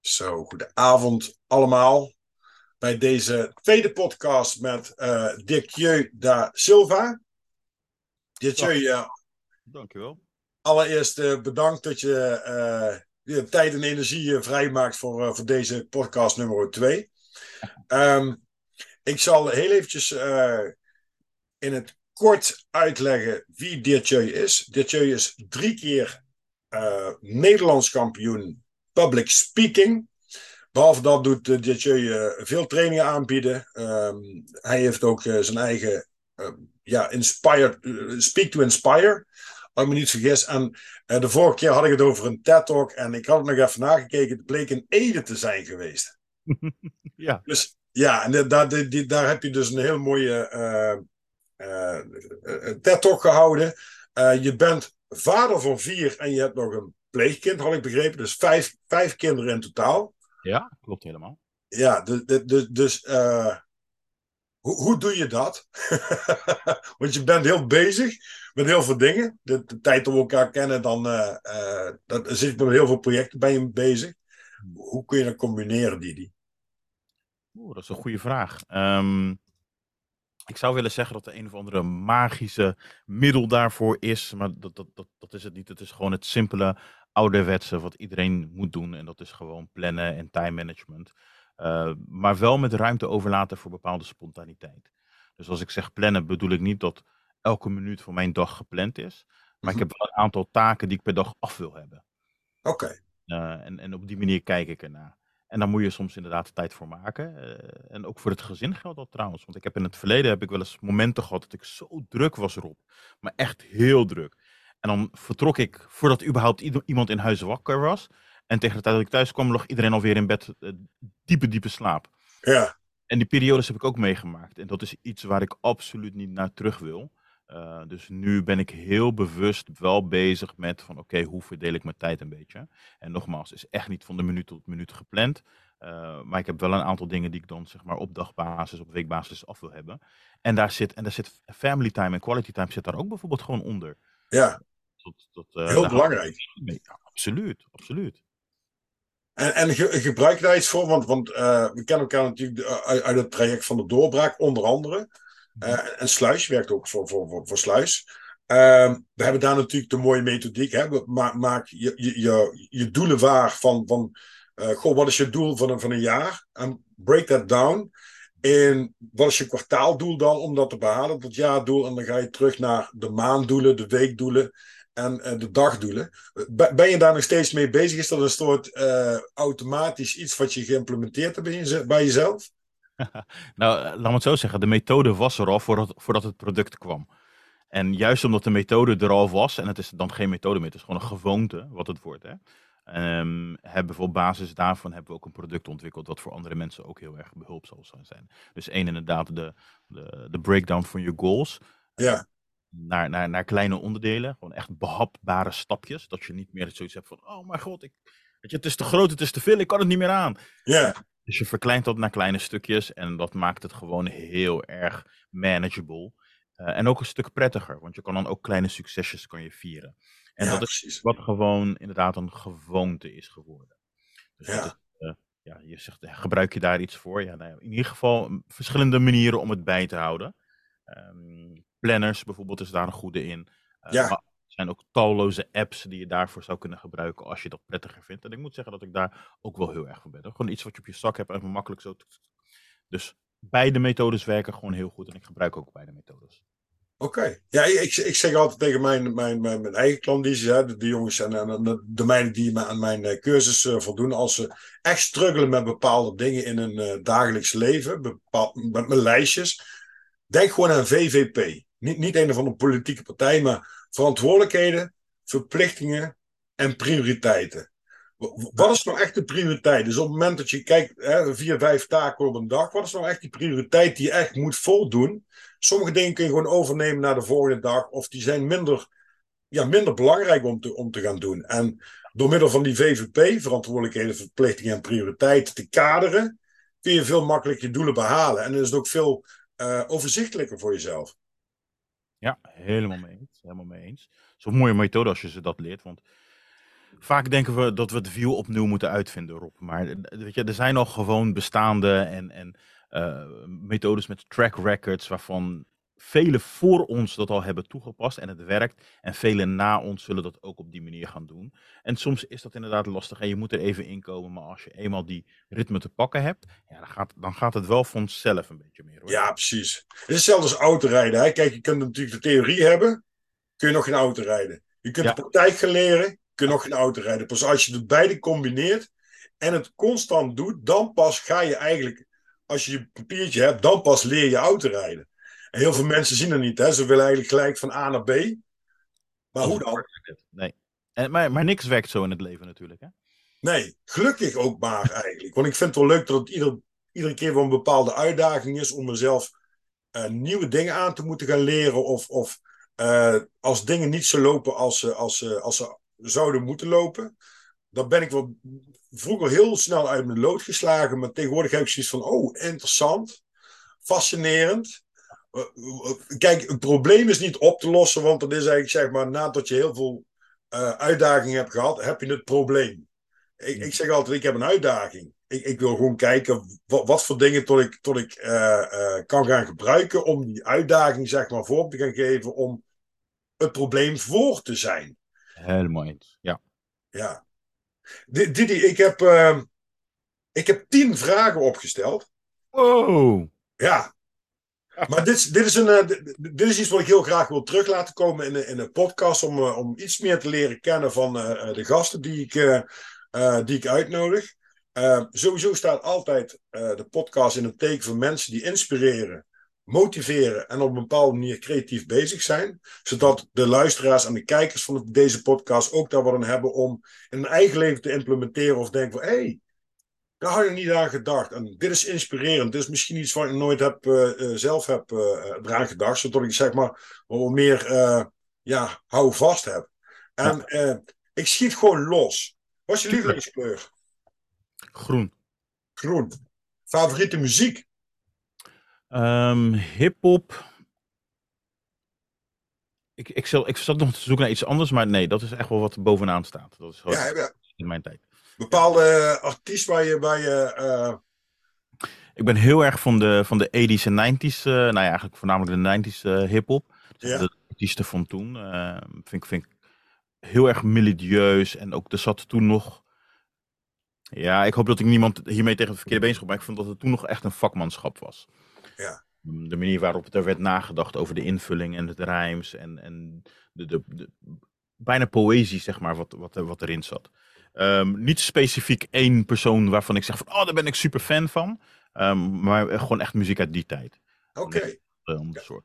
Zo, goedenavond allemaal. Bij deze tweede podcast met uh, Dirk da Silva. Dirk uh, Dankjewel. Allereerst uh, bedankt dat je uh, tijd en energie vrijmaakt voor, voor deze podcast nummer 2. Um, ik zal heel eventjes in het kort uitleggen wie Dirtjeu is. Dirtjeu is drie keer uh, Nederlands kampioen public speaking. Behalve dat doet uh, veel trainingen aanbieden. Um, hij heeft ook zijn eigen ja, inspired, Speak to Inspire. Als ik me niet vergis. En de vorige keer had ik het over een TED-talk. En ik had het nog even nagekeken. Het bleek een Ede te zijn geweest. ja. Dus ja, en daar, daar, daar heb je dus een heel mooie uh, TED-talk gehouden. Uh, je bent vader van vier en je hebt nog een pleegkind, had ik begrepen. Dus vijf, vijf kinderen in totaal. Ja, klopt helemaal. Ja, dus uh, hoe, hoe doe je dat? Want je bent heel bezig met heel veel dingen. De, de tijd om elkaar kennen, dan, uh, uh, zit je met heel veel projecten ben je bezig. Hoe kun je dat combineren, Didi? Oeh, dat is een goede vraag. Um, ik zou willen zeggen dat er een of andere magische middel daarvoor is. Maar dat, dat, dat, dat is het niet. Het is gewoon het simpele ouderwetse wat iedereen moet doen. En dat is gewoon plannen en time management. Uh, maar wel met ruimte overlaten voor bepaalde spontaniteit. Dus als ik zeg plannen, bedoel ik niet dat elke minuut van mijn dag gepland is. Maar ik heb wel een aantal taken die ik per dag af wil hebben. Oké. Okay. Uh, en, en op die manier kijk ik ernaar. En daar moet je soms inderdaad tijd voor maken. Uh, en ook voor het gezin geldt dat trouwens. Want ik heb in het verleden heb ik wel eens momenten gehad dat ik zo druk was erop. Maar echt heel druk. En dan vertrok ik voordat überhaupt iemand in huis wakker was. En tegen de tijd dat ik thuis kwam, lag iedereen alweer in bed. Uh, diepe, diepe slaap. Ja. En die periodes heb ik ook meegemaakt. En dat is iets waar ik absoluut niet naar terug wil. Uh, dus nu ben ik heel bewust wel bezig met van oké, okay, hoe verdeel ik mijn tijd een beetje. En nogmaals, is echt niet van de minuut tot minuut gepland. Uh, maar ik heb wel een aantal dingen die ik dan zeg maar op dagbasis, op weekbasis af wil hebben. En daar zit, en daar zit family time en quality time zit daar ook bijvoorbeeld gewoon onder. Ja, dat, dat, uh, heel belangrijk. Ja, absoluut, absoluut. En, en ge, gebruik je daar iets voor? Want, want we kennen elkaar natuurlijk uit, uit het traject van de doorbraak, onder andere. Uh, en Sluis werkt ook voor, voor, voor, voor Sluis. Uh, we hebben daar natuurlijk de mooie methodiek. Hè? Maak, maak je, je, je, doelen waar van, van uh, goh, wat is je doel van een, van een jaar? En break that down. En wat is je kwartaaldoel dan om dat te behalen, dat jaardoel? En dan ga je terug naar de maanddoelen, de weekdoelen en uh, de dagdoelen. Ben je daar nog steeds mee bezig? Is dat een soort automatisch iets wat je geïmplementeerd hebt bij jezelf? nou, laat me het zo zeggen. De methode was er al voordat, voordat het product kwam. En juist omdat de methode er al was, en het is dan geen methode meer, het is gewoon een gewoonte wat het wordt. Hè, um, hebben we op basis daarvan hebben we ook een product ontwikkeld wat voor andere mensen ook heel erg behulpzaam zal zijn. Dus één inderdaad de, de, de breakdown van je goals. Ja. Naar, naar, naar kleine onderdelen, gewoon echt behapbare stapjes. Dat je niet meer zoiets hebt van, oh mijn god, ik, weet je, het is te groot, het is te veel, ik kan het niet meer aan. Ja. Dus je verkleint dat naar kleine stukjes en dat maakt het gewoon heel erg manageable. Uh, en ook een stuk prettiger, want je kan dan ook kleine succesjes kan je vieren. En ja, dat precies. is wat gewoon inderdaad een gewoonte is geworden. Dus Ja. is, uh, ja, je zegt, eh, gebruik je daar iets voor? Ja, nou ja, in ieder geval mm, verschillende manieren om het bij te houden. Um, planners bijvoorbeeld is daar een goede in. Uh, Ja. Zijn ook talloze apps die je daarvoor zou kunnen gebruiken als je dat prettiger vindt. En ik moet zeggen dat ik daar ook wel heel erg van ben. Gewoon iets wat je op je zak hebt en makkelijk zo. Dus beide methodes werken gewoon heel goed en ik gebruik ook beide methodes. Oké. Ja, ik, ik zeg altijd tegen mijn, mijn, mijn, eigen klandies, hè, de, de jongens en, de, de die aan mijn eh, cursus uh, voldoen, als ze echt struggelen met bepaalde dingen in hun uh, dagelijks leven, met mijn lijstjes, denk gewoon aan VVP. Niet, niet een of andere politieke partij, maar verantwoordelijkheden, verplichtingen en prioriteiten. Wat is nou echt de prioriteit? Dus op het moment dat je kijkt, hè, vier, vijf taken op een dag, wat is nou echt die prioriteit die je echt moet voldoen? Sommige dingen kun je gewoon overnemen naar de volgende dag, of die zijn minder, ja, minder belangrijk om te, om te gaan doen. En door middel van die VVP, verantwoordelijkheden, verplichtingen en prioriteiten, te kaderen, kun je veel makkelijker je doelen behalen. En dan is het ook veel uh, overzichtelijker voor jezelf. Ja, helemaal mee. Helemaal mee eens. Het is een mooie methode als je ze dat leert. Want vaak denken we dat we het wiel opnieuw moeten uitvinden, Rob. Maar eh, weet je, er zijn al gewoon bestaande en, en uh, methodes met track records waarvan velen voor ons dat al hebben toegepast en het werkt. En velen na ons zullen dat ook op die manier gaan doen. En soms is dat inderdaad lastig en je moet er even inkomen. Maar als je eenmaal die ritme te pakken hebt, ja, dan, gaat, dan gaat het wel vanzelf een beetje meer. Hoor. Ja, precies. Het is hetzelfde als autorijden. Hè? Kijk, je kunt natuurlijk de theorie hebben, kun je nog geen auto rijden. Je kunt de praktijk gaan leren, kun je nog geen auto rijden. Pas als je de beide combineert en het constant doet, dan pas ga je eigenlijk, als je je papiertje hebt, dan pas leer je autorijden. En heel veel mensen zien het niet. Hè? Ze willen eigenlijk gelijk van A naar B. Maar hoe dan? Nee. En, maar, maar niks werkt zo in het leven natuurlijk. Hè? Nee, gelukkig ook maar eigenlijk. Want ik vind het wel leuk dat het ieder, iedere keer wel een bepaalde uitdaging is om mezelf uh, nieuwe dingen aan te moeten gaan leren. Of, of als dingen niet zo lopen als, ze, als, als ze zouden moeten lopen. Dan ben ik wel vroeger heel snel uit mijn lood geslagen. Maar tegenwoordig heb ik zoiets van: oh, interessant, fascinerend. Eh, eh, kijk, een probleem is niet op te lossen, want dat is eigenlijk zeg maar nadat je heel veel uh, uitdagingen hebt gehad, heb je het probleem. Ik, ik zeg altijd, ik heb een uitdaging. Ik, ik wil gewoon kijken wat, wat, voor dingen tot ik, tot ik uh, uh, kan gaan gebruiken om die uitdaging zeg maar vorm te gaan geven om het probleem voor te zijn. Helemaal eens, ja. Ja. Didi, ik heb, uh, ik heb tien vragen opgesteld. Wow. Ja, maar dit, dit, is een, uh, dit is iets wat ik heel graag wil terug laten komen in de, in de podcast. Om, uh, om iets meer te leren kennen van uh, de gasten die ik, die ik uitnodig. sowieso staat altijd de podcast in het teken van mensen die inspireren, motiveren en op een bepaalde manier creatief bezig zijn. Zodat de luisteraars en de kijkers van deze podcast ook daar wat aan hebben om in hun eigen leven te implementeren. Of denken van hé. Hey, daar had je niet aan gedacht. En dit is inspirerend. Dit is misschien iets wat ik nooit heb, uh, zelf heb uh, eraan gedacht. Zodat ik zeg maar wat meer uh, ja, hou vast heb. En ik schiet gewoon los. Wat is je lievelingskleur? Groen. Groen. Favoriete muziek? Um, Hip-hop. Ik, ik, zal, ik zat nog te zoeken naar iets anders, maar nee, dat is echt wel wat bovenaan staat. Dat is ja, ja. in mijn tijd bepaalde artiest waar je. Waar je uh... Ik ben heel erg van de, van de 80s en 90s, uh, nou ja, eigenlijk voornamelijk de 90s uh, hip-hop. Dus ja. De artiesten van toen. vind, vind ik heel erg melodieus. En ook er zat toen nog. Ja, ik hoop dat ik niemand hiermee tegen het verkeerde been schop, maar ik vond dat het toen nog echt een vakmanschap was. Ja. De manier waarop er werd nagedacht over de invulling en het rijms en, en de, de, de, bijna poëzie, zeg maar, wat, wat, wat erin zat. Um, niet specifiek één persoon waarvan ik zeg van, oh, daar ben ik super fan van. Um, maar gewoon echt muziek uit die tijd. Oké. Okay. Um, ja.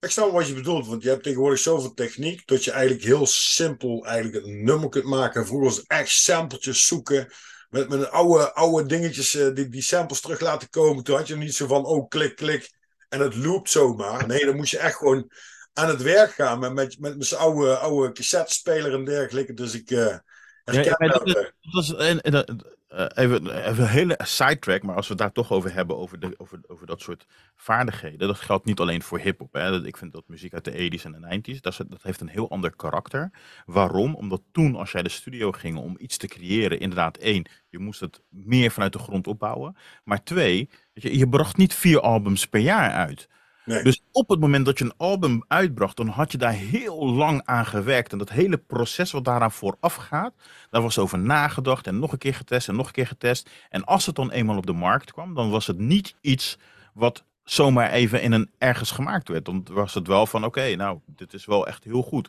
Ik snap wat je bedoelt, want je hebt tegenwoordig zoveel techniek dat je eigenlijk heel simpel eigenlijk een nummer kunt maken. Vroeger was het echt sampletjes zoeken. Met, met oude, oude dingetjes, uh, die, die samples terug laten komen. Toen had je niet zo van, oh, klik, klik. En het loopt zomaar. Nee, dan moest je echt gewoon aan het werk gaan met, met, met, met zijn oude, oude cassette-speler en dergelijke. Dus ik, uh, ja, dat, een, uh, even, even een hele sidetrack, maar als we het daar toch over hebben, over, de, over, over dat soort vaardigheden, dat geldt niet alleen voor hip-hop. Ik vind dat muziek uit de 80s en de 90s, dat, dat heeft een heel ander karakter. Waarom? Omdat toen, als jij de studio ging om iets te creëren, inderdaad, één, je moest het meer vanuit de grond opbouwen. Maar twee, je, je bracht niet vier albums per jaar uit. Dus op het moment dat je een album uitbracht, dan had je daar heel lang aan gewerkt. En dat hele proces wat daaraan vooraf gaat, daar was over nagedacht en nog een keer getest en nog een keer getest. En als het dan eenmaal op de markt kwam, dan was het niet iets wat zomaar even in een ergens gemaakt werd. Dan was het wel van, oké, nou, dit is wel echt heel goed.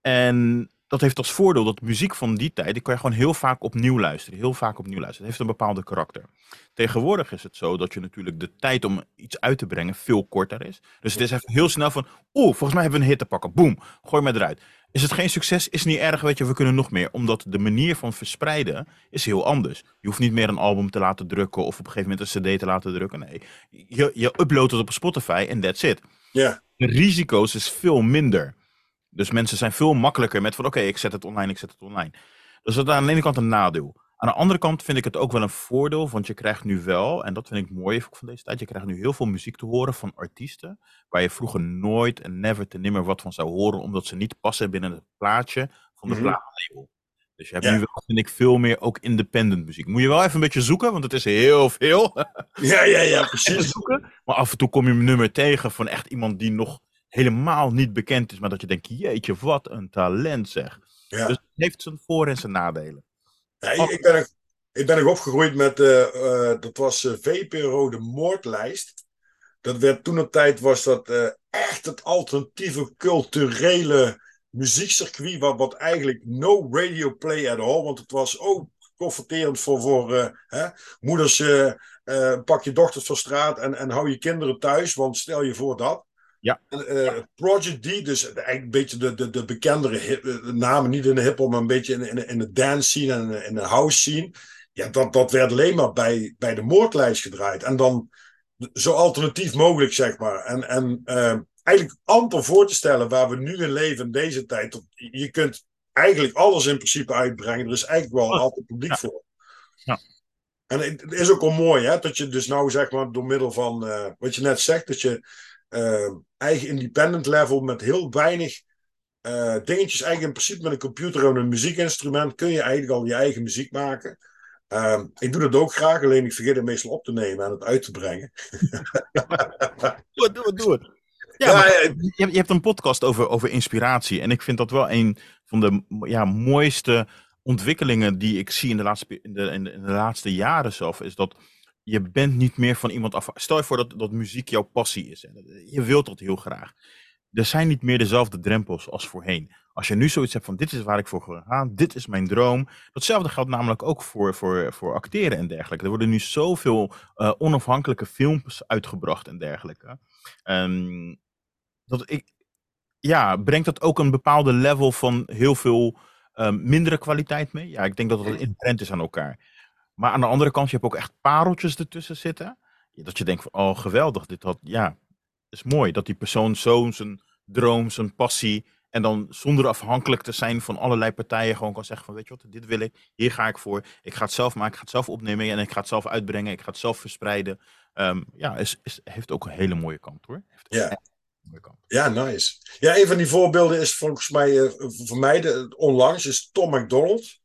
En dat heeft als voordeel dat muziek van die tijd, die kan je gewoon heel vaak opnieuw luisteren. Heel vaak opnieuw luisteren. Het heeft een bepaalde karakter. Tegenwoordig is het zo dat je natuurlijk de tijd om iets uit te brengen veel korter is. Dus het is even heel snel van, oeh, volgens mij hebben we een hit te pakken. Boom, gooi maar eruit. Is het geen succes, is niet erg, weet je, we kunnen nog meer. Omdat de manier van verspreiden is heel anders. Je hoeft niet meer een album te laten drukken of op een gegeven moment een cd te laten drukken. Nee, je, je uploadt het op Spotify en that's it. Ja. De risico's is veel minder. Dus mensen zijn veel makkelijker met van oké, ik zet het online, ik zet het online. Dus dat is aan de ene kant een nadeel. Aan de andere kant vind ik het ook wel een voordeel, want je krijgt nu wel, en dat vind ik mooi van deze tijd, je krijgt nu heel veel muziek te horen van artiesten, waar je vroeger nooit en never te nimmer wat van zou horen, omdat ze niet passen binnen het plaatje van de mm -hmm. Dus je hebt nu wel, vind ik, veel meer ook independent muziek. Moet je wel even een beetje zoeken, want het is heel veel. Ja, ja, ja, precies. Zoeken, maar af en toe kom je een nummer tegen van echt iemand die nog helemaal niet bekend is, maar dat je denkt, jeetje, wat een talent zeg. Ja. Dus het heeft zijn voor- en zijn nadelen. Ja, ik, ben nog, ik ben opgegroeid met, uh, uh, dat was uh, VPRO, de moordlijst. Dat werd toen een tijd, was dat echt het alternatieve culturele muziekcircuit, wat, wat eigenlijk no radio play at all, want het was ook confronterend voor, voor hè, moeders, pak je dochters van straat en, en hou je kinderen thuis, want stel je voor dat. Ja. Uh, Project D, dus eigenlijk een beetje de, de, de bekendere hip, eh, namen, niet in de hip-hop, maar een beetje in, in, in de dance scene en in de house scene. Ja, dat, dat werd alleen maar bij, bij de moordlijst gedraaid. En dan zo alternatief mogelijk, zeg maar. En, en uh, eigenlijk amper voor te stellen waar we nu in leven in deze tijd. Je kunt eigenlijk alles in principe uitbrengen. Er is eigenlijk wel altijd publiek ja. voor. Ja. En het is ook wel mooi, hè, dat je dus nou zeg maar door middel van uh, wat je net zegt, dat je uh, eigen independent level met heel weinig uh, dingetjes. Eigenlijk in principe met een computer en een muziekinstrument kun je eigenlijk al je eigen muziek maken. Uh, ik doe dat ook graag, alleen ik vergeet het meestal op te nemen en het uit te brengen. doe het, doe het, doe het. Ja, ja, ja. Je, je, hebt een podcast over, over inspiratie. En ik vind dat wel een van de ja, mooiste ontwikkelingen die ik zie in de laatste, in de, in de, in de laatste jaren zelf. Is dat je bent niet meer van iemand af. Stel je voor dat, dat muziek jouw passie is. Je wilt dat heel graag. Er zijn niet meer dezelfde drempels als voorheen. Als je nu zoiets hebt van dit is waar ik voor ga gaan, dit is mijn droom. Datzelfde geldt namelijk ook voor, voor, voor acteren en dergelijke. Er worden nu zoveel uh, onafhankelijke films uitgebracht en dergelijke. Um, dat ik, ja, brengt dat ook een bepaalde level van heel veel um, mindere kwaliteit mee? Ja, ik denk dat dat een trend is aan elkaar. Maar aan de andere kant, je hebt ook echt pareltjes ertussen zitten. Dat je denkt van, oh geweldig, dit had, ja, is mooi. Dat die persoon zo zijn droom, zijn passie, en dan zonder afhankelijk te zijn van allerlei partijen gewoon kan zeggen van, weet je wat, dit wil ik, hier ga ik voor. Ik ga het zelf maken, ik ga het zelf opnemen en ik ga het zelf uitbrengen, ik ga het zelf verspreiden. Um, ja, is, is, heeft ook een hele mooie kant hoor. Heeft ja. Ja, nice. Ja, een van die voorbeelden is volgens mij, uh, voor mij de, onlangs, is Tom McDonald.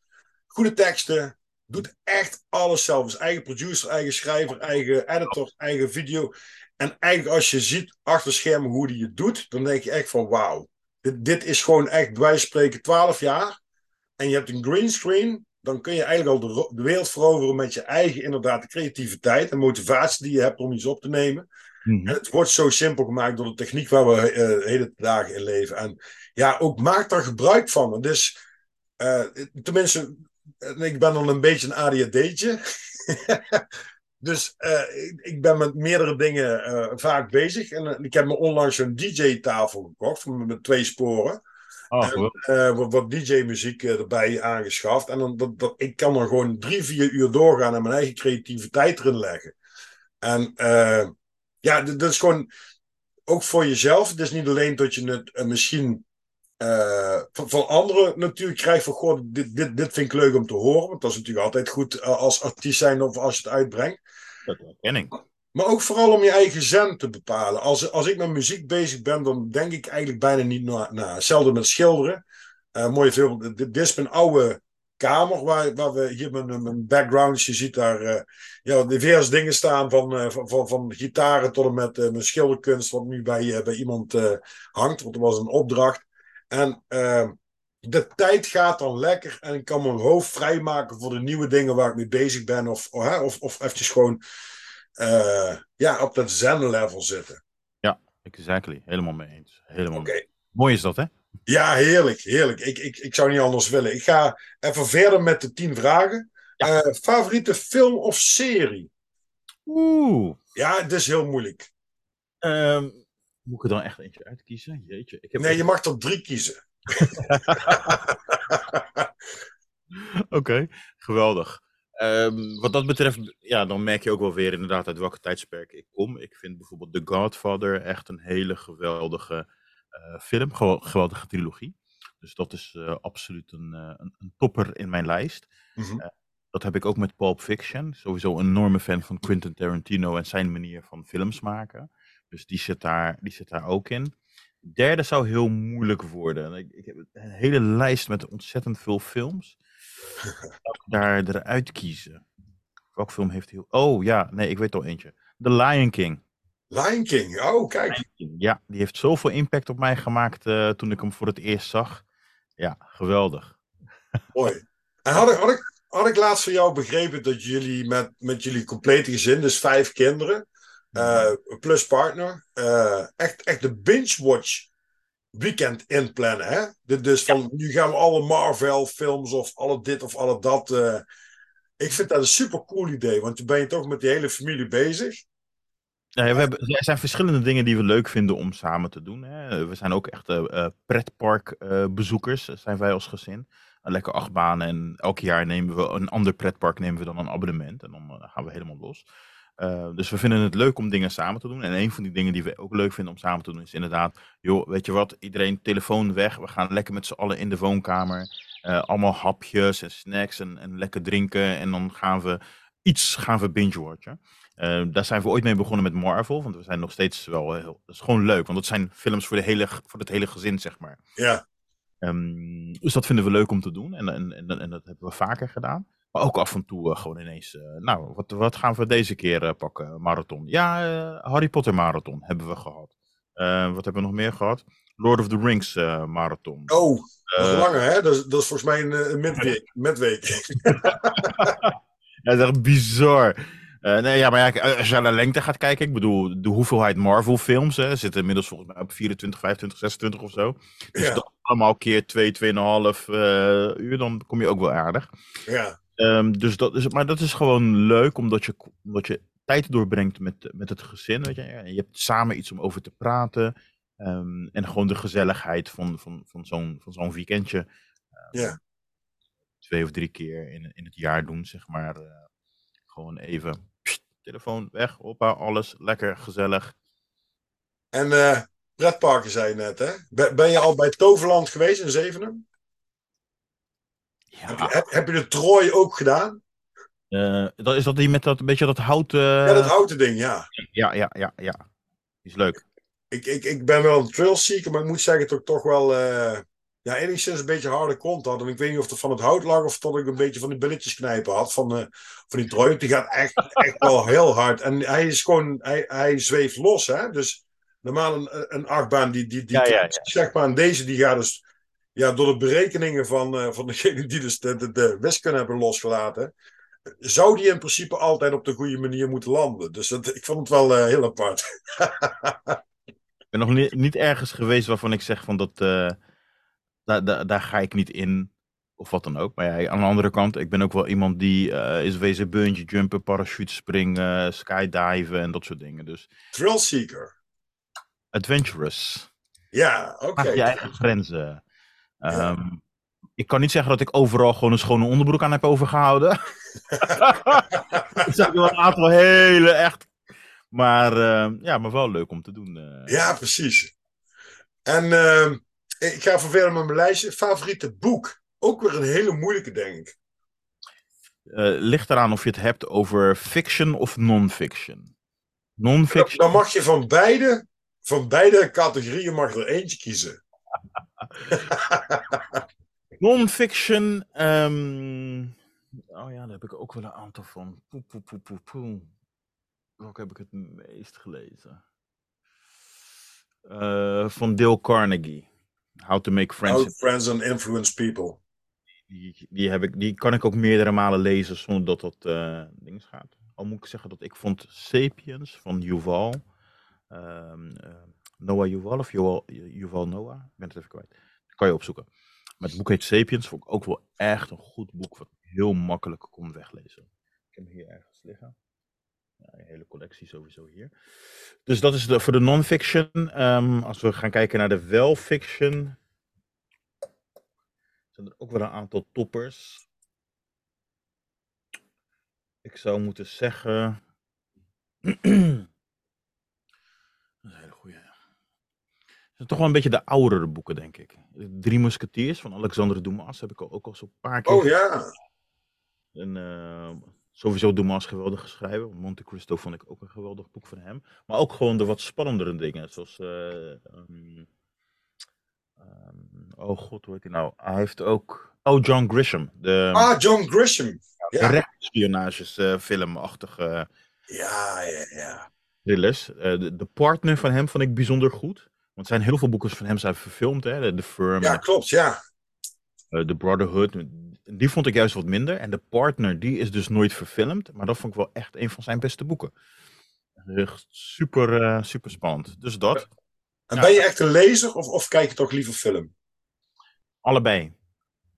Goede teksten, doet echt alles zelf. Is eigen producer, eigen schrijver, eigen editor, eigen video. En eigenlijk als je ziet achter schermen hoe die het doet, dan denk je echt van wauw. Dit, dit is gewoon echt, wij spreken 12 jaar. En je hebt een greenscreen. Dan kun je eigenlijk al de, de, wereld veroveren met je eigen inderdaad creativiteit en motivatie die je hebt om iets op te nemen. Mm -hmm. En het wordt zo simpel gemaakt door de techniek waar we uh, hele dagen in leven. En ja, ook maak daar gebruik van. Dus uh, tenminste, ik ben dan een beetje een ADHD'tje. dus uh, ik, ik, ben met meerdere dingen uh, vaak bezig. En uh, ik heb me onlangs een DJ-tafel gekocht met twee sporen. Oh, en, wat, wat DJ-muziek erbij aangeschaft. En dan, dat, dat, ik kan er gewoon drie, vier uur doorgaan en mijn eigen creativiteit erin leggen. En ja, dat is gewoon ook voor jezelf. Het is niet alleen dat je het misschien uh, van, van, anderen natuurlijk krijg van, goh, dit, dit, dit vind ik leuk om te horen. Want dat is natuurlijk altijd goed uh, als artiest zijn of als je het uitbrengt. Dat ken ik. Maar ook vooral om je eigen zend te bepalen. Als, als ik met muziek bezig ben, dan denk ik eigenlijk bijna niet na. na. Hetzelfde met schilderen. Uh, mooie film. Dit, dit is mijn oude kamer waar, waar we hier mijn, mijn background, je ziet daar uh, ja, diverse dingen staan van, uh, van, van, van, gitaren tot en met uh, mijn schilderkunst, wat nu bij, bij iemand hangt, want er was een opdracht. En uh, de tijd gaat dan lekker en ik kan mijn hoofd vrijmaken voor de nieuwe dingen waar ik mee bezig ben. Of, of, of, of eventjes gewoon uh, ja, op dat zen-level zitten. Ja, exactly. Helemaal mee eens. Helemaal okay. mee. Mooi is dat, hè? Ja, heerlijk, heerlijk. Ik, ik, ik zou niet anders willen. Ik ga even verder met de tien vragen. Ja. Uh, favoriete film of serie? Oeh. Ja, het is heel moeilijk. Um, moet ik er dan echt eentje uitkiezen? Jeetje. Ik heb nee, je mag er drie kiezen. Oké, okay, geweldig. Um, wat dat betreft, ja, dan merk je ook wel weer inderdaad uit welke tijdsperk ik kom. Ik vind bijvoorbeeld The Godfather echt een hele geweldige uh, film, geweldige trilogie. Dus dat is uh, absoluut een, uh, een, een, topper in mijn lijst. Mm -hmm. dat heb ik ook met Pulp Fiction. Sowieso een enorme fan van Quentin Tarantino en zijn manier van films maken. Dus die zit daar, die zit daar ook in. Derde zou heel moeilijk worden. Ik, ik heb een hele lijst met ontzettend veel films. daar eruit kiezen? Welke film heeft hij? Oh ja, nee, ik weet al eentje. The Lion King. Lion King, oh kijk. Ja, die heeft zoveel impact op mij gemaakt uh, toen ik hem voor het eerst zag. Ja, geweldig. Mooi. En had ik, had, ik, had ik laatst van jou begrepen dat jullie met, met jullie complete gezin, dus vijf kinderen, uh, plus partner, uh, echt, echt de binge-watch weekend inplannen. Hè? Dus van nu gaan we alle Marvel films of alle dit of alle dat. Uh, ik vind dat een super cool idee, want dan ben je toch met die hele familie bezig. Ja, we hebben, er zijn verschillende dingen die we leuk vinden om samen te doen. Hè. We zijn ook echt uh, pretparkbezoekers, uh, zijn wij als gezin. Een lekker achtbaan en elk jaar nemen we een ander pretpark nemen we dan een abonnement. En dan gaan we helemaal los. Uh, dus we vinden het leuk om dingen samen te doen. En een van die dingen die we ook leuk vinden om samen te doen is inderdaad, joh, weet je wat, iedereen telefoon weg. We gaan lekker met z'n allen in de woonkamer. Uh, allemaal hapjes en snacks en, en, lekker drinken. En dan gaan we iets gaan we binge-watchen. Uh, daar zijn we ooit mee begonnen met Marvel, want we zijn nog steeds wel heel, dat is gewoon leuk, want dat zijn films voor, de hele, voor het hele gezin, zeg maar. Ja. Um, dus dat vinden we leuk om te doen en, en, en, en dat hebben we vaker gedaan. Maar ook af en toe uh, gewoon ineens, uh, nou, wat, wat gaan we deze keer uh, pakken? Marathon. Ja, Harry Potter marathon hebben we gehad. wat hebben we nog meer gehad? Lord of the Rings marathon. Oh, nog langer hè? Dat is, dat is volgens mij een, midweek. midweek. ja, dat is echt bizar. nee, ja, maar ja, als je naar de lengte gaat kijken, ik bedoel, de hoeveelheid Marvel films, hè, zitten inmiddels volgens mij op 24, 25, 26 of zo. Dus ja. dat allemaal keer 2, 2,5 uur, dan kom je ook wel aardig. Ja. Um, dus dat is, maar dat is gewoon leuk, omdat je, omdat je tijd doorbrengt met, met het gezin. Weet je? je hebt samen iets om over te praten. Um, en gewoon de gezelligheid van, van, van zo'n van zo'n weekendje. Um, ja. Twee of drie keer in, in het jaar doen, zeg maar. Uh, gewoon even, pst, telefoon weg, hoppa, alles lekker, gezellig. En uh, pretparken zei je net, hè? Ben je al bij Toverland geweest in Zevenum? Ja. Heb, je, heb, je de Trooi ook gedaan? Uh, dat, is dat die met dat beetje dat houten. Ja, dat houten ding, ja. Ja, ja, ja, ja. Is leuk. Ik, ik, ik ben wel een trailseeker, maar ik moet zeggen dat ik toch wel. Uh, ja, enigszins een beetje harde kont had. En ik weet niet of het van het hout lag of dat ik een beetje van die billetjes knijpen had. Van, uh, van die Trooi. Die gaat echt, echt wel heel hard. En hij is gewoon. Hij, hij zweeft los, hè? Dus normaal een, een achtbaan die. die, die ja, ja, ja. Zeg maar, en deze die gaat dus ja, door de berekeningen van, uh, van degene die dus de, de, de wiskunde hebben losgelaten, zou die in principe altijd op de goede manier moeten landen. Dus dat, ik vond het wel uh, heel apart. ik ben nog niet, niet, ergens geweest waarvan ik zeg van dat, uh, daar, daar, daar ga ik niet in. Of wat dan ook. Maar ja, aan de andere kant, ik ben ook wel iemand die is wezen bungee jumpen, parachute springen, skydiven en dat soort dingen. Dus... Thrill seeker. Adventurous. Ja, oké. Okay. Je eigen grenzen. Um, ik kan niet zeggen dat ik overal gewoon een schone onderbroek aan heb overgehouden. er zijn wel een aantal hele echt. Maar uh, ja, maar wel leuk om te doen. Uh. Ja, precies. En uh, ik ga even verder met mijn lijstje. Favoriete boek. Ook weer een hele moeilijke, denk ik. Uh, ligt eraan of je het hebt over fiction of non-fiction. Non-fiction. Dan, dan mag je van beide, van beide categorieën mag er eentje kiezen. Non-fiction. Um... Oh ja, daar heb ik ook wel een aantal van. Poe, poe, poe, poe, poe. Welke heb ik het meest gelezen? Uh, van Dale Carnegie. How to make friends. How friends and influence people. Die, die, heb ik, die kan ik ook meerdere malen lezen zonder dat dat uh, ding gaat. Al moet ik zeggen dat ik vond Sapiens van Yuval. Um, Noah Yuval of Yuval, Noah. Ik ben het even kwijt. Dat kan je opzoeken. Maar het boek heet Sapiens. Vond ik ook wel echt een goed boek. Wat heel makkelijk kon weglezen. Ik heb hem hier ergens liggen. Ja, een hele collectie sowieso hier. Dus dat is de, voor de non-fiction. Um, als we gaan kijken naar de wel-fiction. Zijn er ook wel een aantal toppers. Ik zou moeten zeggen. Dat is een hele goede. Het zijn toch wel een beetje de oudere boeken, denk ik. Drie Musketeers van Alexandre Dumas heb ik ook al zo'n paar keer. Oh ja. En uh, sowieso Dumas geweldig schrijven. Monte Cristo vond ik ook een geweldig boek van hem. Maar ook gewoon de wat spannendere dingen. Zoals uh, um, Ehm, oh god, hoe heet hij nou? Hij heeft ook... Oh, John Grisham. De, Ah, John Grisham. Ja, eh, ja, ja. ja. thrillers. Eh, de, de partner van hem vond ik bijzonder goed. Want er zijn heel veel boeken van hem zijn verfilmd. Hè? De, The Firm, Ja, klopt, ja. eh, The Brotherhood. Die vond ik juist wat minder. En de partner, die is dus nooit verfilmd. Maar dat vond ik wel echt een van zijn beste boeken. Echt super, eh, super spannend. Dus dat. En Ja. ben je echt een lezer of, of kijk je toch liever film? Allebei.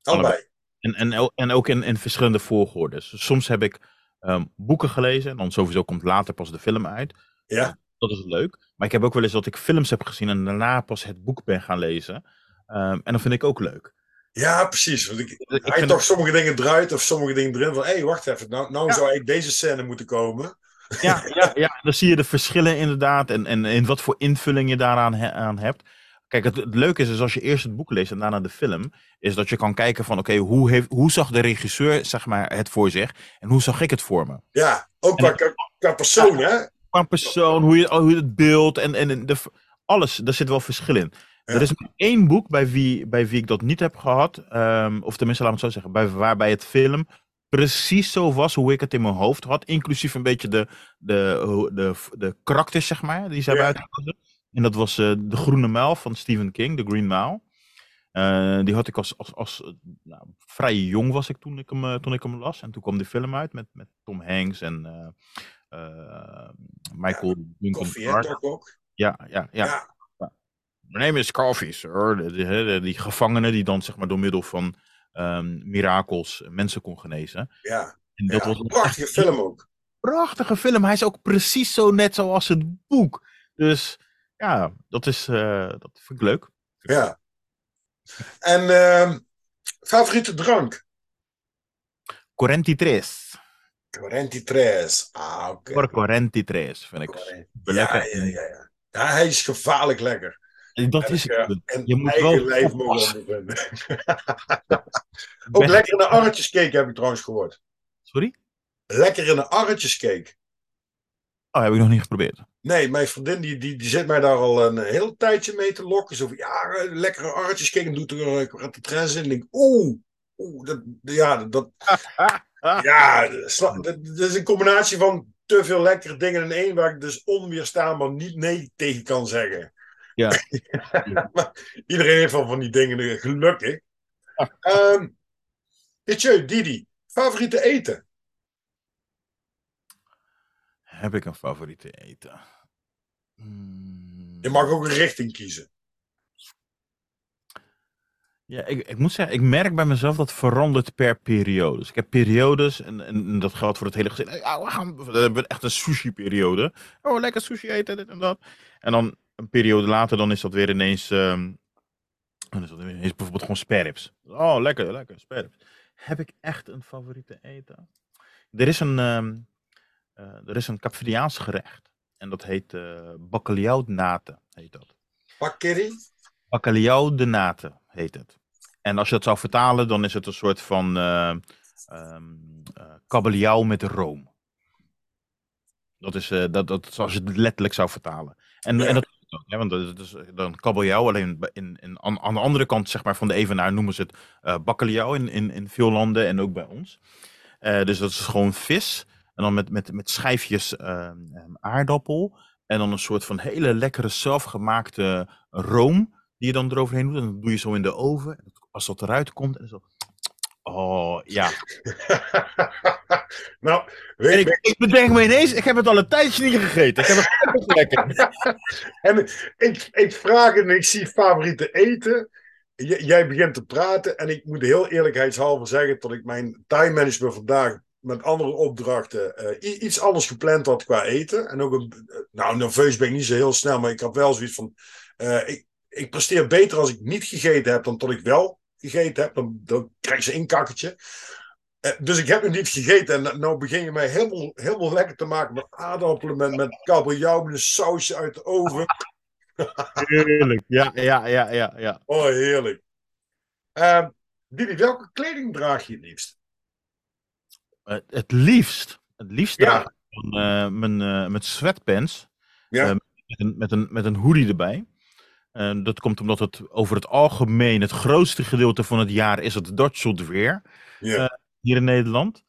Allebei. En, en, en ook in, in verschillende volgordes. Dus soms heb ik ehm, boeken gelezen. En dan sowieso komt later pas de film uit. Ja. Dat is leuk. Maar ik heb ook wel eens dat ik films heb gezien. En daarna pas het boek ben gaan lezen. Ehm, en dat vind ik ook leuk. Ja, precies. Want ik, Ik hij toch het- sommige dingen eruit of sommige dingen erin. Van, hé, hey, wacht even. Nou, nou Ja. zou eigenlijk deze scène moeten komen. Ja, ja, ja, dan zie je de verschillen inderdaad. En, en, en wat voor invulling je daaraan he- aan hebt. Kijk, het, het leuke is, is als je eerst het boek leest en daarna de film, is dat je kan kijken van, oké, hoe hoe, hoe zag de regisseur zeg maar, het voor zich en hoe zag ik het voor me? Ja, ook qua, qua, qua persoon, hè? Qua persoon, hoe je, hoe je het beeld en, en de, alles, daar zit wel verschil in. Ja. Er is maar één boek bij wie, bij wie ik dat niet heb gehad, ehm, of tenminste, laat me het zo zeggen, bij, waarbij het film precies zo was hoe ik het in mijn hoofd had, inclusief een beetje de, de, de, de karakters, zeg maar, die ze hebben Ja. uitgekozen. En dat was eh, De Groene Mijl van Stephen King, The Green Mile. Eh, die had ik als, als, als nou, vrij jong was ik toen ik hem, eh, toen ik hem las. En toen kwam die film uit met, met Tom Hanks en eh, eh, Michael Duncan Koffie, ook? Ja, ja, ja. Ja. My name is Coffee, sir. De- de- de- die gevangene die dan zeg maar door middel van ehm, mirakels mensen kon genezen. Ja, En dat ja. was een prachtige film ook. prachtige film. Hij is ook precies zo net zoals het boek. Dus ja, dat, is, eh, dat vind ik leuk. Ja. En ehm, favoriete drank? Correnti Tres. Correnti Tres. Ah, oké. Correnti Tres vind ik Ja, lekker. ja, ja, ja. Ja, hij is gevaarlijk lekker. Dat Heb is ik, het. eh, en Je moet eigen wel lijf mogen ook Ben- lekker in de arretjescake heb ik trouwens gehoord. Sorry? Lekker in de arretjescake. Oh, heb ik nog niet geprobeerd. Nee, mijn vriendin die, die, die zit mij daar al een heel tijdje mee te lokken. Zo van, ja, eh, lekkere arretjescake. En doet er een trends in. En ik denk, oeh, oeh, dat, ja, dat, ja, dat, dat is een combinatie van te veel lekkere dingen in één, waar ik dus onweerstaanbaar niet nee tegen kan zeggen. Ja. maar iedereen heeft wel van die dingen, gelukkig. Ehm Pitjeu, Didi, favoriete eten? Heb ik een favoriete eten? Hmm. Je mag ook een richting kiezen. Ja, ik, ik moet zeggen, ik merk bij mezelf dat verandert per periode. Dus ik heb periodes, en, en, dat geldt voor het hele gezin. Ja, we gaan, we hebben echt een sushi-periode. Oh, lekker sushi eten, dit en dat. En dan een periode later, dan is dat weer ineens, ehm, dan is dat ineens bijvoorbeeld gewoon sperrips. Oh, lekker, lekker, sperrips. Heb ik echt een favoriete eten? Er is een, eh, er is een Capverdiaans gerecht. En dat heet eh bacalhau de nate, heet dat. Pakkerry? Bacalhau de nate heet het. En als je dat zou vertalen, dan is het een soort van eh, kabeljauw met room. Dat is, eh, dat, dat als je het letterlijk zou vertalen. En, en dat hè, want dat is dan kabeljauw, alleen in, in, aan, de andere kant zeg maar, van de evenaar noemen ze het eh bacalhau in, in, in veel landen en ook bij ons. Dus dat is gewoon vis. En dan met, met, met schijfjes ehm, ehm, aardappel. En dan een soort van hele lekkere zelfgemaakte room die je dan eroverheen doet. En dan doe je zo in de oven. En Als dat eruit komt, en zo. Oh ja. nou, En weet, ik, ik bedenk me ineens, ik heb het al een tijdje niet gegeten. Ik heb het lekker. En ik, ik vraag en ik zie favoriete eten. J- jij begint te praten en ik moet heel eerlijkheidshalve zeggen dat ik mijn time management vandaag met andere opdrachten eh, iets anders gepland had qua eten. En ook een, eh, nou, nerveus ben ik niet zo heel snel, maar ik had wel zoiets van, eh, ik, ik presteer beter als ik niet gegeten heb dan tot ik wel gegeten heb. Dan, dan krijg je een inkakkertje. Eh, dus ik heb nog niet gegeten en nou begin je mij helemaal, helemaal lekker te maken met aardappelen, met, met kabeljauw, met een sausje uit de oven. Heerlijk. Ja, ja, ja, ja, ja. Oh, heerlijk. Didi, welke kleding draag je het liefst? Het, het liefst, het liefst Ja. draag ik eh, mijn, eh, met sweatpants. Ja. Met, een, met, een, met een hoodie erbij. Uh, dat komt omdat het over het algemeen het grootste gedeelte van het jaar is het soort weer. Uh, hier in Nederland.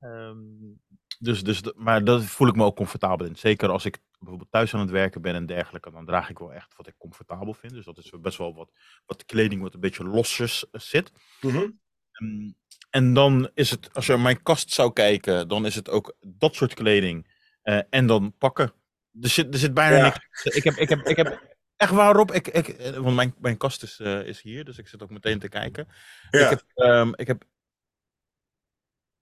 Um, dus, dus, maar daar voel ik me ook comfortabel in. Zeker als ik bijvoorbeeld thuis aan het werken ben en dergelijke, dan draag ik wel echt wat ik comfortabel vind. Dus dat is best wel wat, wat kleding wat een beetje losjes zit. Mhm. Um, en dan is het, als je naar mijn kast zou kijken, dan is het ook dat soort kleding. Uh, en dan pakken. Er zit, er zit bijna Ja. niks. Ik heb, ik heb, ik heb echt waarop. Ik, ik, eh, want mijn, mijn kast is, eh, is hier, dus ik zit ook meteen te kijken. Ja. Ik, heb, ehm, ik heb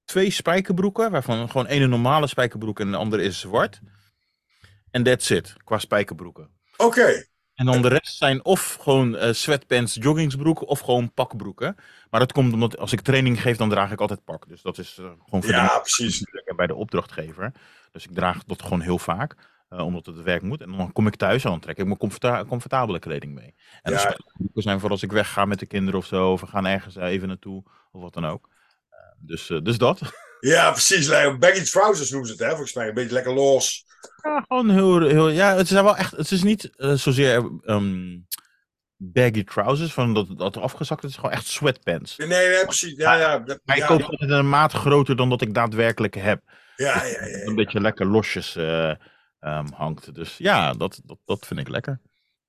twee spijkerbroeken, waarvan gewoon één een normale spijkerbroek en de andere is zwart. En that's it, qua spijkerbroeken. Oké. En dan de rest zijn of gewoon eh, sweatpants, joggingsbroeken of gewoon pakbroeken. Maar dat komt omdat als ik training geef, dan draag ik altijd pak. Dus dat is gewoon voor Ja, precies. bij de opdrachtgever. Dus ik draag dat gewoon heel vaak, eh, omdat het werk moet. En dan kom ik thuis dan trek ik mijn comforta comfortabele kleding mee. En Ja. zijn voor als ik wegga met de kinderen of zo, of we gaan ergens even naartoe, of wat dan ook. Eh, dus, eh, dus dat. Ja, precies. like, Baggy trousers noemen ze het, hè? Volgens mij een beetje lekker los. Ja, gewoon heel, heel. Ja, het is wel echt. Het is niet eh, zozeer ehm, baggy trousers, van dat, dat afgezakt is. Het is gewoon echt sweatpants. Nee, nee, precies. Ja, ja. ik ja, koop altijd een maat groter dan dat ik daadwerkelijk heb. ja, ja, ja, Dat ja. een beetje lekker losjes ehm, hangt. Dus ja, dat, dat, dat vind ik lekker.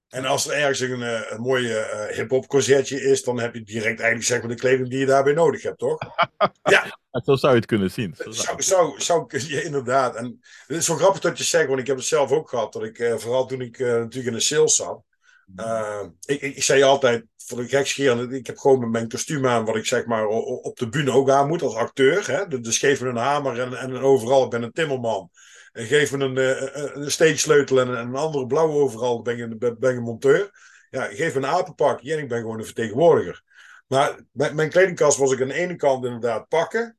En als er ergens een, eh, een mooie eh, hip-hop concertje is, dan heb je direct eigenlijk zeg maar de kleding die je daarbij nodig hebt, toch? Ja, Zo zou je het kunnen zien. Zo zou Zou, zou, je inderdaad. En het is wel grappig dat je zegt, want ik heb het zelf ook gehad. Dat ik, eh, vooral toen ik natuurlijk in de sales zat. eh, ik, ik, ik zei altijd, voor de gekscheren, ik heb gewoon met mijn kostuum aan, wat ik zeg maar op de bühne ook aan moet als acteur. Hè? De- Dus me een hamer en, en overal, ik ben een timmerman. En geef me een, eh, een, een steeksleutel en een, andere blauwe overal, ben een, ben monteur. Ja, geef me een apenpakje en ik ben gewoon een vertegenwoordiger. Maar mijn, kledingkast was ik aan de ene kant inderdaad pakken.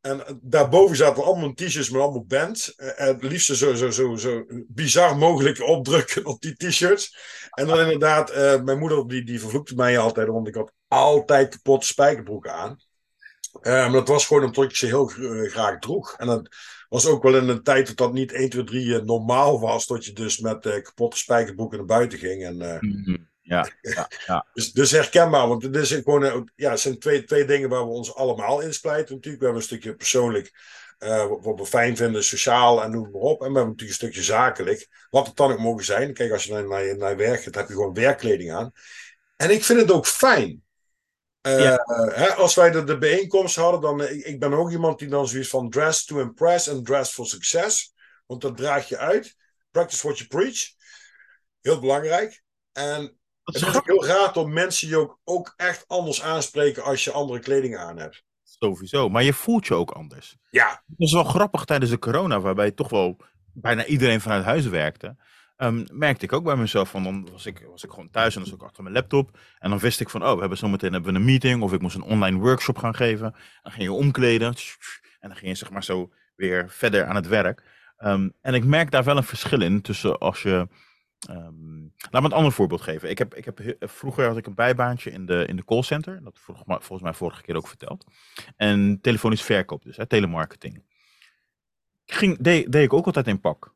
En daarboven zaten allemaal t-shirts met allemaal bands. Eh, Het liefst zo, zo, zo, zo bizar mogelijk opdrukken op die t-shirts. En dan inderdaad, eh, mijn moeder die, die vervloekte mij altijd, want ik had altijd kapotte spijkerbroeken aan. Eh, maar dat was gewoon omdat ik ze heel eh, graag droeg. En dat was ook wel in een tijd dat dat niet 1, 2, 3 eh, normaal was. Dat je dus met eh, kapotte spijkerbroeken naar buiten ging. En, eh, Mhm. Ja, ja, ja. dus, dus herkenbaar, want het, is gewoon, eh, ja, het zijn twee, twee dingen waar we ons allemaal in splijten natuurlijk. We hebben een stukje persoonlijk, wat, we fijn vinden, sociaal en noem maar op. En we hebben natuurlijk een stukje zakelijk, wat het dan ook mogen zijn. Kijk, als je naar, naar, naar werk gaat, heb je gewoon werkkleding aan. En ik vind het ook fijn. Eh, Ja. hè, als wij de, de bijeenkomst hadden, dan eh, ik, ik ben ook iemand die dan zoiets van dress to impress en dress for success. Want dat draag je uit. Practice what you preach. Heel belangrijk. En Dat het is is ook heel raar dat mensen je ook, ook echt anders aanspreken als je andere kleding aan hebt. sowieso. Maar je voelt je ook anders. Ja, Het was wel grappig tijdens de corona, waarbij toch wel bijna iedereen vanuit huis werkte. Ehm, merkte ik ook bij mezelf van, dan was ik, was ik gewoon thuis en dan zat ik achter mijn laptop. En dan wist ik van, oh, we hebben zometeen hebben we een meeting of ik moest een online workshop gaan geven. Dan ging je omkleden en dan ging je zeg maar zo weer verder aan het werk. Ehm, en ik merk daar wel een verschil in tussen als je... ehm, laat me een ander voorbeeld geven. Ik heb, ik heb, he- vroeger had ik een bijbaantje in de, in de callcenter. Dat vroeg, volgens mij vorige keer ook verteld. En telefonisch verkoop dus, hè, telemarketing. Ging, deed, deed ik ook altijd in pak.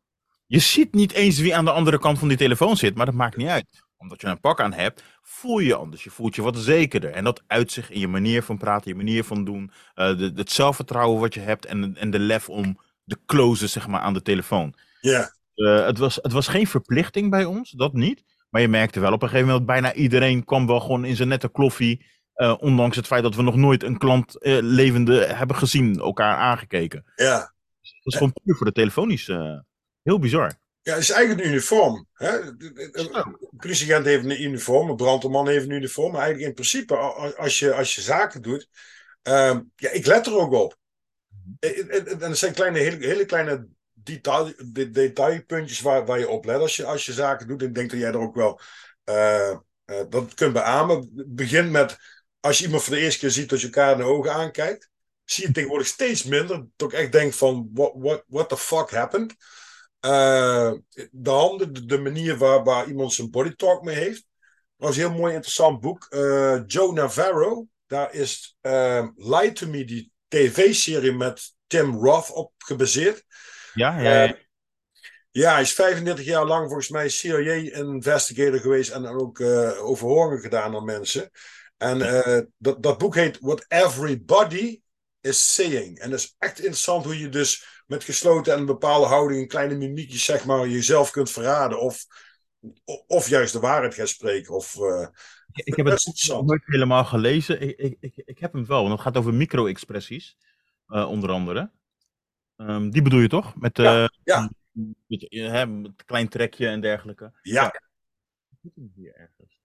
Je ziet niet eens wie aan de andere kant van die telefoon zit, maar dat maakt niet uit. Omdat je een pak aan hebt, voel je anders. Je voelt je wat zekerder. En dat uit zich in je manier van praten, je manier van doen. eh, de, het zelfvertrouwen wat je hebt en, en de lef om de closen zeg maar, aan de telefoon. ja, Eh, het, was, het was geen verplichting bij ons, dat niet. Maar je merkte wel op een gegeven moment, bijna iedereen kwam wel gewoon in zijn nette kloffie. eh, ondanks het feit dat we nog nooit een klant levende hebben gezien, elkaar aangekeken. ja. Dat is gewoon puur voor de telefonisch. Heel bizar. Ja, het is eigenlijk een uniform. Hè? Een politieagent heeft een uniform, een brandweerman heeft een uniform. Maar eigenlijk in principe, als je, als je zaken doet, ehm, ja, ik let er ook op. En- En dat zijn kleine, hele, hele kleine detail, de- detailpuntjes waar, waar je op let als je, als je zaken doet. Ik denk dat jij er ook wel eh, eh, dat kunt beamen. Het begint met, als je iemand voor de eerste keer ziet dat je elkaar in de ogen aankijkt, zie je tegenwoordig steeds minder. Dat ik echt denk van, what, what, what the fuck happened? Eh, de handen, de, de manier waar, waar iemand zijn body talk mee heeft. Dat was een heel mooi interessant boek. Eh, Joe Navarro, daar is eh, Lie to Me, die tv-serie met Tim Roth op gebaseerd. Ja, ja, ja. Eh, Ja, hij is 35 jaar lang volgens mij CIA-investigator geweest en ook uh, overhoringen gedaan aan mensen. En uh, dat, dat boek heet What Everybody is Saying. En dat is echt interessant hoe je dus met gesloten en een bepaalde houding, een kleine mimiekjes, zeg maar, jezelf kunt verraden. Of, of juist de waarheid gaat spreken. Of, uh, ik heb het nooit helemaal gelezen. Ik, ik, ik, ik heb hem wel, want het gaat over micro-expressies, uh, onder andere. Um, die bedoel je toch? Met, uh, ja, ja. Met, hè, met klein trekje en dergelijke. Ja. Hier ergens.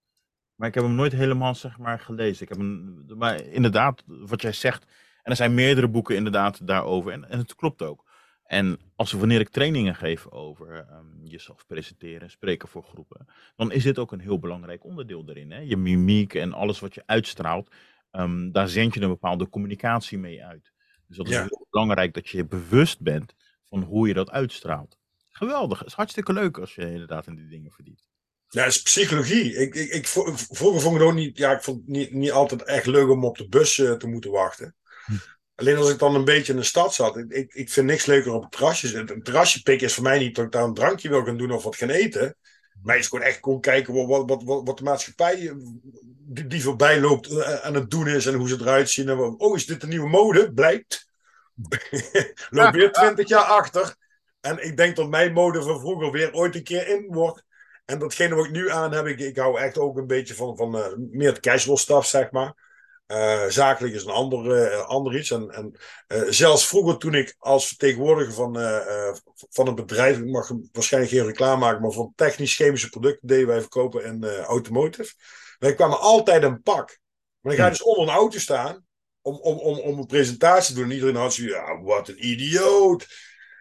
Maar ik heb hem nooit helemaal zeg maar, gelezen. Ik heb hem, maar inderdaad, wat jij zegt. En er zijn meerdere boeken inderdaad daarover. En, en het klopt ook. En als wanneer ik trainingen geef over um, jezelf presenteren, spreken voor groepen, dan is dit ook een heel belangrijk onderdeel erin. Hè? Je mimiek en alles wat je uitstraalt, um, daar zend je een bepaalde communicatie mee uit. Dus dat is heel belangrijk dat je bewust bent van hoe je dat uitstraalt. Geweldig, het is hartstikke leuk als je inderdaad in die dingen verdiept. Ja, het is psychologie. Ik, ik, ik, vroeger vond ik het ook niet, ja, ik vond het niet, niet altijd echt leuk om op de bus uh, te moeten wachten. Alleen als ik dan een beetje in de stad zat, ik, ik, ik vind niks leuker op het terrasje. Een terrasje pikken is voor mij niet dat ik daar een drankje wil gaan doen of wat gaan eten. Maar is gewoon echt gewoon kijken wat, wat, wat, wat de maatschappij eh, die, voorbij loopt uh, aan het doen is en hoe ze eruit zien. En, oh, is dit een nieuwe mode? Blijkt. Loop weer twintig jaar achter. En ik denk dat mijn mode van vroeger weer ooit een keer in wordt. En datgene wat ik nu aan heb, ik, ik hou echt ook een beetje van, van meer het casual stuff, zeg maar. Uh, zakelijk is een ander, uh, ander iets. En, en uh, zelfs vroeger toen ik als vertegenwoordiger van, van een bedrijf, ik mag waarschijnlijk geen reclame maken, maar van technisch-chemische producten deden wij verkopen in automotive. Wij kwamen altijd een pak. Maar dan ga je dus onder een auto staan om, om, om, om een presentatie te doen. En iedereen had zoiets, ja, wat een idioot.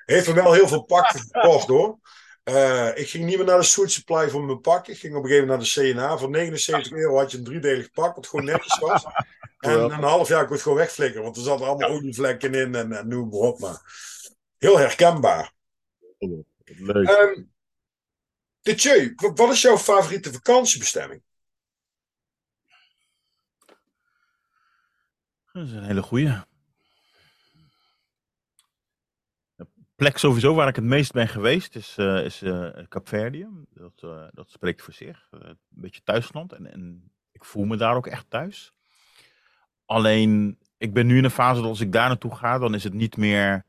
Heeft er wel heel veel pakken gekocht hoor. Uh, ik ging niet meer naar de Suit Supply voor mijn pak. Ik ging op een gegeven moment naar de CNA. Voor 79 euro had je een driedelig pak, wat gewoon netjes was. en een half jaar kon het gewoon wegflikkeren, want er zaten allemaal ja. olievlekken in en, en noem maar op. Maar heel herkenbaar. Leuk. Um, Tjeu, wat is jouw favoriete vakantiebestemming? Dat is een hele goeie. Plek sowieso waar ik het meest ben geweest is, uh, is uh, Capverdië. Dat, uh, dat spreekt voor zich. een beetje thuisland. En, en ik voel me daar ook echt thuis. Alleen, ik ben nu in een fase dat als ik daar naartoe ga, dan is het niet meer...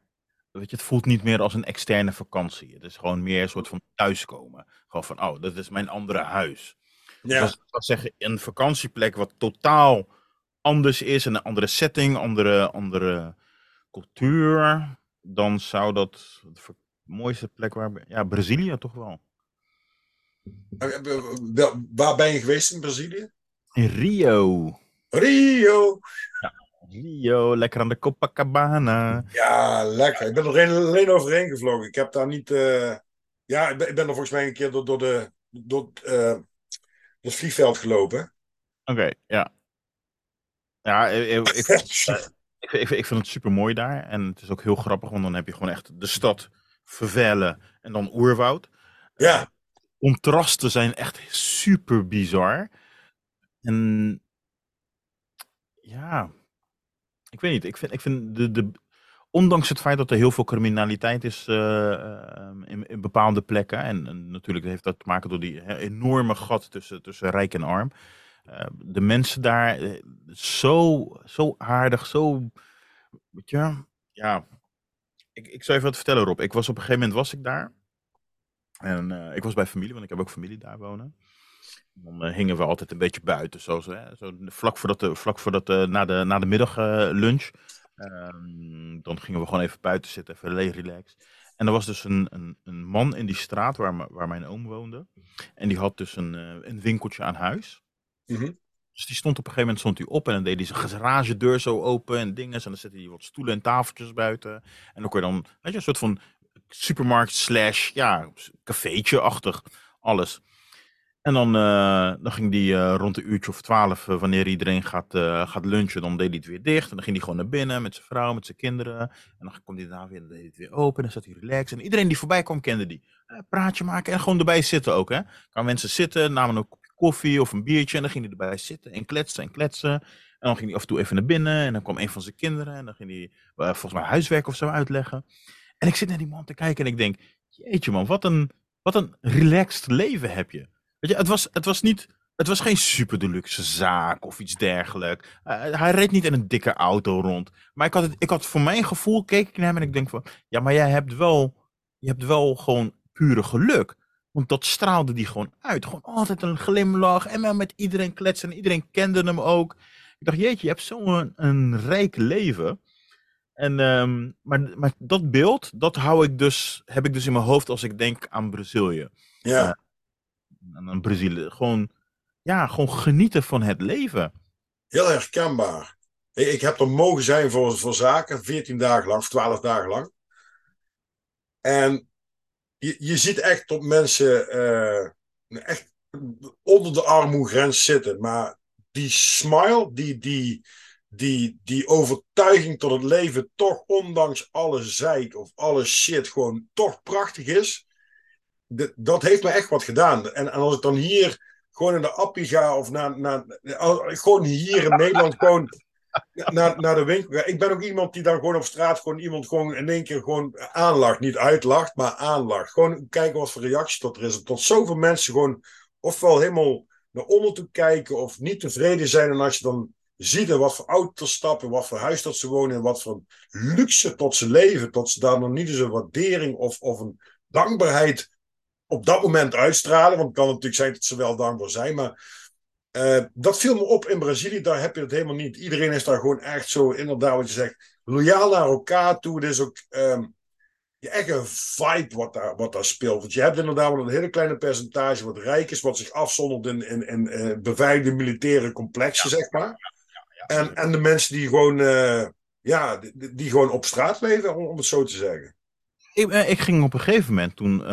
Weet je, het voelt niet meer als een externe vakantie. Het is gewoon meer een soort van thuiskomen. Gewoon van, oh, dat is mijn andere huis. Ja. Dus ik zeggen, een vakantieplek wat totaal anders is, een andere setting, andere, andere cultuur dan zou dat de mooiste plek waar. Ja, Brazilië toch wel. Waar ben je geweest in Brazilië? In Rio. Rio! Ja, Rio, lekker aan de Copacabana. Ja, lekker. Ik ben er alleen overheen gevlogen. Ik heb daar niet. Uh... Ja, ik ben, ik ben, er volgens mij een keer door, door, de, door uh, het vliegveld gelopen. Oké, okay, ja. Ja, ik, ik, ik, ik, ik vind het super mooi daar. En het is ook heel grappig, want dan heb je gewoon echt de stad, vervellen en dan oerwoud. Ja. Uh, contrasten zijn echt super bizar. En ja, ik weet niet. Ik vind, ik vind de, de, ondanks het feit dat er heel veel criminaliteit is uh, in, in, bepaalde plekken. En, en, natuurlijk heeft dat te maken door die enorme gat tussen, tussen rijk en arm. Uh, de mensen daar, zo, zo aardig, zo, weet je, ja. Ik, ik zou even wat vertellen Rob. Ik was op een gegeven moment was ik daar. En uh, ik was bij familie, want ik heb ook familie daar wonen. Dan uh, hingen we altijd een beetje buiten, zoals, hè, zo vlak voordat, de, vlak voordat de, na, de, na de middaglunch. Um, dan gingen we gewoon even buiten zitten, even relax. En er was dus een, een, een man in die straat waar, waar mijn oom woonde. En die had dus een, een winkeltje aan huis. -hmm. Dus die stond op een gegeven moment stond hij op en dan deed hij zijn garagedeur zo open en dingen. En dan zette hij wat stoelen en tafeltjes buiten. En dan kon je dan, weet je, een soort van supermarkt slash, ja, cafeetje-achtig, alles. En dan, uh, dan ging die uh, rond een uurtje of twaalf, uh, wanneer iedereen gaat, gaat lunchen, dan deed hij het weer dicht. En dan ging hij gewoon naar binnen met zijn vrouw, met zijn kinderen. En dan kwam hij daarna weer, dan deed hij het weer open. En dan zat hij relaxed. En iedereen die voorbij kwam, kende die. praatje maken en gewoon erbij zitten ook, hè. Kan mensen zitten, namen ook koffie of een biertje. En dan ging hij erbij zitten en kletsen en kletsen. En dan ging hij af en toe even naar binnen. En dan kwam een van zijn kinderen. En dan ging hij uh, volgens mij huiswerk of zo uitleggen. En ik zit naar die man te kijken en ik denk, jeetje man, wat een, wat een relaxed leven heb je. Weet je, het was, het was niet, het was geen super deluxe zaak of iets dergelijks. Uh, hij reed niet in een dikke auto rond. Maar ik had, het, ik had voor mijn gevoel, keek ik naar hem en ik denk van, ja, maar jij hebt wel, je hebt wel gewoon pure geluk. Want dat straalde die gewoon uit. Gewoon altijd een glimlach. En maar met iedereen kletsen. En iedereen kende hem ook. Ik dacht, jeetje, je hebt zo'n een, een rijk leven. En, um, maar, maar dat beeld, dat hou ik dus, heb ik dus in mijn hoofd als ik denk aan Brazilië. Ja. Uh, aan Brazilië. Gewoon, ja, gewoon genieten van het leven. Heel herkenbaar. Ik heb er mogen zijn voor, voor zaken, 14 dagen lang of 12 dagen lang. En je, je ziet echt dat mensen uh, echt onder de armoegrens zitten. Maar die smile, die, die, die, die overtuiging tot het leven toch ondanks alle zeik of alle shit gewoon toch prachtig is. dat heeft me echt wat gedaan. En, en als ik dan hier gewoon in de appie ga of naar, naar, gewoon hier in Nederland gewoon naar, naar de winkel. Ik ben ook iemand die dan gewoon op straat gewoon iemand gewoon in één keer gewoon aanlacht. Niet uitlacht, maar aanlacht. Gewoon kijken wat voor reactie tot er is. Tot zoveel mensen gewoon ofwel helemaal naar onder toe kijken of niet tevreden zijn. En als je dan ziet in wat voor auto's stappen, wat voor huis dat ze wonen en wat voor luxe tot ze leven, tot ze daar nog niet eens een waardering of, of een dankbaarheid op dat moment uitstralen. Want het kan natuurlijk zijn dat ze wel dankbaar zijn, maar uh, dat viel me op in Brazilië, daar heb je het helemaal niet. Iedereen is daar gewoon echt zo, inderdaad wat je zegt, loyaal naar elkaar toe. Het is ook um, je echt een vibe wat daar, wat daar speelt. Want je hebt inderdaad wel een hele kleine percentage wat rijk is, wat zich afzondert in, in, in uh, beveiligde militaire complexen, zeg maar. En, en de mensen die gewoon, uh, ja, die, die, gewoon op straat leven, om, om het zo te zeggen. Ik, ik, ging op een gegeven moment, toen uh,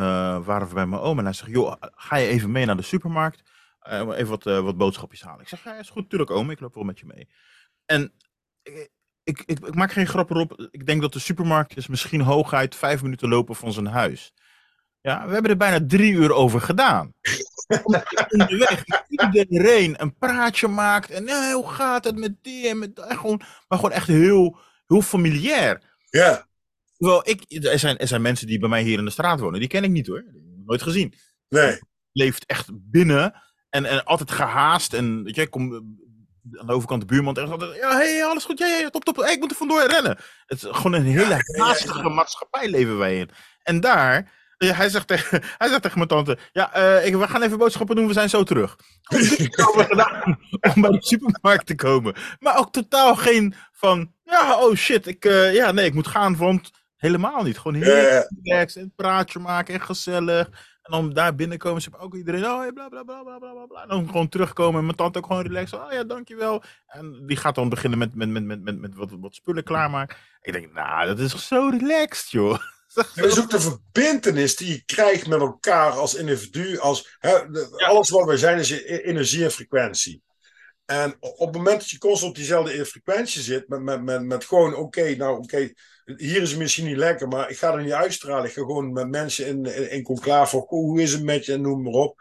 waren we bij mijn oom en hij zegt, joh, ga je even mee naar de supermarkt? Uh, even wat, uh, wat boodschapjes halen. Ik zeg, ja, is goed, tuurlijk oom, ik loop wel met je mee. En ik, ik, ik, ik, maak geen grap erop. Ik denk dat de supermarkt is misschien hooguit vijf minuten lopen van zijn huis. Ja, we hebben er bijna drie uur over gedaan. Onderweg iedereen een praatje maakt. En nee, hoe gaat het met die en met dat? Gewoon, maar gewoon echt heel, heel familiair. Ja. Terwijl ik, er zijn, er zijn mensen die bij mij hier in de straat wonen. Die ken ik niet hoor. Nooit gezien. Nee. Leeft echt binnen. En, en altijd gehaast. En weet je, kom aan de overkant de buurman. Altijd, ja, hey, alles goed. Ja, ja, top, top. Hey, ik moet er vandoor rennen. Het is gewoon een hele ja, haastige maatschappij leven wij in. En daar, hij, zegt tegen, hij zegt tegen mijn tante: Ja, uh, ik, we gaan even boodschappen doen, we zijn zo terug. we gedaan om bij de supermarkt te komen. Maar ook totaal geen van: Ja, oh shit, ik, uh, ja, nee, ik moet gaan, want helemaal niet. Gewoon heel relaxed en praatje maken en gezellig. En dan daar binnenkomen, ze hebben ook iedereen, oh, bla bla bla bla bla bla. En dan gewoon terugkomen en mijn tante ook gewoon relaxed. Oh ja, dankjewel. En die gaat dan beginnen met, met, met, met, met, met wat, wat spullen klaarmaken. Ik denk, nou, dat is zo relaxed, joh. Dat is ook de verbindenis die je krijgt met elkaar als individu. Als, hè, de, ja. Alles wat wij zijn is energie en frequentie. En op het moment dat je constant op diezelfde frequentie zit, met, met, met, met gewoon, oké, okay, nou oké, okay, hier is het misschien niet lekker, maar ik ga er niet uitstralen. Ik ga gewoon met mensen in, in, in conclave, hoe is het met je, en noem maar op.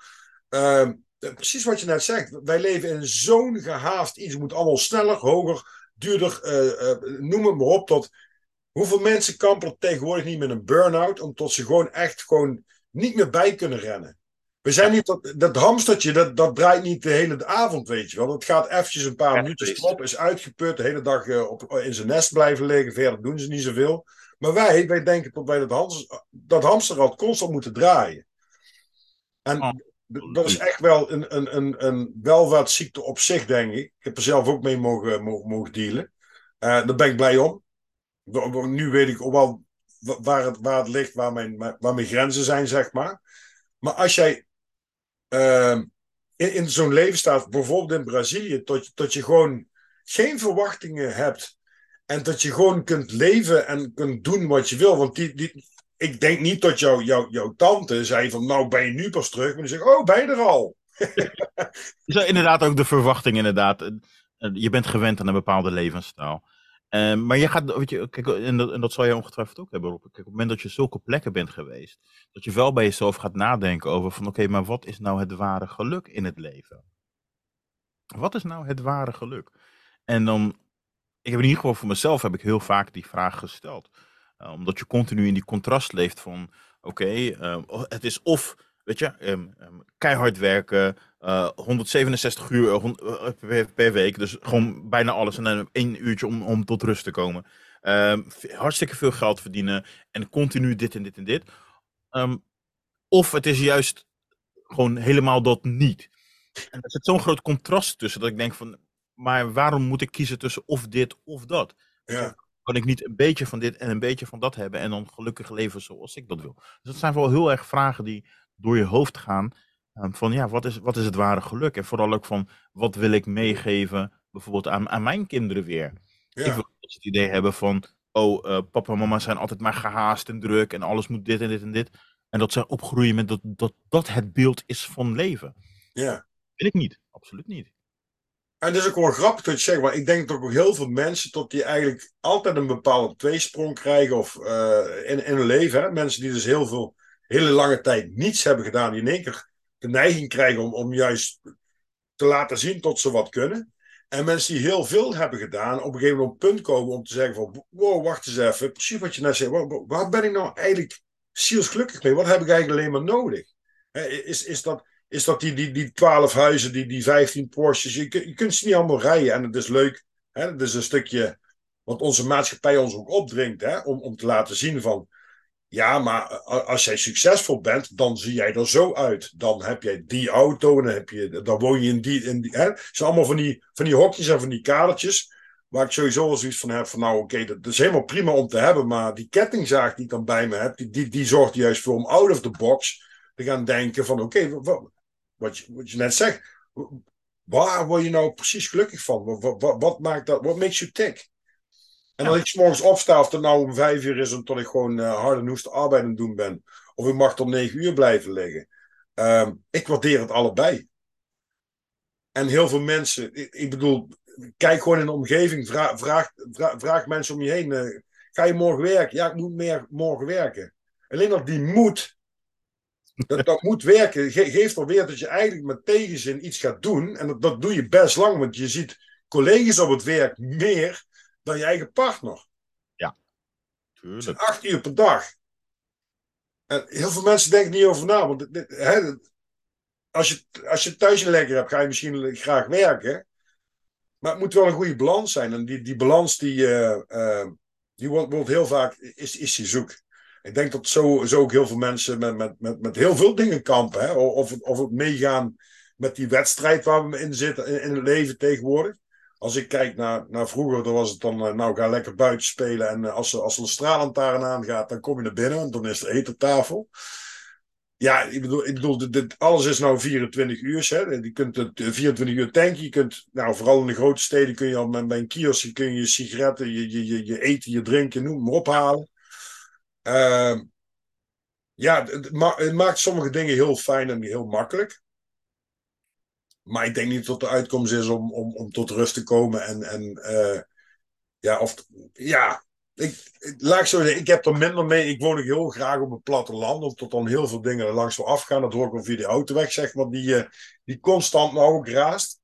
Uh, precies wat je net zegt. Wij leven in zo'n gehaast iets. Het moet allemaal sneller, hoger, duurder, uh, uh, noem het maar op. Tot, hoeveel mensen kampen tegenwoordig niet met een burn-out, omdat ze gewoon echt gewoon niet meer bij kunnen rennen. We zijn niet dat, dat hamstertje, dat, dat draait niet de hele avond, weet je wel. Dat gaat eventjes een paar ja, minuten stop, is uitgeput, de hele dag uh, op, in zijn nest blijven liggen. Verder doen ze niet zoveel. Maar wij, wij denken dat wij dat, hamster, dat hamsterrad constant moeten draaien. En oh. dat is echt wel een, een, een, een welvaartsziekte op zich, denk ik. Ik heb er zelf ook mee mogen, mogen, mogen dealen. Uh, daar ben ik blij om. Nu weet ik ook wel waar het, waar het ligt, waar mijn, waar mijn grenzen zijn, zeg maar. Maar als jij uh, in, in zo'n leven staat, bijvoorbeeld in Brazilië, dat, dat je gewoon geen verwachtingen hebt. En dat je gewoon kunt leven en kunt doen wat je wil. Want die, die, ik denk niet dat jou, jou, jouw tante zei van nou ben je nu pas terug. Maar die zegt, oh ben je er al? is inderdaad ook de verwachting inderdaad. Je bent gewend aan een bepaalde levensstijl. Uh, maar je gaat, weet je, kijk, en dat, dat zal je ongetwijfeld ook hebben. Kijk, op het moment dat je zulke plekken bent geweest, dat je wel bij jezelf gaat nadenken over van, oké, maar wat is nou het ware geluk in het leven? Wat is nou het ware geluk? En dan, ik heb in ieder geval voor mezelf heb ik heel vaak die vraag gesteld. Uh, omdat je continu in die contrast leeft van, oké, ehm, het is of, weet je, ehm, ehm, keihard werken, uh, 167 uur uh, per week, dus gewoon bijna alles en dan één uurtje om, om tot rust te komen. hartstikke veel geld verdienen en continu dit en dit en dit. of het is juist gewoon helemaal dat niet. En er zit zo'n groot contrast tussen dat ik denk van, maar waarom moet ik kiezen tussen of dit of dat? Ja. Kan ik niet een beetje van dit en een beetje van dat hebben en dan gelukkig leven zoals ik dat wil? Dus dat zijn wel heel erg vragen die door je hoofd gaan. Um, van ja, wat is, wat is het ware geluk? En vooral ook van wat wil ik meegeven, bijvoorbeeld aan, aan mijn kinderen weer? Ja. Ik wil dat het idee hebben van, oh, uh, papa en mama zijn altijd maar gehaast en druk en alles moet dit en dit en dit. En dat ze opgroeien met dat dat, dat het beeld is van leven. Ja. Wil ik niet, absoluut niet. En dat is ook wel grappig dat je zegt, maar ik denk dat ook heel veel mensen tot die eigenlijk altijd een bepaalde tweesprong krijgen of, uh, in, in hun leven. Hè? Mensen die dus heel veel, hele lange tijd niets hebben gedaan, die in één keer de neiging krijgen om, om juist te laten zien tot ze wat kunnen. En mensen die heel veel hebben gedaan, op een gegeven moment op een punt komen om te zeggen van, wow, wacht eens even, precies wat je net zei, waar, ben ik nou eigenlijk zielsgelukkig mee? Wat heb ik eigenlijk alleen maar nodig? Is, is dat is dat die, die, die 12 huizen, die, die 15 Porsches, je, je kunt ze niet allemaal rijden. En het is leuk, het is een stukje wat onze maatschappij ons ook opdringt, hè? Om, om te laten zien van, ja, maar als jij succesvol bent, dan zie jij er zo uit. Dan heb jij die auto dan, heb je, dan woon je in die. In die hè? Het zijn allemaal van die, van die hokjes en van die kadertjes. Waar ik sowieso wel zoiets van heb: van nou, oké, dat, is helemaal prima om te hebben. Maar die kettingzaag die ik dan bij me heb, die, die, die zorgt juist voor om out of the box te gaan denken: van oké, wat wat je net zegt. Waar word je nou precies gelukkig van? Wat, wat, wat maakt dat? What makes you tick? En als ik morgens opsta, of het nou om vijf uur is, omdat ik gewoon uh, harde noeste arbeid aan het doen ben, of ik mag tot negen uur blijven liggen. Uh, ik waardeer het allebei. En heel veel mensen, ik, ik bedoel, kijk gewoon in de omgeving, vraag, vraag, vraag, vraag mensen om je heen. Uh, ga je morgen werken? Ja, ik moet meer morgen werken. Alleen dat die moed dat, dat moet werken. Ge geeft alweer dat je eigenlijk met tegenzin iets gaat doen. En dat, dat doe je best lang, want je ziet collega's op het werk meer dan je eigen partner. Ja, tuurlijk. Acht uur per dag. En heel veel mensen denken niet over na. Want hè, als, je, als je thuis een lekker hebt, ga je misschien graag werken. Maar het moet wel een goede balans zijn. En die, die balans die, uh, uh, die wordt, wordt heel vaak is, is die zoek. Ik denk dat zo, zo ook heel veel mensen met, met, met, met heel veel dingen kampen. Hè? Of, het, of het meegaan met die wedstrijd waar we in zitten in, in het leven tegenwoordig. Als ik kijk naar, naar vroeger, dan was het dan, eh, nou ga lekker buiten spelen. En eh, als, als er een straalantaren aangaat, dan kom je naar binnen, want dan is er eettafel. Ja, ik bedoel, ik bedoel dit, alles is nou 24 uur. Hè? Je kunt het 24 eh, uur tanken. Je kunt, nou, vooral in de grote steden kun je al bij een kiosk kun je, sigaretten, je, je, je, je eten, je drinken, noem maar ophalen. Uh, ja, het, ma het, maakt sommige dingen heel fijn en heel makkelijk. Maar ik denk niet dat de uitkomst is om, om, om tot rust te komen. En, en uh, ja, of, ja ik, laat zo zeggen, ik heb er minder mee. Ik woon ook heel graag op het platteland, omdat dan heel veel dingen langs wil afgaan. Dat hoor ik wel via de autoweg, zeg maar, die, uh, die constant nou ook raast.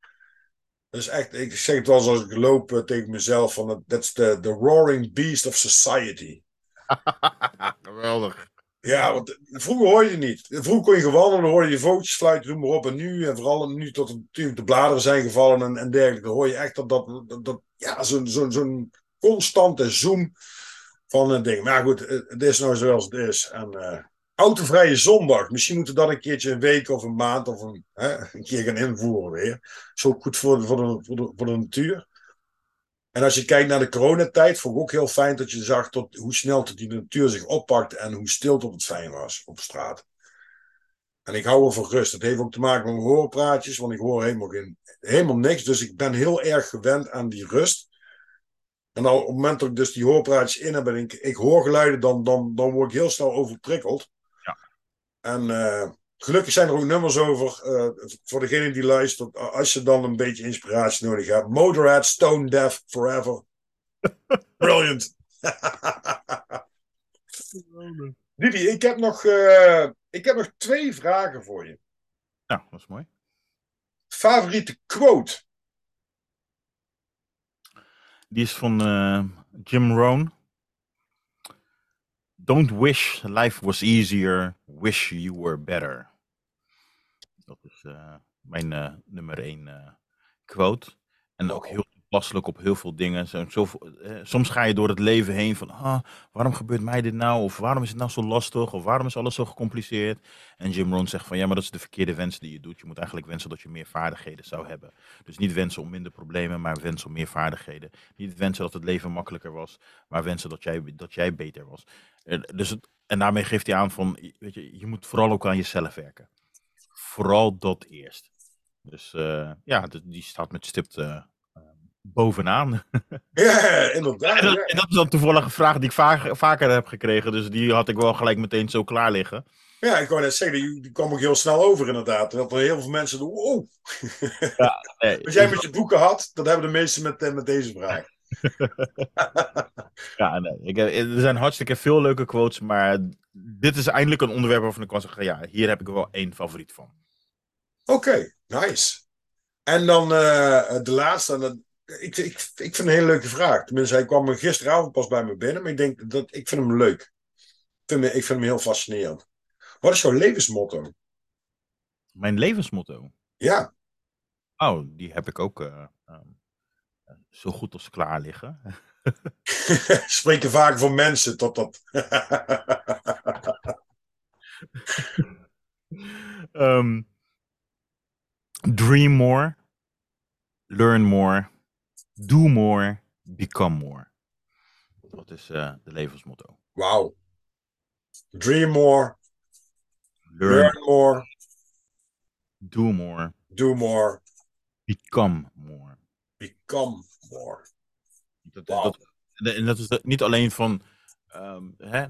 Dus echt, ik zeg het wel zoals ik loop uh, tegen mezelf: van that's the, the roaring beast of society. Geweldig. Ja, want vroeger hoorde je niet. Vroeger kon je gewoon dan hoorde je vogeltjes fluiten, noem maar op. En nu, en vooral nu tot de bladeren zijn gevallen en, en dergelijke, dan hoor je echt dat, dat, dat, ja, zo'n zo'n zo'n constante zoom van een ding. Maar goed, het is nou zoals het is. En uh, autovrije zondag. Misschien moeten we dat een keertje een week of een maand of een, hè, een keer gaan invoeren weer. Zo goed voor, voor, de, voor, de, voor de natuur. En als je kijkt naar de coronatijd, vond ik ook heel fijn dat je zag tot hoe snel tot die natuur zich oppakt en hoe stil tot het fijn was op straat. En ik hou wel van rust. Dat heeft ook te maken met mijn hoorpraatjes, want ik hoor helemaal, geen, helemaal niks. Dus ik ben heel erg gewend aan die rust. En op het moment dat ik dus die hoorpraatjes in heb en ik, ik hoor geluiden, dan, dan, dan word ik heel snel overprikkeld. Ja. En uh, Gelukkig zijn er ook nummers over. Uh, voor degene die luistert, als je dan een beetje inspiratie nodig hebt. Motorhead, Stone Deaf, Forever. Brilliant. Didi, ik heb, nog, uh, ik heb nog twee vragen voor je. Ja, dat is mooi. Favoriete quote? Die is van uh, Jim Rohn. Don't wish life was easier, wish you were better. Dat is uh, mijn uh, nummer één uh, quote. En ook heel toepasselijk op heel veel dingen. Zo, eh, soms ga je door het leven heen van, ah, waarom gebeurt mij dit nou? Of waarom is het nou zo lastig? Of waarom is alles zo gecompliceerd? En Jim Rohn zegt van, ja, maar dat is de verkeerde wens die je doet. Je moet eigenlijk wensen dat je meer vaardigheden zou hebben. Dus niet wensen om minder problemen, maar wensen om meer vaardigheden. Niet wensen dat het leven makkelijker was, maar wensen dat jij, dat jij beter was. Dus het, en daarmee geeft hij aan van, weet je, je moet vooral ook aan jezelf werken. Vooral dat eerst. Dus uh, ja, die staat met stipt bovenaan. Ja, inderdaad. En dat, en dat, is dan toevallig een vraag die ik vaak, vaker heb gekregen. Dus die had ik wel gelijk meteen zo klaar liggen. Ja, ik wou net zeggen, die, die kwam ook heel snel over inderdaad. Dat er heel veel mensen doen, wow. Ja, nee, Als jij met je boeken had, dat hebben de meesten met, met deze vraag. ja, nee. Ik, er zijn hartstikke veel leuke quotes, maar dit is eindelijk een onderwerp waarvan ik kan zeggen, ja, hier heb ik wel één favoriet van. Oké, nice. En dan uh, de laatste, en dat, ik, ik, ik vind een hele leuke vraag. Tenminste, hij kwam gisteravond pas bij me binnen, maar ik denk dat ik vind hem leuk. Ik vind, hem, ik vind hem heel fascinerend. Wat is jouw levensmotto? Mijn levensmotto? Ja. Oh, die heb ik ook uh, um, zo goed als klaar liggen. Spreken vaak voor mensen tot dat. um, dream more, learn more, do more, become more. Dat is uh, de levensmotto. Wauw. Dream more, learn, learn, more, do more, do more, become more. Become more. Dat, wow. dat, en dat is niet alleen van um, hè,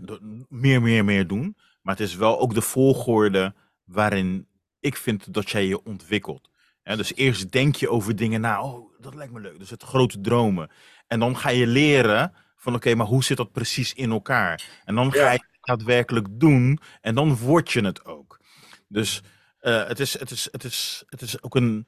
meer, meer, meer doen, maar het is wel ook de volgorde waarin ik vind dat jij je ontwikkelt. Ja, dus eerst denk je over dingen na, oh, dat lijkt me leuk. Dus het grote dromen. En dan ga je leren van, oké, maar hoe zit dat precies in elkaar? En dan ga je het daadwerkelijk doen en dan word je het ook. Dus uh, het, is, het, is, het, is, het is ook een,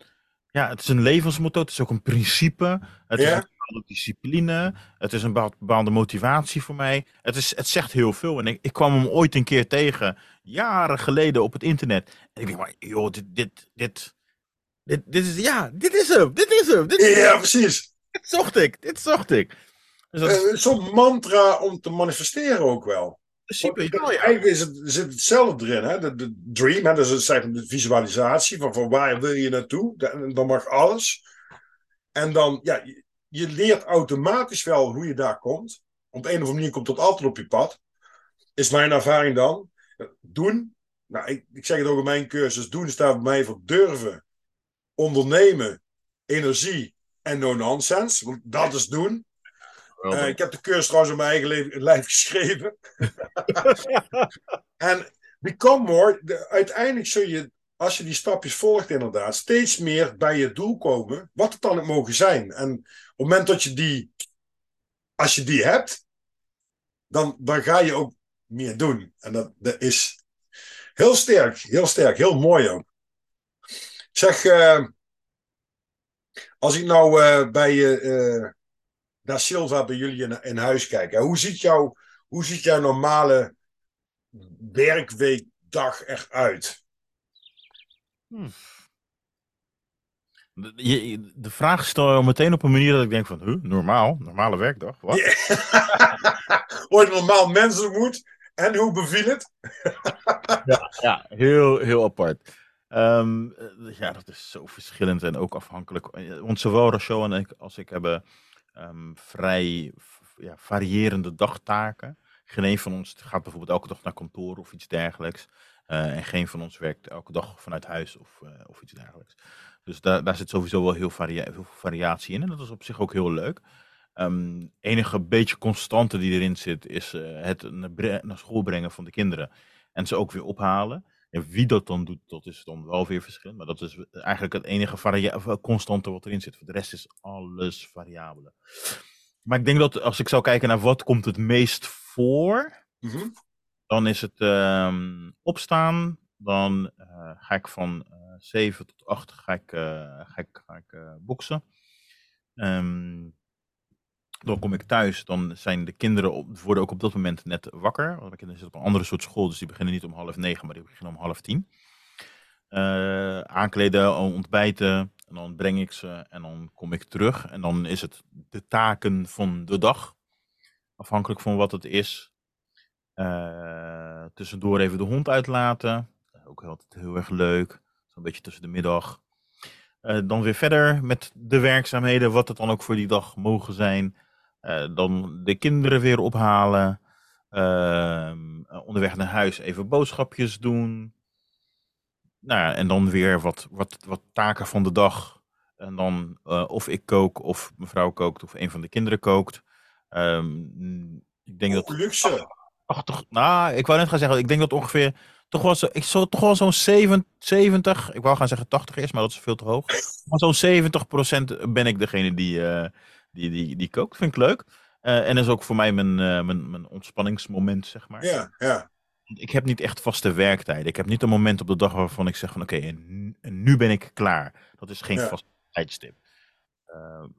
ja, het is een levensmotto, het is ook een principe. Het is een bepaalde discipline. Het is een bepaalde motivatie voor mij. Het, is, het zegt heel veel. En ik, ik kwam hem ooit een keer tegen, jaren geleden op het internet. En ik dacht, maar joh, dit, dit, dit, dit, dit is, ja, dit is hem, dit is hem. Dit is ja, hem. precies. Dit zocht ik, dit zocht ik. Dus dat... uh, Zo'n mantra om te manifesteren ook wel. Super, ja. Eigenlijk is het, zit hetzelfde erin, hè? De, de dream, hè? dat is de visualisatie van, van waar wil je naartoe. Dan mag alles. En dan, ja, je, je leert automatisch wel hoe je daar komt. Op een of andere manier komt dat altijd op je pad. Is mijn ervaring dan. Doen. Nou, ik, ik zeg het ook in mijn cursus. Doen staat bij mij voor durven ondernemen, energie en no-nonsense. Want dat is doen. Uh, ik heb de cursus trouwens op mijn eigen leven, lijf geschreven. en become more, de, uiteindelijk zul je, als je die stapjes volgt inderdaad, steeds meer bij je doel komen, wat het dan ook mogen zijn. En op het moment dat je die, als je die hebt, dan, dan ga je ook meer doen. En dat, dat is heel sterk, heel sterk, heel mooi ook. Zeg, uh, als ik nou uh, bij uh, naar Silva bij jullie in, in huis kijk, hè, hoe, ziet jouw, hoe ziet jouw normale werkweekdag eruit? Hmm. De, de vraag stel je meteen op een manier dat ik denk van, huh, normaal, normale werkdag, wat? Yeah. Ooit normaal mensen moet en hoe beviel het? ja, ja, heel, heel apart. Um, ja, dat is zo verschillend en ook afhankelijk. Eh, want zowel Rachel en ik als ik hebben um, vrij ja, variërende dagtaken. Geen van ons gaat bijvoorbeeld elke dag naar kantoor of iets dergelijks. Uh, en geen van ons werkt elke dag vanuit huis of, of iets dergelijks. Dus daar, daar zit sowieso wel heel, veel variatie in. En dat is op zich ook heel leuk. Um, enige beetje constante die erin zit, is het naar school brengen van de kinderen. En ze ook weer ophalen. En wie dat dan doet, dat is dan wel weer verschillend. Maar dat is eigenlijk het enige constante wat erin zit. Voor de rest is alles variabele. Maar ik denk dat als ik zou kijken naar wat komt het meest voor, mm -hmm. dan is het um, opstaan. Dan uh, ga ik van uh, 7 tot 8 ga ik, uh, ga ik, ga ik boksen. Um, Dan kom ik thuis, dan zijn de kinderen worden ook op dat moment net wakker. Want mijn kinderen zitten op een andere soort school, dus die beginnen niet om half negen, maar die beginnen om half tien. Uh, aankleden, ontbijten, en dan breng ik ze en dan kom ik terug. En dan is het de taken van de dag, afhankelijk van wat het is. Uh, tussendoor even de hond uitlaten, ook altijd heel erg leuk. Zo'n beetje tussen de middag. Uh, dan weer verder met de werkzaamheden, wat het dan ook voor die dag mogen zijn. Uh, dan de kinderen weer ophalen. Uh, onderweg naar huis even boodschapjes doen. Nou ja, en dan weer wat, wat, wat taken van de dag. En dan of ik kook, of mevrouw kookt, of een van de kinderen kookt. Um, ik denk dat. Luxe. Ach, toch, nou, ik wou net gaan zeggen, ik denk dat ongeveer toch wel, zo, ik zou toch wel zo'n 70, ik wou gaan zeggen 80 is, maar dat is veel te hoog. Maar zo'n 70% ben ik degene die, uh, die, die, die kookt. Vind ik leuk. Uh, en dat is ook voor mij mijn, uh, mijn, mijn ontspanningsmoment, zeg maar. Ja, ja. Ik heb niet echt vaste werktijden. Ik heb niet een moment op de dag waarvan ik zeg van oké, okay, en, en, nu ben ik klaar. Dat is geen ja. vast tijdstip.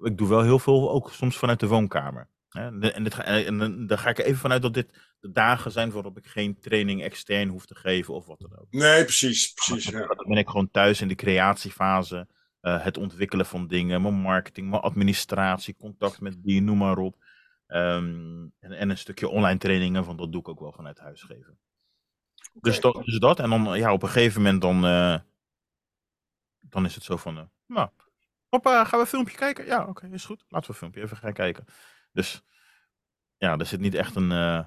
ik doe wel heel veel, ook soms vanuit de woonkamer. En, dit, en daar ga ik even vanuit dat dit de dagen zijn waarop ik geen training extern hoef te geven of wat dan ook. Nee, precies. precies ja. Dan ben ik gewoon thuis in de creatiefase, uh, het ontwikkelen van dingen, mijn marketing, mijn administratie, contact met die, noem maar op. Um, en, en, een stukje online trainingen, want dat doe ik ook wel vanuit huis geven. Okay. Dus, dat, dus dat. En dan ja, op een gegeven moment dan, uh, dan is het zo van, uh, nou, hoppa, gaan we een filmpje kijken? Ja, oké, okay, is goed. Laten we een filmpje even gaan kijken. Dus ja, er zit niet echt een. Uh,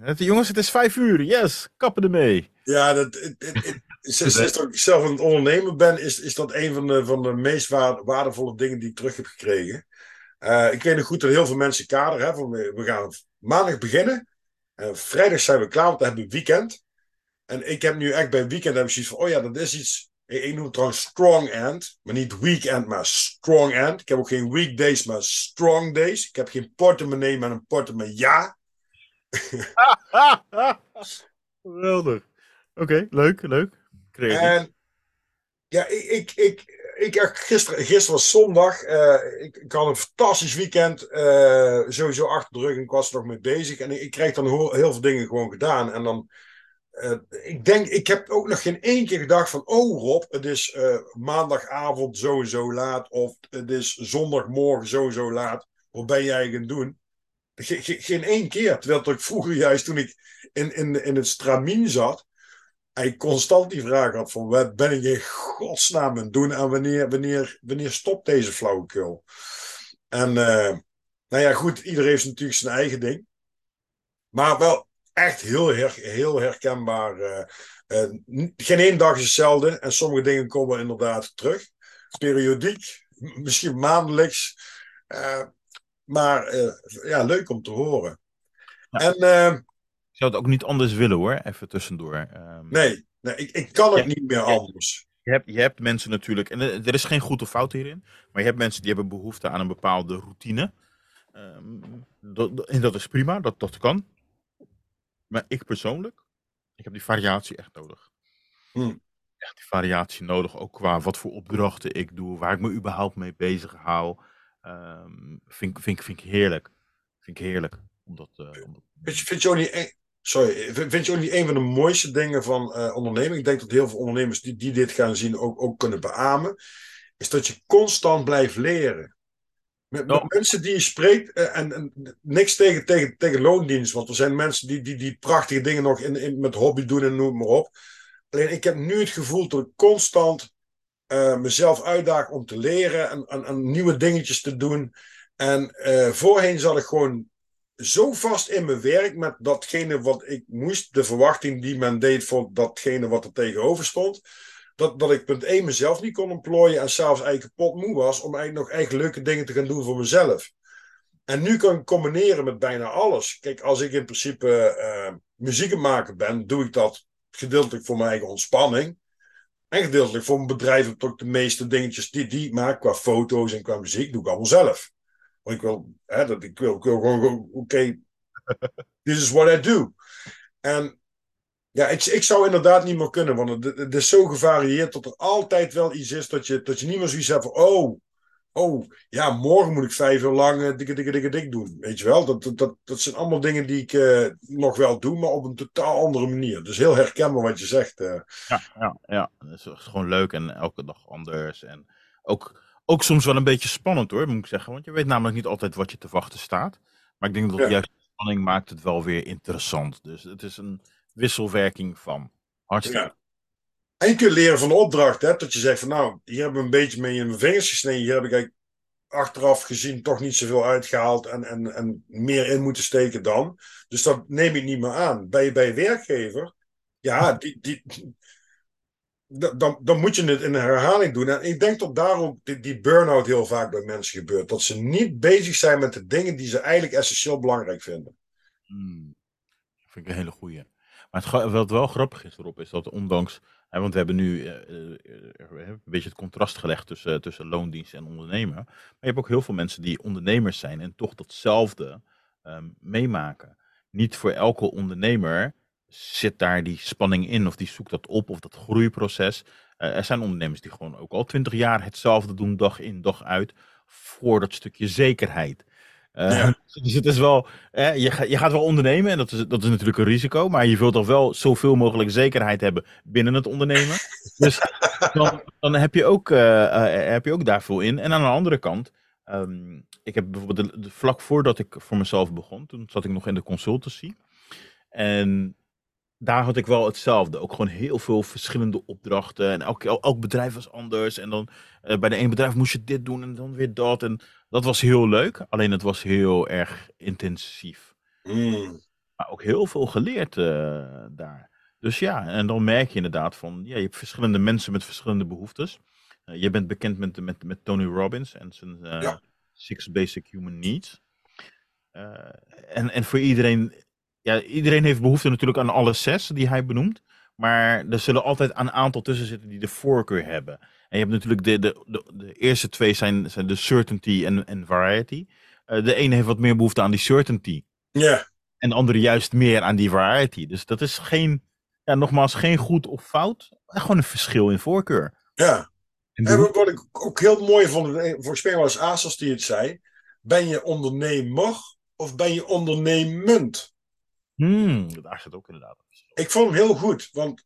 het, jongens, het is vijf uur. Yes, kappen ermee. Ja, dat, het, het, sinds, sinds ik zelf aan het ondernemen ben, is, is dat een van de, van de meest waardevolle dingen die ik terug heb gekregen. Uh, ik weet nog goed dat heel veel mensen kader hebben. We gaan maandag beginnen. Uh, vrijdag zijn we klaar, want dan hebben we weekend. En ik heb nu echt bij weekend heb ik zoiets van: oh ja, dat is iets ik noem het trouwens strong end, maar niet weekend, maar strong end. Ik heb ook geen weekdays, maar strong days. Ik heb geen portemonnee, maar een portemonnee ja. Geweldig. Oké, leuk, leuk. En ja, ik, ik, ik, ik gisteren, gisteren was zondag. Uh, ik, had een fantastisch weekend. Uh, sowieso achter de rug en ik was er nog mee bezig. En ik, ik krijg dan heel, veel dingen gewoon gedaan. En dan uh, ik denk, ik heb ook nog geen één keer gedacht van, oh Rob, het is maandagavond sowieso laat, of het is zondagmorgen sowieso laat, wat ben jij gaan doen? Ge ge geen één keer. Terwijl ik vroeger juist, toen ik in, in, in het stramien zat, ik constant die vraag had van, wat ben ik in godsnaam aan het doen en wanneer, wanneer, wanneer stopt deze flauwekul? En uh, nou ja, goed, iedereen heeft natuurlijk zijn eigen ding. Maar wel, echt heel, her, heel herkenbaar. Uh, uh, geen één dag is hetzelfde en sommige dingen komen inderdaad terug. Periodiek, misschien maandelijks. Maar ja, leuk om te horen. Ja. En, zou het ook niet anders willen hoor, even tussendoor. Um, nee, nee ik, ik kan het ja, niet meer anders. Je hebt, je hebt mensen natuurlijk, en er is geen goed of fout hierin, maar je hebt mensen die hebben behoefte aan een bepaalde routine. Um, dat, en dat is prima, dat, dat kan. Maar ik persoonlijk, ik heb die variatie echt nodig. Hmm. Echt die variatie nodig, ook qua wat voor opdrachten ik doe, waar ik me überhaupt mee bezig hou. Um, vind, vind, vind ik heerlijk. Vind ik heerlijk. Omdat, uh, omdat... Vind, je, vind je ook niet, sorry, vind je ook niet een van de mooiste dingen van uh, ondernemen? Ik denk dat heel veel ondernemers die, die dit gaan zien ook, ook kunnen beamen. Is dat je constant blijft leren. Met, met mensen die je spreekt, uh, en, en, niks tegen, tegen, tegen loondienst, want er zijn mensen die, die, die prachtige dingen nog in, in, met hobby doen en noem maar op. Alleen ik heb nu het gevoel dat ik constant uh, mezelf uitdaag om te leren en, en, en nieuwe dingetjes te doen. En voorheen zat ik gewoon zo vast in mijn werk met datgene wat ik moest, de verwachting die men deed voor datgene wat er tegenover stond dat, dat ik punt 1 mezelf niet kon ontplooien en s'avonds eigenlijk kapot moe was om eigenlijk nog echt leuke dingen te gaan doen voor mezelf. En nu kan ik combineren met bijna alles. Kijk, als ik in principe uh, muziek maken ben, doe ik dat gedeeltelijk voor mijn eigen ontspanning. En gedeeltelijk voor mijn bedrijf heb ik de meeste dingetjes die, die maak, qua foto's en qua muziek, doe ik allemaal zelf. Want ik wil, hè, dat, ik wil, ik wil gewoon, oké, okay, this is what I do. En ja, ik, ik zou inderdaad niet meer kunnen, want het, het, is zo gevarieerd dat er altijd wel iets is dat je, dat je niet meer zoiets hebt van, oh, oh, ja, morgen moet ik vijf uur lang uh, dikke, dikke, dikke, dik doen. Weet je wel? Dat, dat, dat, zijn allemaal dingen die ik uh, nog wel doe, maar op een totaal andere manier. Dus heel herkenbaar wat je zegt. Uh. Ja, ja, ja. Het is gewoon leuk en elke dag anders. En ook, ook soms wel een beetje spannend hoor, moet ik zeggen. Want je weet namelijk niet altijd wat je te wachten staat. Maar ik denk dat ja. juist de spanning maakt het wel weer interessant. Dus het is een wisselwerking van. Hartstikke. Ja. En je kunt leren van de opdracht, hè, dat je zegt van nou, hier heb ik een beetje mee in mijn vingers gesneden, hier heb ik eigenlijk achteraf gezien toch niet zoveel uitgehaald en, en, en meer in moeten steken dan. Dus dat neem ik niet meer aan. Bij, bij werkgever, ja, die, die, dan, dan moet je het in een herhaling doen. En ik denk dat daarom die, die burn-out heel vaak bij mensen gebeurt. Dat ze niet bezig zijn met de dingen die ze eigenlijk essentieel belangrijk vinden. Hmm. Dat vind ik een hele goeie. Maar het, wat wel grappig is erop, is dat ondanks want we hebben nu uh, een beetje het contrast gelegd tussen, tussen loondienst en ondernemer. Maar je hebt ook heel veel mensen die ondernemers zijn en toch datzelfde um, meemaken. Niet voor elke ondernemer zit daar die spanning in of die zoekt dat op of dat groeiproces. Uh, er zijn ondernemers die gewoon ook al twintig jaar hetzelfde doen, dag in, dag uit, voor dat stukje zekerheid. Uh, Dus het is wel, je, gaat, je gaat wel ondernemen en dat is, dat is natuurlijk een risico, maar je wilt toch wel zoveel mogelijk zekerheid hebben binnen het ondernemen. dus dan, dan heb, je ook, uh, uh, heb je ook daar veel in. En aan de andere kant, um, ik heb bijvoorbeeld de, de, vlak voordat ik voor mezelf begon, toen zat ik nog in de consultancy. En daar had ik wel hetzelfde. Ook gewoon heel veel verschillende opdrachten. En elk, elk bedrijf was anders. En dan uh, bij de ene bedrijf moest je dit doen en dan weer dat. En dat was heel leuk. Alleen het was heel erg intensief. Mm. Maar ook heel veel geleerd uh, daar. Dus ja, en dan merk je inderdaad van, ja, je hebt verschillende mensen met verschillende behoeftes. Uh, je bent bekend met, met, met Tony Robbins en zijn ja. Six Basic Human Needs. en, en voor iedereen ja, iedereen heeft behoefte natuurlijk aan alle zes die hij benoemt. Maar er zullen altijd een aantal tussen zitten die de voorkeur hebben. En je hebt natuurlijk de, de, de, de eerste twee zijn, zijn de certainty en, en variety. Uh, de ene heeft wat meer behoefte aan die certainty. Ja. En de andere juist meer aan die variety. Dus dat is geen, ja, nogmaals, geen goed of fout. Gewoon een verschil in voorkeur. Ja. En, en wat ik ook heel mooi vond, volgens mij was Asos die het zei. Ben je ondernemer of ben je ondernemend? Hmm, daar zit ook inderdaad. Ik vond hem heel goed, want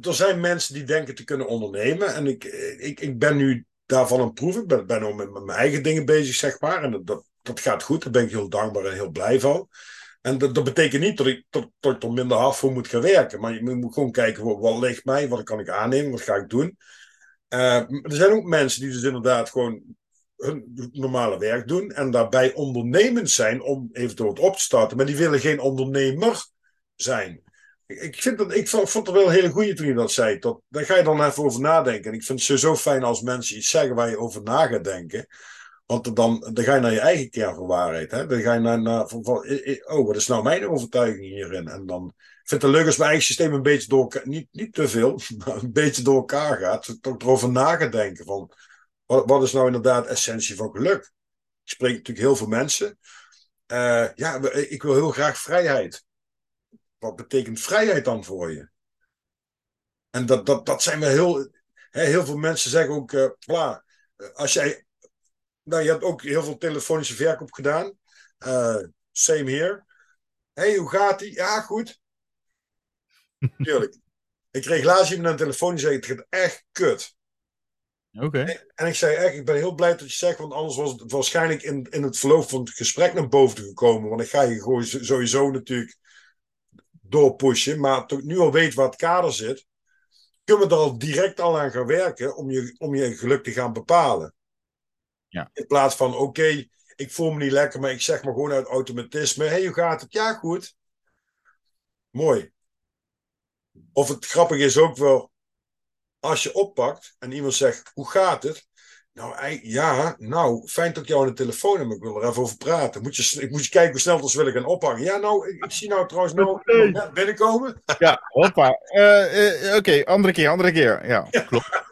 er zijn mensen die denken te kunnen ondernemen. En ik, ik, ik ben nu daarvan het proeven. Ik ben, ben ook met, mijn eigen dingen bezig, zeg maar. En dat, dat, gaat goed. Daar ben ik heel dankbaar en heel blij van. En dat, dat betekent niet dat ik tot, tot er minder hard voor moet gaan werken. Maar je moet gewoon kijken, wat, wat ligt mij? Wat kan ik aannemen? Wat ga ik doen? Uh, er zijn ook mensen die dus inderdaad gewoon hun normale werk doen en daarbij ondernemend zijn om eventueel het op te starten, maar die willen geen ondernemer zijn. Ik, vind dat, ik vond, het wel een hele goede toen je dat zei. Dat, daar ga je dan even over nadenken. En ik vind het zo fijn als mensen iets zeggen waar je over na gaat denken. Want dan, dan ga je naar je eigen kern van waarheid. Hè? Dan ga je naar, naar oh, wat is nou mijn overtuiging hierin? En dan ik vind het leuk als mijn eigen systeem een beetje door elkaar, niet, niet te veel, maar een beetje door elkaar gaat. Toch erover na gaan denken van, wat, wat is nou inderdaad essentie van geluk? Ik spreek natuurlijk heel veel mensen. Uh, ja, ik wil heel graag vrijheid. Wat betekent vrijheid dan voor je? En dat, dat, dat zijn we heel. Hè, heel veel mensen zeggen ook. Uh, bla, als jij. Nou, je hebt ook heel veel telefonische verkoop gedaan. Uh, same here. hey, hoe gaat die? Ja, goed. Tuurlijk. Ik kreeg laatst iemand aan de telefoon die zei: Het gaat echt kut. Oké. En ik zei echt, ik ben heel blij dat je zegt, want anders was het waarschijnlijk in, in het verloop van het gesprek naar boven gekomen. Want ik ga je gewoon sowieso natuurlijk doorpushen. Maar ik nu al weet waar het kader zit, kunnen we er al direct al aan gaan werken om je, om je geluk te gaan bepalen. Ja. In plaats van, oké, ik voel me niet lekker, maar ik zeg maar gewoon uit automatisme, hé, hey, hoe gaat het? Ja, goed. Mooi. Of het grappige is ook wel, als je oppakt en iemand zegt, hoe gaat het? Nou, ja, nou, fijn dat ik jou aan de telefoon heb, ik wil er even over praten. Moet je, ik moet je kijken hoe snel dat ze willen gaan ophangen. Ja, nou, ik, ik zie nou trouwens nou net binnenkomen. Ja, hoppa. Uh, uh, Oké, andere keer, andere keer. Ja, klopt.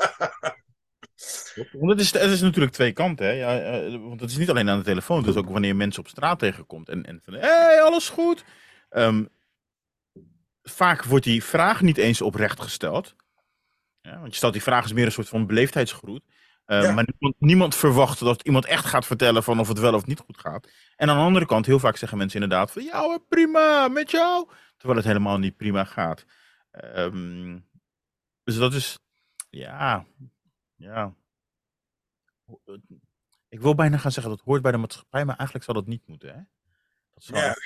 Want het is, het is natuurlijk twee kanten. Hè? Ja, uh, want het is niet alleen aan de telefoon, het is ook wanneer mensen op straat tegenkomt en, en van, hé, hey, alles goed? Um, vaak wordt die vraag niet eens oprecht gesteld. Ja, want je stelt die vraag als meer een soort van beleefdheidsgroet. Uh, Maar niemand, niemand, verwacht dat iemand echt gaat vertellen van of het wel of niet goed gaat. En aan de andere kant, heel vaak zeggen mensen inderdaad van ja, prima, met jou. Terwijl het helemaal niet prima gaat. Um, dus dat is, ja, ja. Ik wil bijna gaan zeggen dat hoort bij de maatschappij, maar eigenlijk zal dat niet moeten. Hè? Dat ja.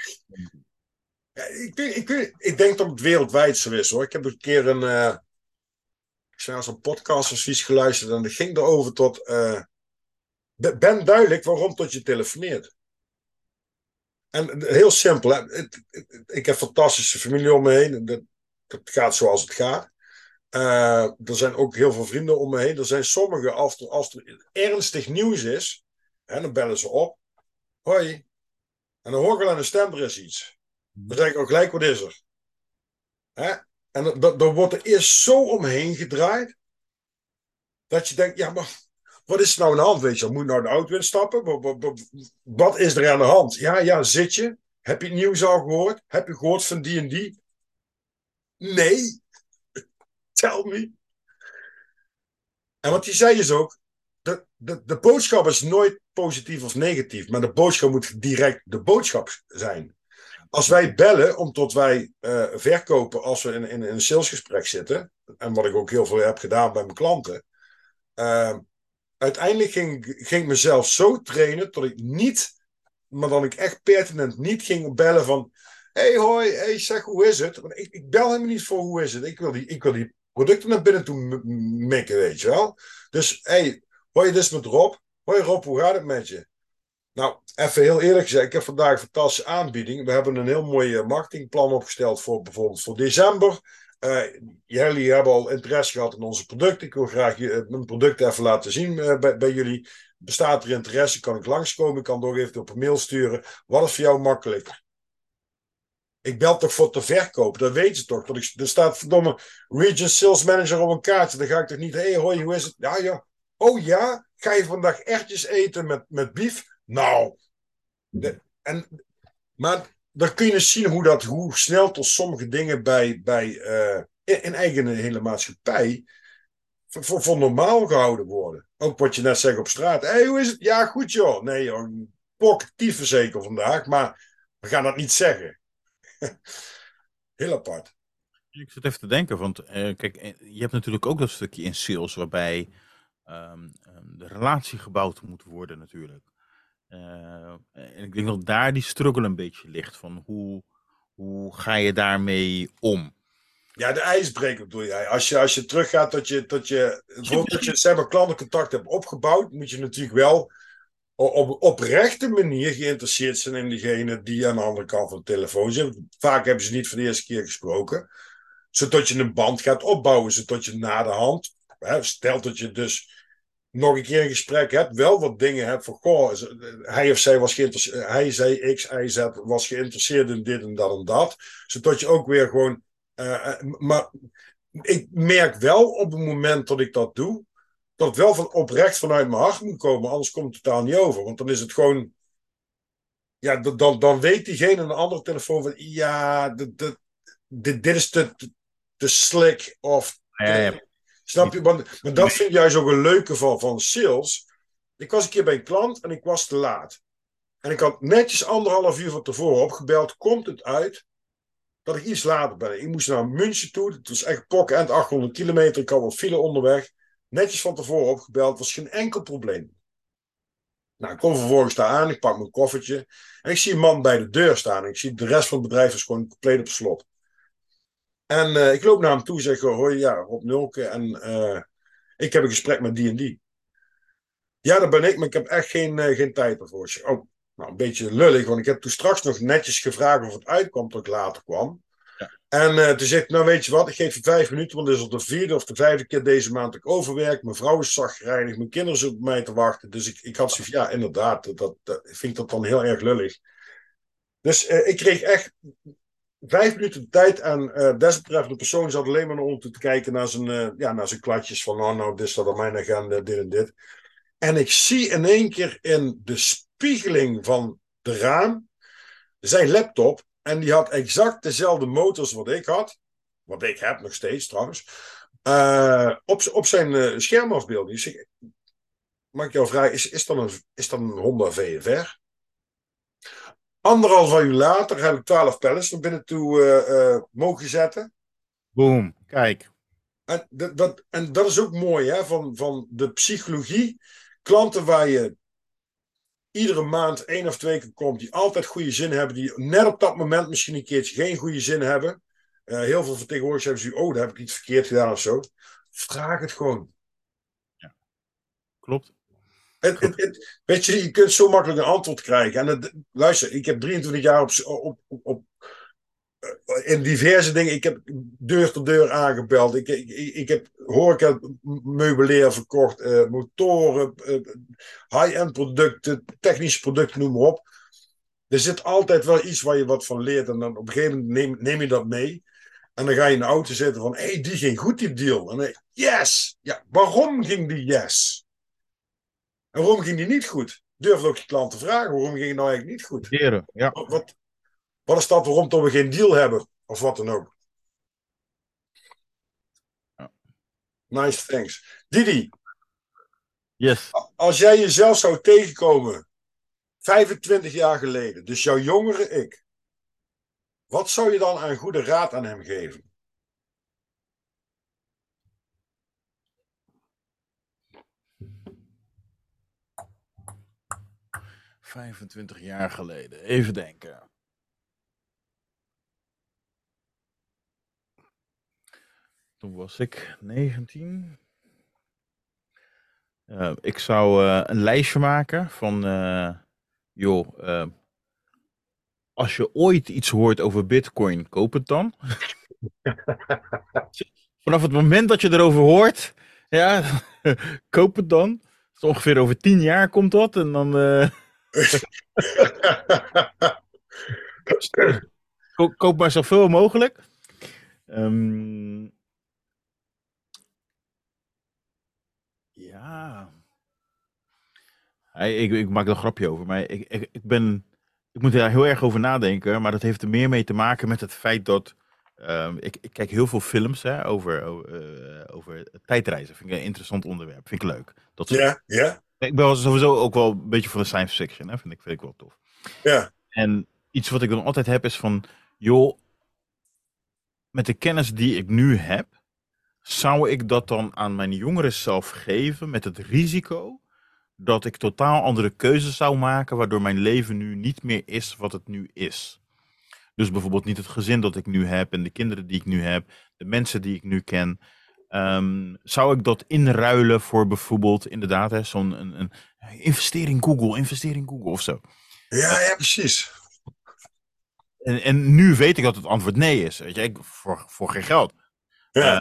ja. ik, denk, ik, ik denk dat het wereldwijd zo is hoor. Ik heb een keer een, uh, ik zei als een podcastadvies geluisterd en dat ging erover tot, uh, ben duidelijk waarom tot je telefoneert. En heel simpel, ik heb fantastische familie om me heen. Dat, gaat zoals het gaat. Uh, er zijn ook heel veel vrienden om me heen. Er zijn sommigen, als er, er ernstig nieuws is, hè, dan bellen ze op. Hoi. En dan hoor ik al aan de stem, er is iets. Dan zeg ik ook gelijk, wat is er? Hè? En dan wordt er eerst zo omheen gedraaid, dat je denkt, ja, maar wat is er nou aan de hand? Weet je, moet nou de auto instappen? Wat, is er aan de hand? Ja, ja, zit je? Heb je het nieuws al gehoord? Heb je gehoord van die en die? Nee. Tell me. En wat hij zei is ook, de, de, de boodschap is nooit positief of negatief, maar de boodschap moet direct de boodschap zijn. Als wij bellen, omdat wij uh, verkopen als we in, een salesgesprek zitten, en wat ik ook heel veel heb gedaan bij mijn klanten, uh, uiteindelijk ging, ging ik mezelf zo trainen dat ik niet, maar dan ik echt pertinent niet ging bellen van, hey hoi, hey zeg, hoe is het? Ik, ik bel helemaal niet voor hoe is het. Ik wil die, ik wil die producten naar binnen toe mikken, weet je wel. Dus, hey, hoi, dit is met Rob. Hoi Rob, hoe gaat het met je? Nou, even heel eerlijk gezegd, ik heb vandaag een fantastische aanbieding. We hebben een heel mooi eh, marketingplan opgesteld voor bijvoorbeeld voor december. Uh, jullie hebben al interesse gehad in onze producten. Ik wil graag je, eh, mijn product even laten zien bij, bij jullie. Bestaat er interesse? Kan ik langskomen? Ik kan door even op een mail sturen. Wat is voor jou makkelijker? Ik bel toch voor te verkopen, dat weten ze toch. Dat er staat verdomme Region Sales Manager op een kaartje. Dan ga ik toch niet, hé hey, hoi, hoe is het? Ja, ja. Oh ja, ga je vandaag ertjes eten met, met bief? Nou. De, en, maar dan kun je zien hoe, dat, hoe snel tot sommige dingen bij, bij uh, in, eigen hele maatschappij voor, voor, normaal gehouden worden. Ook wat je net zegt op straat. Hé, hoe is het? Ja, goed joh. Nee joh, pok zeker vandaag, maar we gaan dat niet zeggen. Heel apart. Ik zit even te denken, want uh, kijk, eh, je hebt natuurlijk ook dat stukje in sales waarbij um, de relatie gebouwd moet worden natuurlijk. Uh, en ik denk dat daar die struggle een beetje ligt van hoe, hoe ga je daarmee om? Ja, de ijsbreker doe jij. Als je, als je teruggaat tot je, tot je, dat je zeg maar, klantencontact hebt opgebouwd, moet je natuurlijk wel op oprechte manier geïnteresseerd zijn in diegene die aan de andere kant van de telefoon zit. Vaak hebben ze niet voor de eerste keer gesproken. Zodat je een band gaat opbouwen, zodat je na de hand, hè, stel dat je dus nog een keer een gesprek hebt, wel wat dingen hebt van, goh, hij of zij was geïnteresseerd, hij zei X, hij Z was geïnteresseerd in dit en dat en dat. Zodat je ook weer gewoon, uh, maar ik merk wel op het moment dat ik dat doe, dat wel van oprecht vanuit mijn hart moet komen, anders komt het totaal niet over. Want dan is het gewoon. Ja, dan, dan weet diegene aan de andere telefoon van. Ja, dit, is te, te slick. Of. Snap je? Want, maar dat vind ik juist ook een leuke van, van sales. Ik was een keer bij een klant en ik was te laat. En ik had netjes anderhalf uur van tevoren opgebeld. Komt het uit dat ik iets later ben? Ik moest naar München toe. Het was echt pokken en 800 kilometer. Ik had wat file onderweg. Netjes van tevoren opgebeld, was geen enkel probleem. Nou, ik kom vervolgens daar aan, ik pak mijn koffertje. En ik zie een man bij de deur staan. En ik zie de rest van het bedrijf is gewoon compleet op slot. En uh, ik loop naar hem toe en zeg: Hoi, ja, Rob Nulke. En uh, ik heb een gesprek met die en die. Ja, dat ben ik, maar ik heb echt geen, uh, geen tijd ervoor. Oh, nou, een beetje lullig, want ik heb toen straks nog netjes gevraagd of het uitkwam tot ik later kwam. En uh, toen zegt nou weet je wat, ik geef je vijf minuten, want dit is al de vierde of de vijfde keer deze maand dat ik overwerk. Mijn vrouw is zagrijnig, mijn kinderen zitten op mij te wachten. Dus ik, ik had zoiets ja inderdaad, dat, dat, vind ik dat dan heel erg lullig. Dus uh, ik kreeg echt vijf minuten tijd en uh, desbetreffende persoon zat alleen maar om te kijken naar zijn, uh, ja, naar zijn kladjes van oh nou, dit staat op mijn agenda, dit en dit. En ik zie in één keer in de spiegeling van de raam zijn laptop en die had exact dezelfde motors wat ik had. Wat ik heb nog steeds trouwens. Uh, op, op zijn schermafbeelding. mag ik jou vragen, is, is, dan een, is dan een Honda VFR? Anderhalf uur later heb ik 12 pallets naar binnen toe uh, uh, mogen zetten. Boom, kijk. En dat, dat, en dat is ook mooi hè, van, van de psychologie. Klanten waar je iedere maand één of twee keer komt, die altijd goede zin hebben, die net op dat moment misschien een keertje geen goede zin hebben. Uh, heel veel vertegenwoordigers hebben ze, oh, daar heb ik iets verkeerd gedaan of zo. Vraag het gewoon. Ja, klopt. Het, het, weet je, je kunt zo makkelijk een antwoord krijgen. En het, luister, ik heb 23 jaar op, op, op, eh, in diverse dingen. Ik heb deur tot deur aangebeld. Ik, ik, ik heb horeca meubilair verkocht. Uh, motoren, uh, high-end producten, technische producten, noem maar op. Er zit altijd wel iets waar je wat van leert. En dan op een gegeven moment neem, neem je dat mee. En dan ga je in de auto zitten van, hé, hey, die ging goed, die deal. En dan, yes! Ja, waarom ging die yes? En waarom ging die niet goed? Durf ook je klant te vragen, waarom ging het nou eigenlijk niet goed? Heren, ja. Wat, wat is dat waarom we geen deal hebben? Of wat dan ook. Ja. Nice, thanks. Didi. Yes. Als jij jezelf zou tegenkomen 25 jaar geleden, dus jouw jongere ik, wat zou je dan aan goede raad aan hem geven? Vijfentwintig jaar geleden. Even denken. Toen was ik 19. Uh, ik zou uh, een lijstje maken van, uh, joh, als je ooit iets hoort over Bitcoin, koop het dan. Vanaf het moment dat je erover hoort, ja, koop het dan. Dus ongeveer over tien jaar komt dat en dan. Koop, koop maar zoveel mogelijk. Um, Ja. ik, ik maak er een grapje over, maar ik, ik, ik ben. Ik moet daar heel erg over nadenken, maar dat heeft er meer mee te maken met het feit dat. Um, ik, ik, kijk heel veel films hè, over, over, uh, over tijdreizen. Vind ik een interessant onderwerp. Vind ik leuk. Dat ja, ja. Ik ben sowieso ook wel een beetje van de science fiction. Hè, vind, ik, vind ik wel tof. Ja. En iets wat ik dan altijd heb is van, joh, met de kennis die ik nu heb, zou ik dat dan aan mijn jongeren zelf geven met het risico dat ik totaal andere keuzes zou maken, waardoor mijn leven nu niet meer is wat het nu is? Dus bijvoorbeeld niet het gezin dat ik nu heb en de kinderen die ik nu heb, de mensen die ik nu ken. Um, zou ik dat inruilen voor bijvoorbeeld inderdaad zo'n een, een, investering Google, investering Google of zo? Ja, ja, precies. En, en nu weet ik dat het antwoord nee is. Weet je, ik, voor, voor geen geld. Ja. Uh,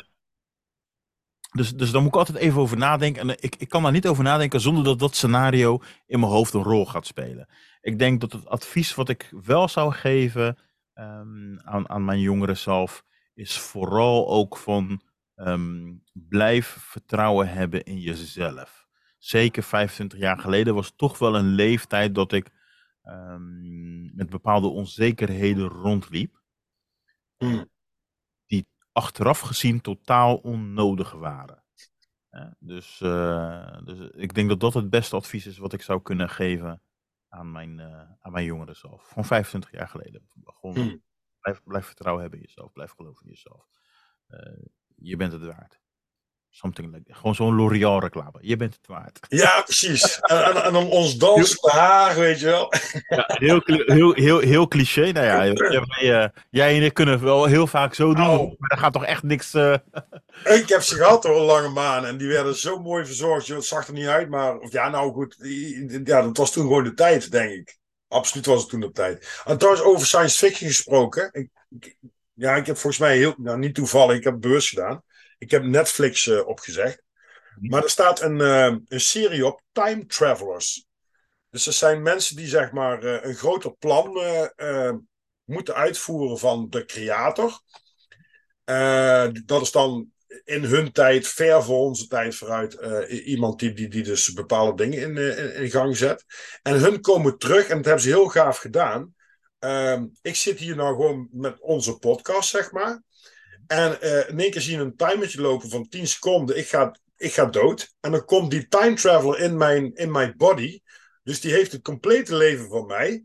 dus, dus daar moet ik altijd even over nadenken. En ik, ik kan daar niet over nadenken zonder dat dat scenario in mijn hoofd een rol gaat spelen. Ik denk dat het advies wat ik wel zou geven um, aan, aan mijn jongeren zelf, is vooral ook van um, blijf vertrouwen hebben in jezelf. Zeker 25 jaar geleden was toch wel een leeftijd dat ik um, met bepaalde onzekerheden rondliep. Hmm achteraf gezien totaal onnodig waren. dus, uh, dus ik denk dat dat het beste advies is wat ik zou kunnen geven aan mijn, uh, aan mijn jongeren zelf. Van 25 jaar geleden. Gewoon hmm. blijf, blijf vertrouwen hebben in jezelf. Blijf geloven in jezelf. Uh, je bent het waard. Something like Gewoon zo'n L'Oreal reclame. Je bent het waard. Ja, precies. En, en, en dan ons dansende haar, weet je wel. Ja, heel, heel, heel, heel cliché. Nou ja, jij, uh, jij en ik kunnen wel heel vaak zo doen. Oh. Maar er gaat toch echt niks... Uh... Ik heb ze gehad een lange maan. En die werden zo mooi verzorgd. Het zag er niet uit, maar... Of ja, nou goed. Ja, dat was toen gewoon de tijd, denk ik. Absoluut was het toen de tijd. En trouwens, over science fiction gesproken. Ik, ik, ja, ik heb volgens mij heel... Nou, niet toevallig. Ik heb beurs gedaan. Ik heb Netflix uh, opgezegd. Mhm. Maar er staat een, uh, een serie op, Time Travelers. Dus er zijn mensen die zeg maar uh, een groter plan moeten uitvoeren van de creator. dat is dan in hun tijd, ver voor onze tijd vooruit, iemand die, die, die dus bepaalde dingen in, in, in, gang zet. En hun komen terug en dat hebben ze heel gaaf gedaan. Ehm, ik zit hier nou gewoon met onze podcast, zeg maar. En uh, in één keer zien een timertje lopen van 10 seconden. Ik ga ik ga dood. En dan komt die time traveler in mijn, in mijn body. Dus die heeft het complete leven van mij.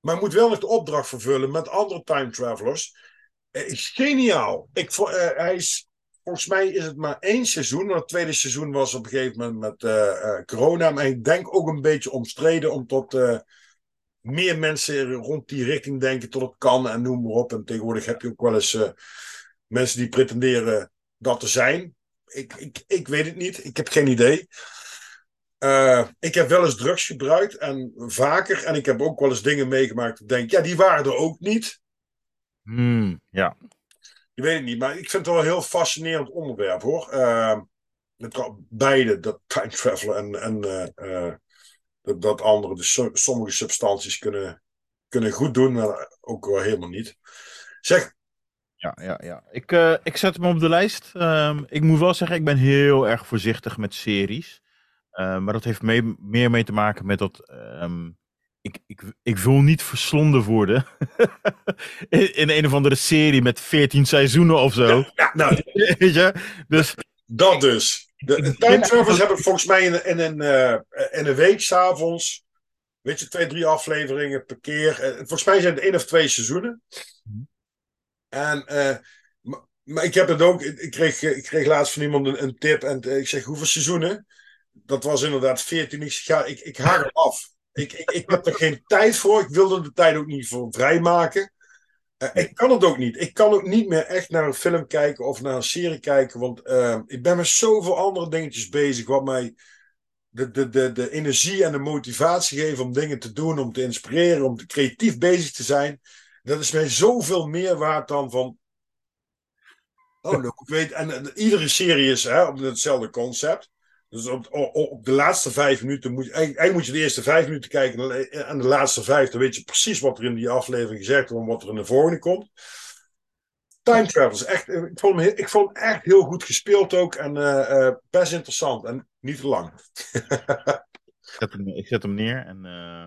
Maar moet wel nog de opdracht vervullen met andere time travelers. Is geniaal. Ik, uh, hij is, volgens mij is het maar één seizoen. Want het tweede seizoen was op een gegeven moment met corona. Maar ik denk ook een beetje omstreden om tot meer mensen rond die richting denken tot het kan en noem maar op. En tegenwoordig heb je ook wel eens mensen die pretenderen dat te zijn. Ik, ik, ik weet het niet. Ik heb geen idee. Uh, ik heb wel eens drugs gebruikt en vaker. En ik heb ook wel eens dingen meegemaakt. Ik denk, ja, die waren er ook niet. Hmm, ja. Je weet het niet, maar ik vind het wel een heel fascinerend onderwerp hoor. Uh, beide, dat time travel en, en dat, dat andere. Dus sommige substanties kunnen, kunnen goed doen, maar ook wel helemaal niet. Zeg, ja, ja, ja. Ik, uh, ik zet hem op de lijst. Um, ik moet wel zeggen, ik ben heel erg voorzichtig met series. Uh, maar dat heeft mee, meer mee te maken met dat. Um, ik, ik, ik wil niet verslonden worden. in, in, een of andere serie met 14 seizoenen of zo. Ja, nou. Weet je? Dus. Dat dus. De, de time travelers hebben volgens mij in, in, een, uh, in een week s'avonds. Weet je, twee, drie afleveringen per keer. volgens mij zijn het één of twee seizoenen. Mm en, uh, maar, ik heb het ook, ik kreeg, ik kreeg laatst van iemand een, een tip en uh, ik zeg, hoeveel seizoenen? Dat was inderdaad 14. Ik zeg, ja, ik, ik haak hem af. Ik, ik, ik heb er geen tijd voor. Ik wilde de tijd ook niet voor vrijmaken. Uh, ik kan het ook niet. Ik kan ook niet meer echt naar een film kijken of naar een serie kijken. Want ik ben met zoveel andere dingetjes bezig. Wat mij de, de, de, de energie en de motivatie geven om dingen te doen. Om te inspireren. Om te creatief bezig te zijn. Dat is mij zoveel meer waard dan van. Oh, ik weet. En, iedere serie is hè, op hetzelfde concept. Dus op, op, de laatste vijf minuten moet je. Eigenlijk moet je de eerste vijf minuten kijken. En de laatste vijf, dan weet je precies wat er in die aflevering gezegd wordt. En wat er in de volgende komt. Time Travel is echt. Ik vond, hem, ik vond echt heel goed gespeeld ook. En uh, uh, best interessant. En niet te lang. ik, zet hem, ik zet hem neer en. Uh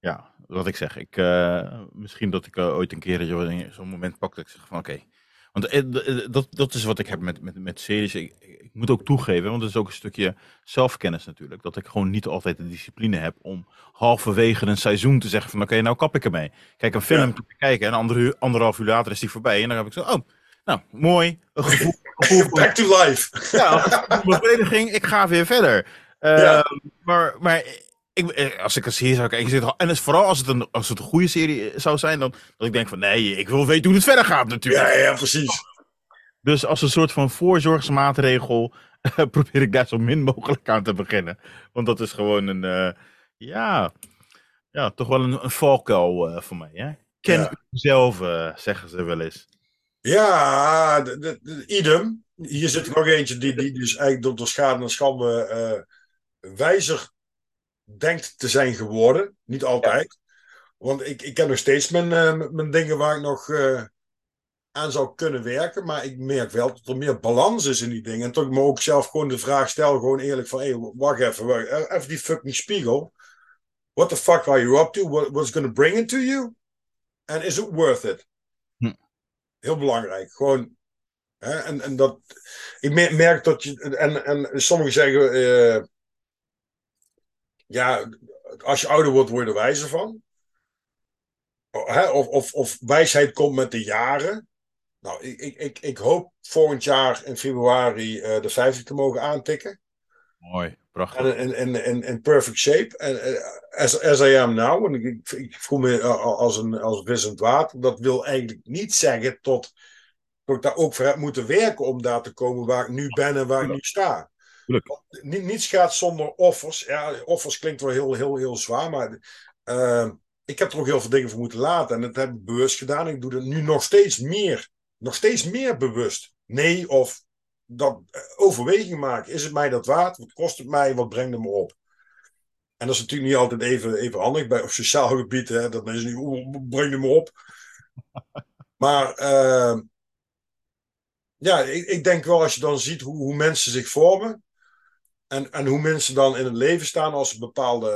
ja, wat ik zeg. Ik, misschien dat ik ooit een keer zo'n moment pak dat ik zeg van oké. Okay. Want uh, dat, dat is wat ik heb met, met, met series. Ik, ik, moet ook toegeven, want het is ook een stukje zelfkennis natuurlijk. Dat ik gewoon niet altijd de discipline heb om halverwege een seizoen te zeggen van oké, okay, nou kap ik ermee. Kijk, een film ja. te kijken en ander, anderhalf uur later is die voorbij. En dan heb ik zo, oh, nou, mooi. Een gevoel, gevoel Back to life. Ja, een vereniging, ik ga weer verder. Ja. Maar, maar ik, eh, als ik een serie zou kijken, en vooral als het, een, als het een goede serie zou zijn, dan dat ik denk van nee, ik wil weten hoe het verder gaat natuurlijk. Ja, ja, precies. Dus als een soort van voorzorgsmaatregel probeer ik daar zo min mogelijk aan te beginnen. Want dat is gewoon een, uh, ja, ja, toch wel een, een valkuil uh, voor mij. Hè? Ken ja. zelf, uh, zeggen ze wel eens. Ja, de, de, de, idem. Hier zit er nog eentje die, die dus eigenlijk door de schade en schande wijzer denkt te zijn geworden. Niet altijd. Want ik, ik ken nog steeds mijn, uh, mijn dingen waar ik nog uh, aan zou kunnen werken. Maar ik merk wel dat er meer balans is in die dingen. En toch ik me ook zelf gewoon de vraag stel, gewoon eerlijk van, hey, wacht even, wacht, eh, even die fucking spiegel. What the fuck are you up to? What, what's going to bring it to you? And is it worth it? Hm. Heel belangrijk. Gewoon, hè, en, en dat, ik merk dat je, en, en sommigen zeggen, uh, ja, als je ouder wordt, word je er wijzer van. Of, of, of wijsheid komt met de jaren. Nou, ik, ik, ik, hoop volgend jaar in februari uh, de 50 te mogen aantikken. Mooi, prachtig. En perfect shape. En uh, as, as I am now. En ik, ik voel me uh, als een als wissend water. Dat wil eigenlijk niet zeggen tot, dat ik daar ook voor heb moeten werken om daar te komen waar ik nu ben en waar ik nu sta. Niets gaat zonder offers. Ja, offers klinkt wel heel, heel, heel zwaar, maar uh, ik heb er ook heel veel dingen voor moeten laten. En dat heb ik bewust gedaan. Ik doe dat nu nog steeds meer. Nog steeds meer bewust. Nee, of dat uh, overweging maken. Is het mij dat waard? Wat kost het mij? Wat brengt het me op? En dat is natuurlijk niet altijd even, even handig bij op sociaal gebied. Hè, dat mensen niet, oh, breng het me op. Maar uh, ja, ik, ik, denk wel als je dan ziet hoe, hoe mensen zich vormen. En, en hoe mensen dan in het leven staan als ze bepaalde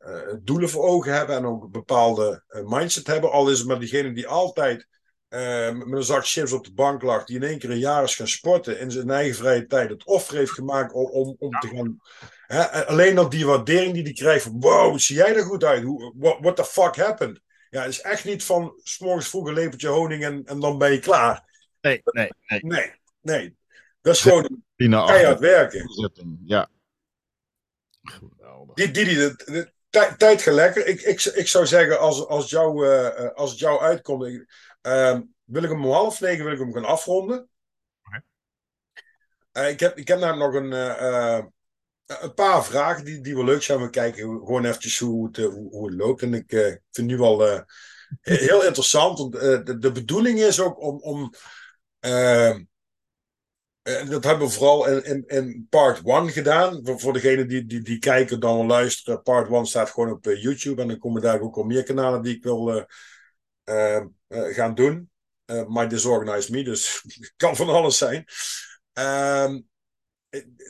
uh, uh, doelen voor ogen hebben en ook een bepaalde mindset hebben. Al is het maar diegene die altijd uh, met een zak chips op de bank lag, die in één keer een jaar is gaan sporten in zijn eigen vrije tijd, het offer heeft gemaakt om, om, om te gaan. Hè, alleen dat die waardering die hij krijgt van wow, zie jij er goed uit? Hoe, what, what the fuck happened? Ja, het is echt niet van s'morgens vroeg een lepeltje honing en, en dan ben je klaar. Nee, nee, nee. Nee, nee. Dat is gewoon keihard werken. Ja. Die, die, die, de, de, tijd gaat lekker. Ik, ik, ik zou zeggen, als, als, jou, uh, als het jou uitkomt, ik, uh, wil ik hem om half negen wil ik hem gaan afronden. Okay. Uh, ik, heb, ik heb namelijk nog een, uh, een paar vragen die, die wel leuk zijn. We kijken gewoon eventjes hoe het, hoe, hoe het loopt. En ik vind nu wel heel interessant. Want, de, de bedoeling is ook om, om en dat hebben we vooral in, in, in part 1 gedaan. Voor, voor degenen die, die, die kijken, dan luisteren. Part 1 staat gewoon op uh, YouTube. En dan komen daar ook al meer kanalen die ik wil uh, gaan doen. my Disorganized Me, dus kan van alles zijn. Ehm,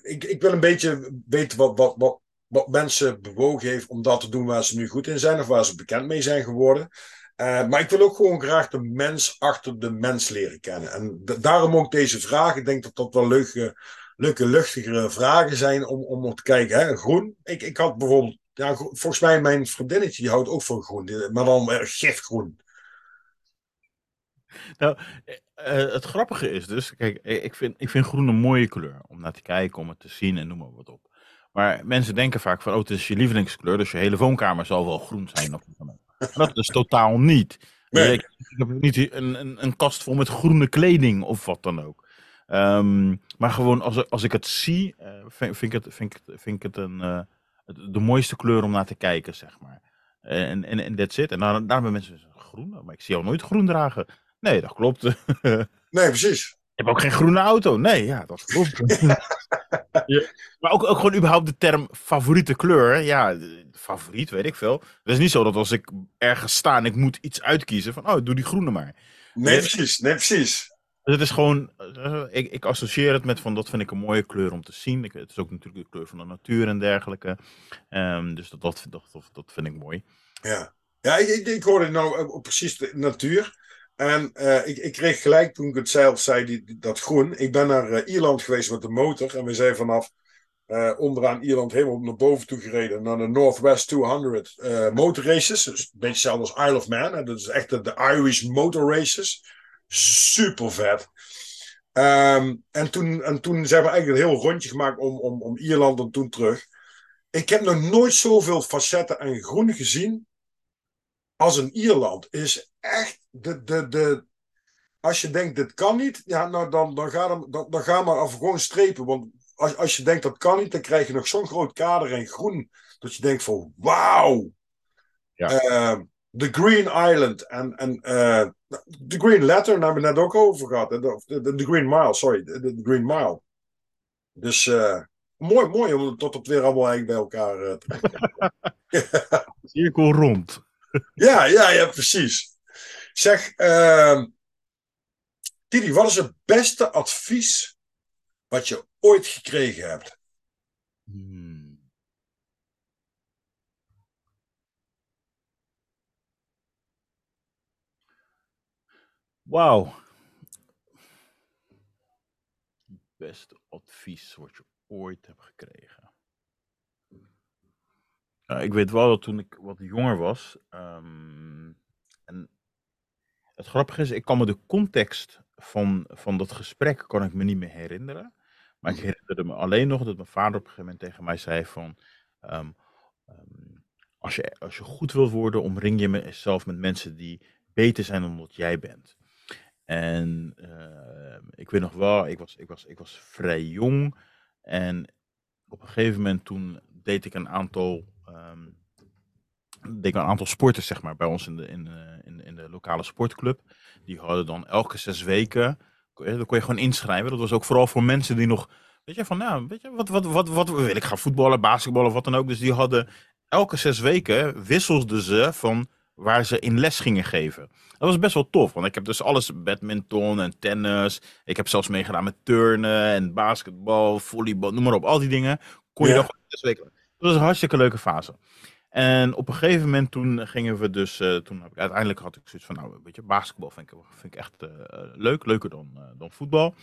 ik, ik wil een beetje weten wat, wat, wat, wat mensen bewogen heeft om dat te doen waar ze nu goed in zijn. Of waar ze bekend mee zijn geworden. Uh, maar ik wil ook gewoon graag de mens achter de mens leren kennen. En daarom ook deze vraag. Ik denk dat dat wel leuke, leuke luchtigere vragen zijn om, om te kijken. Hè? Groen. Ik, ik had bijvoorbeeld, ja, volgens mij mijn vriendinnetje die houdt ook van groen, maar dan uh, gifgroen. Nou, uh, het grappige is dus, kijk, ik vind, ik vind groen een mooie kleur om naar te kijken, om het te zien en noem maar wat op. Maar mensen denken vaak van, oh, het is je lievelingskleur, dus je hele woonkamer zal wel groen zijn. Dat is totaal niet. Nee. Ik, heb niet een, een, een, kast vol met groene kleding of wat dan ook. Um, maar gewoon als, als ik het zie, uh, vind, vind, ik het, vind, ik, vind ik het een, uh, de mooiste kleur om naar te kijken, zeg maar. En, en, en that's it. En daar, daar hebben mensen groen, maar ik zie jou nooit groen dragen. Nee, dat klopt. nee, precies. Je hebt ook geen groene auto. Nee, ja, dat klopt. ja. Maar ook, ook gewoon überhaupt de term favoriete kleur. Ja, favoriet, weet ik veel. Het is niet zo dat als ik ergens sta en ik moet iets uitkiezen, van oh, doe die groene maar. Nee, precies. Nee, precies. Dus het is gewoon, uh, ik, ik associeer het met van dat vind ik een mooie kleur om te zien. Ik, het is ook natuurlijk de kleur van de natuur en dergelijke. Um, dus dat, dat, dat, dat, vind ik mooi. Ja, ja ik, ik, ik hoorde nou precies de natuur. En uh, ik, ik, kreeg gelijk toen ik het zelf zei, die, dat groen. Ik ben naar uh, Ierland geweest met de motor. En we zijn vanaf uh, onderaan Ierland helemaal naar boven toe gereden. Naar de Northwest 200 uh, motor races. Dus een beetje hetzelfde als Isle of Man. Dat is echt de, de Irish motor races. Super vet. Um, en, toen, en toen zijn we eigenlijk een heel rondje gemaakt om, om, om Ierland en toen terug. Ik heb nog nooit zoveel facetten en groen gezien als in Ierland. Is echt de, de, de, als je denkt dit kan niet, ja, nou dan, dan, ga, dan, dan ga maar af gewoon strepen. Want als, als je denkt dat kan niet, dan krijg je nog zo'n groot kader in groen. Dat je denkt van wauw. Ja. The Green Island en, en uh, The Green Letter, daar hebben we net ook over gehad. De, de, de Green Mile, sorry. De, Green Mile. Dus uh, mooi, mooi om tot het weer allemaal eigenlijk bij elkaar uh, te brengen. Cirkel rond. ja, ja, ja, precies. Zeg, uh, wat is het beste advies wat je ooit gekregen hebt? Hmm. Wauw. Beste advies wat je ooit hebt gekregen. Nou, ik weet wel dat toen ik wat jonger was. Um, en het grappige is, ik kan me de context van, van dat gesprek kan ik me niet meer herinneren. Maar ik herinnerde me alleen nog dat mijn vader op een gegeven moment tegen mij zei van... Um, um, als, je, als je goed wil worden, omring je jezelf met mensen die beter zijn dan wat jij bent. En uh, ik weet nog wel, ik was, ik, was, ik was vrij jong. En op een gegeven moment toen deed ik een aantal, um, deed ik een aantal sporters zeg maar, bij ons in de, in, in, in de lokale sportclub. Die hadden dan elke zes weken dan kon je gewoon inschrijven. Dat was ook vooral voor mensen die nog, weet je, van nou, weet je, wat, wat, wat, wat wil ik gaan voetballen, basketballen of wat dan ook. Dus die hadden elke zes weken wisselden ze van waar ze in les gingen geven. Dat was best wel tof, want ik heb dus alles, badminton en tennis. Ik heb zelfs meegedaan met turnen en basketbal, volleybal, noem maar op. Al die dingen kon je ja. nog zes weken. Dat was een hartstikke leuke fase. En op een gegeven moment toen gingen we dus, uh, toen heb ik, uiteindelijk had ik zoiets van, nou, weet je, basketbal vind ik, vind ik echt uh, leuk, leuker dan, uh, dan voetbal.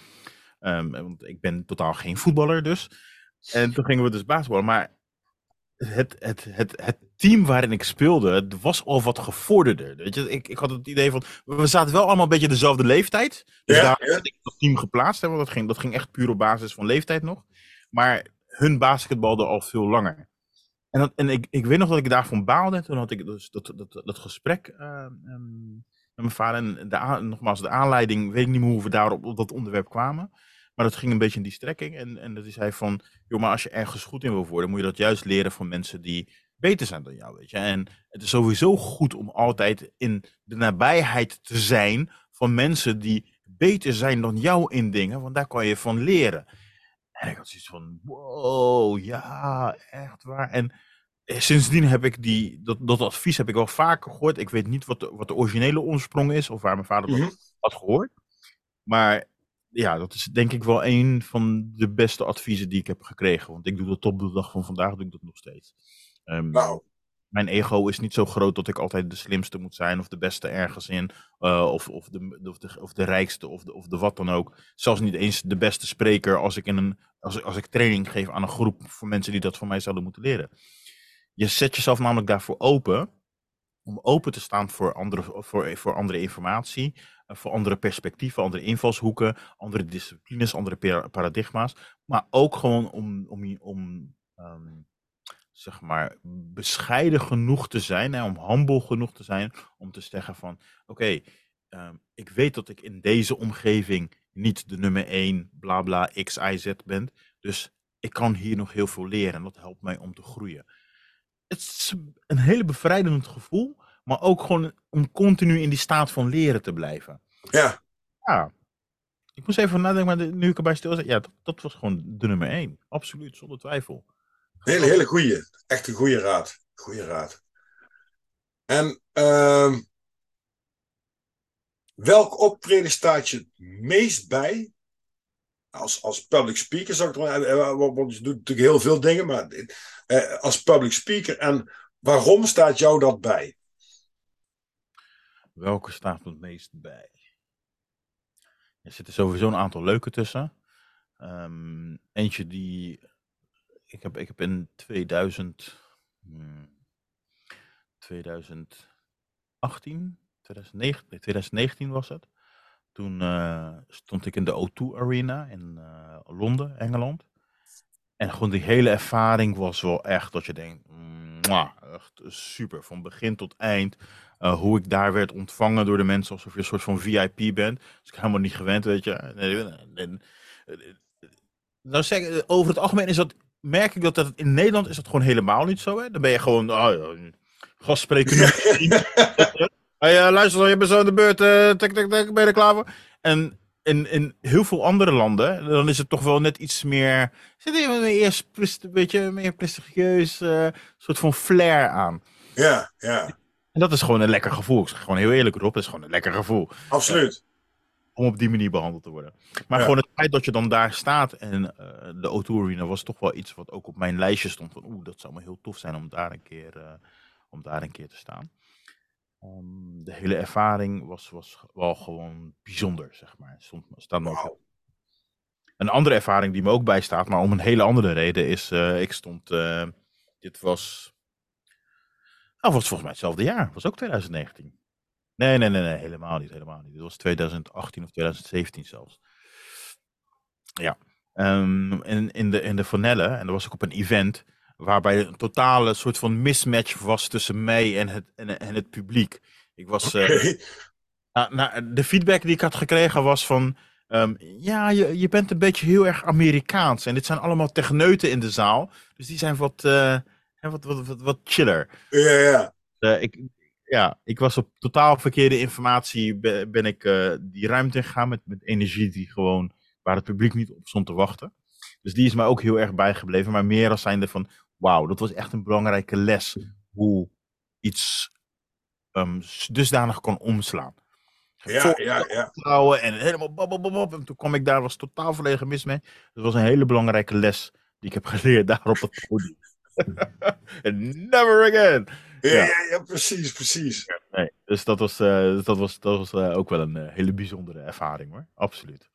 Um, want ik ben totaal geen voetballer dus. En toen gingen we dus basketballen, maar het, het, het, het team waarin ik speelde, het was al wat gevorderder. Weet je, ik, ik had het idee van, we zaten wel allemaal een beetje dezelfde leeftijd. Dus ja, daar ja. had ik dat team geplaatst, hè, want dat ging, dat ging echt puur op basis van leeftijd nog. Maar hun basketbalde al veel langer. En, dat, en ik, ik weet nog dat ik daarvan baalde. Toen had ik dus dat, dat, dat gesprek uh, um, met mijn vader. En de, nogmaals, de aanleiding, weet ik niet meer hoe we daar op, op dat onderwerp kwamen. Maar dat ging een beetje in die strekking. En, en dat is hij van, joh, maar als je ergens goed in wil worden, moet je dat juist leren van mensen die beter zijn dan jou, weet je. En het is sowieso goed om altijd in de nabijheid te zijn van mensen die beter zijn dan jou in dingen, want daar kan je van leren. En ik had zoiets van, wow, ja, echt waar. En eh, sindsdien heb ik die, dat, dat advies heb ik wel vaker gehoord. Ik weet niet wat de, wat de originele oorsprong is, of waar mijn vader dat mm -hmm. had gehoord. Maar ja, dat is denk ik wel een van de beste adviezen die ik heb gekregen. Want ik doe dat op de dag van vandaag, doe ik dat nog steeds. Um, nou. Mijn ego is niet zo groot dat ik altijd de slimste moet zijn of de beste ergens in. Uh, of, of, de, of, de, of de rijkste of de, of de wat dan ook. Zelfs niet eens de beste spreker als ik, in een, als, als ik training geef aan een groep voor mensen die dat van mij zouden moeten leren. Je zet jezelf namelijk daarvoor open om open te staan voor andere, voor, voor andere informatie, eh, voor andere perspectieven, andere invalshoeken, andere disciplines, andere paradigma's. Maar ook gewoon om, om, om um, zeg maar, bescheiden genoeg te zijn, hè, om humble genoeg te zijn, om te zeggen van, oké, okay, um, ik weet dat ik in deze omgeving niet de nummer 1, bla bla, x, y, z ben, dus ik kan hier nog heel veel leren en dat helpt mij om te groeien het is een hele bevrijdend gevoel, maar ook gewoon om continu in die staat van leren te blijven. Ja. Ja. Ik moest even nadenken, maar nu ik erbij stil zit, ja, dat, dat, was gewoon de nummer één. Absoluut, zonder twijfel. Hele, hele goede. Echt een goede raad. Goede raad. En uh, welk optreden staat je het meest bij als, als public speaker zou ik er, eh, eh, want je doet natuurlijk heel veel dingen, maar eh, als public speaker. En waarom staat jou dat bij? Welke staat het meest bij? Er zitten sowieso een aantal leuke tussen. Um, eentje die. Ik heb, ik heb in 2000. Hmm, 2018, 2019, 2019 was het. Toen uh, stond ik in de O2 Arena in uh, Londen, Engeland. En gewoon die hele ervaring was wel echt dat je denkt, echt super, van begin tot eind. Uh, hoe ik daar werd ontvangen door de mensen alsof je een soort van VIP bent. Is ik helemaal niet gewend, weet je. Nou zeg, over het algemeen is dat, merk ik dat, dat in Nederland is dat gewoon helemaal niet zo. Hè? Dan ben je gewoon, oh, ja, gastspreker. Hey, uh, luister, je bent zo aan de beurt. Uh, tik, tik, tik, ben je er klaar voor? En in, in heel veel andere landen, dan is het toch wel net iets meer. Zit er meer, een beetje meer prestigieus, uh, soort van flair aan. Ja, ja. En dat is gewoon een lekker gevoel. Ik zeg gewoon heel eerlijk, Rob, dat is gewoon een lekker gevoel. Absoluut. om op die manier behandeld te worden. Maar ja. gewoon het feit dat je dan daar staat en uh, de O2 Arena was toch wel iets wat ook op mijn lijstje stond. Van oeh, dat zou me heel tof zijn om daar een keer, uh, om daar een keer te staan. Um, de hele ervaring was, was wel gewoon bijzonder, zeg maar. Stond, staat me ook een andere ervaring die me ook bijstaat, maar om een hele andere reden, is: uh, ik stond. Uh, dit was. Nou, was volgens mij hetzelfde jaar. was ook 2019. Nee, nee, nee, nee, helemaal niet. Helemaal niet. Dit was 2018 of 2017 zelfs. Ja. Um, in, in, de, in de Vanelle, en dat was ik op een event waarbij een totale soort van mismatch was tussen mij en het, en, en het publiek. Ik was. Okay. Uh, nou, nou, de feedback die ik had gekregen was van. Um, ja, je, je bent een beetje heel erg Amerikaans. En dit zijn allemaal techneuten in de zaal. Dus die zijn wat, uh, wat, wat, wat, wat chiller. Ja, ja. Uh, ik, ja, ik was op totaal verkeerde informatie. Ben ik die ruimte ingegaan met, met energie die gewoon. Waar het publiek niet op stond te wachten. Dus die is mij ook heel erg bijgebleven. Maar meer als zijnde van wauw, dat was echt een belangrijke les. Hoe iets um, dusdanig kon omslaan. Ja, ja, ja. Trouwen en helemaal bop, En toen kwam ik daar, was totaal volledig mis mee. Dat was een hele belangrijke les die ik heb geleerd daar op het podium. Never again. Ja, ja. ja, precies, precies. Nee, dus dat was, uh, dat was, dat was uh, ook wel een uh, hele bijzondere ervaring hoor. Absoluut.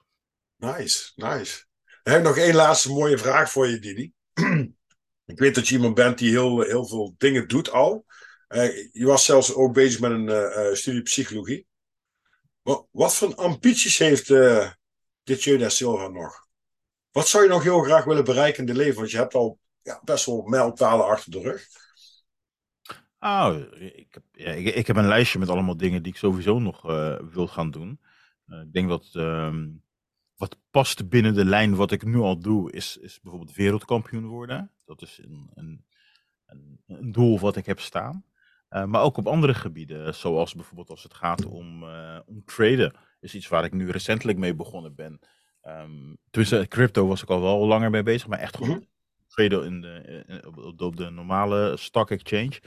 Nice, nice. Heb nog één laatste mooie vraag voor je, Didi. ik weet dat je iemand bent die heel, heel veel dingen doet al. je was zelfs ook bezig met een studie psychologie. Wat, voor ambities heeft dit Silva nog? Wat zou je nog heel graag willen bereiken in de leven? Want je hebt al ja, best wel mijlpalen achter de rug. Oh, ik heb, ja, ik, ik, heb een lijstje met allemaal dingen die ik sowieso nog wil gaan doen. Ik denk dat um, wat past binnen de lijn wat ik nu al doe, is, is bijvoorbeeld wereldkampioen worden. Dat is een, een, een, een doel wat ik heb staan. Uh, maar ook op andere gebieden, zoals bijvoorbeeld als het gaat om, om traden, is iets waar ik nu recentelijk mee begonnen ben. Um, tussen crypto was ik al wel langer mee bezig, maar echt gewoon traden in de, in, op, op, de normale stock exchange.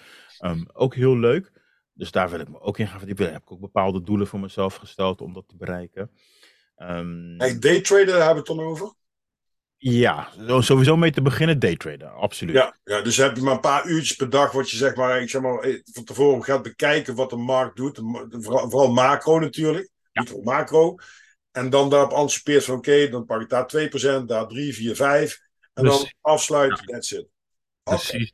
Um, ook heel leuk. Dus daar wil ik me ook in gaan verdiepen. Daar heb ik ook bepaalde doelen voor mezelf gesteld om dat te bereiken. Um, hey, daytraden, daar hebben we het dan over? Ja, sowieso mee te beginnen daytraden, absoluut. Ja, ja, dus heb je maar een paar uurtjes per dag wat je zeg maar, ik zeg maar eh, van tevoren gaat bekijken wat de markt doet. Vooral, vooral macro natuurlijk, ja. niet macro. En dan daarop anticipeert van oké, okay, dan pak ik daar 2%, daar 3, 4, 5. En dan afsluiten, ja. that's it. Precies.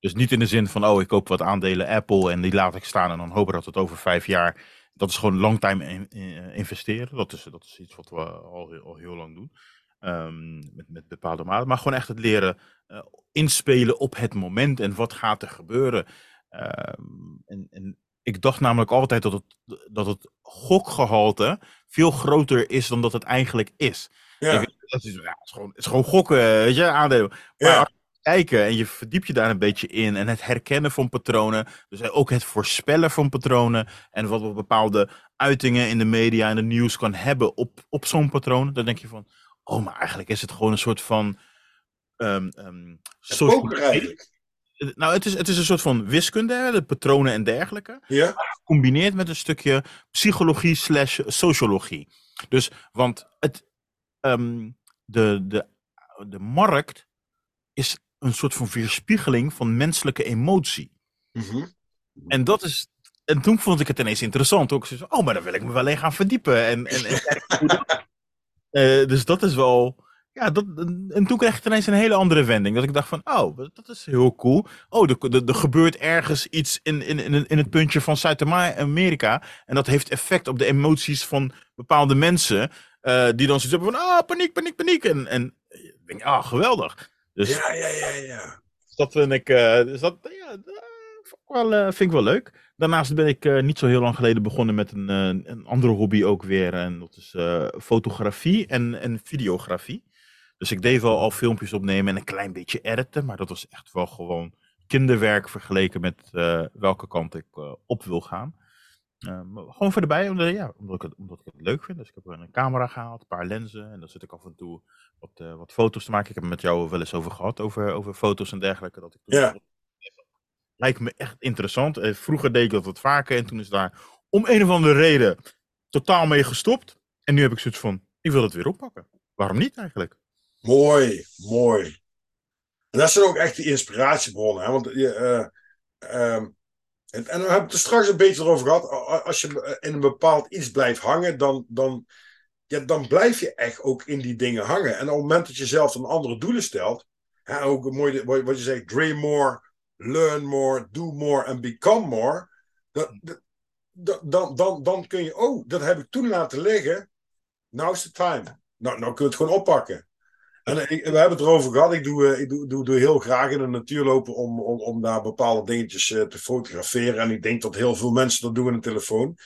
Dus niet in de zin van, oh, ik koop wat aandelen Apple en die laat ik staan en dan hopen dat het over vijf jaar. Dat is gewoon langtime investeren. Dat is, dat is iets wat we al, al heel lang doen. Um, met, met bepaalde maten. Maar gewoon echt het leren uh, inspelen op het moment en wat gaat er gebeuren. Um, en, en ik dacht namelijk altijd dat het, dat het gokgehalte veel groter is dan dat het eigenlijk is. Ja. Ik, dat is, ja, het, is gewoon, het is gewoon gokken, weet je, aandelen. Maar ja kijken en je verdiept je daar een beetje in. En het herkennen van patronen. Dus ook het voorspellen van patronen. En wat bepaalde uitingen in de media en de nieuws kan hebben op, op zo'n patroon. Dan denk je van, oh, maar eigenlijk is het gewoon een soort van. Um, um, nou, het is, het is een soort van wiskunde, de patronen en dergelijke. Ja. Gecombineerd met een stukje psychologie slash sociologie. Dus, want het, um, de, de, de markt is een soort van weerspiegeling van menselijke emotie. Mhm. En dat is. En toen vond ik het ineens interessant. Ook zo, oh, maar dan wil ik me wel even gaan verdiepen. En, en, en uh, dus dat is wel. Ja, dat, en toen kreeg ik ineens een hele andere wending. Dat ik dacht van, oh, dat is heel cool. Oh, er, er, gebeurt ergens iets in, in, in, in het puntje van Zuid-Amerika. En dat heeft effect op de emoties van bepaalde mensen. Uh, die dan zoiets hebben van, ah, paniek, paniek, paniek. En, en ik denk, ah, geweldig. Dus, ja, ja, ja, ja. Dat vind ik, uh, dus dat, ja, dat wel, uh, vind ik wel leuk. Daarnaast ben ik niet zo heel lang geleden begonnen met een, een andere hobby ook weer. En dat is fotografie en, en videografie. Dus ik deed wel al filmpjes opnemen en een klein beetje editen. Maar dat was echt wel gewoon kinderwerk vergeleken met welke kant ik op wil gaan. Gewoon voor erbij, omdat, ja, omdat, ik het, omdat ik het leuk vind. Dus ik heb een camera gehaald, een paar lenzen. En dan zit ik af en toe wat, uh, wat foto's te maken. Ik heb het met jou wel eens over gehad, over, over foto's en dergelijke. Dat ik ja. Lijkt me echt interessant. Eh, vroeger deed ik dat wat vaker en toen is daar om een of andere reden totaal mee gestopt. En nu heb ik zoiets van, ik wil het weer oppakken. Waarom niet eigenlijk? Mooi, mooi. En dat zijn ook echt de inspiratiebronnen. Hè? Want je, uh, um, en, en we hebben het er straks een beetje over gehad. Als je in een bepaald iets blijft hangen, dan, dan ja, dan blijf je echt ook in die dingen hangen. En op het moment dat je zelf een andere doelen stelt, hè, ook mooi wat je zegt, dream more, learn more, do more en become more, dan, dan, dan, dan kun je, oh, dat heb ik toen laten liggen, now is the time. Nou, nou kun je het gewoon oppakken. En ik, we hebben het erover gehad. Ik doe, eh, ik doe, doe, doe heel graag in de natuur lopen om, om, om daar bepaalde dingetjes uh, te fotograferen. En ik denk dat heel veel mensen dat doen in een telefoon.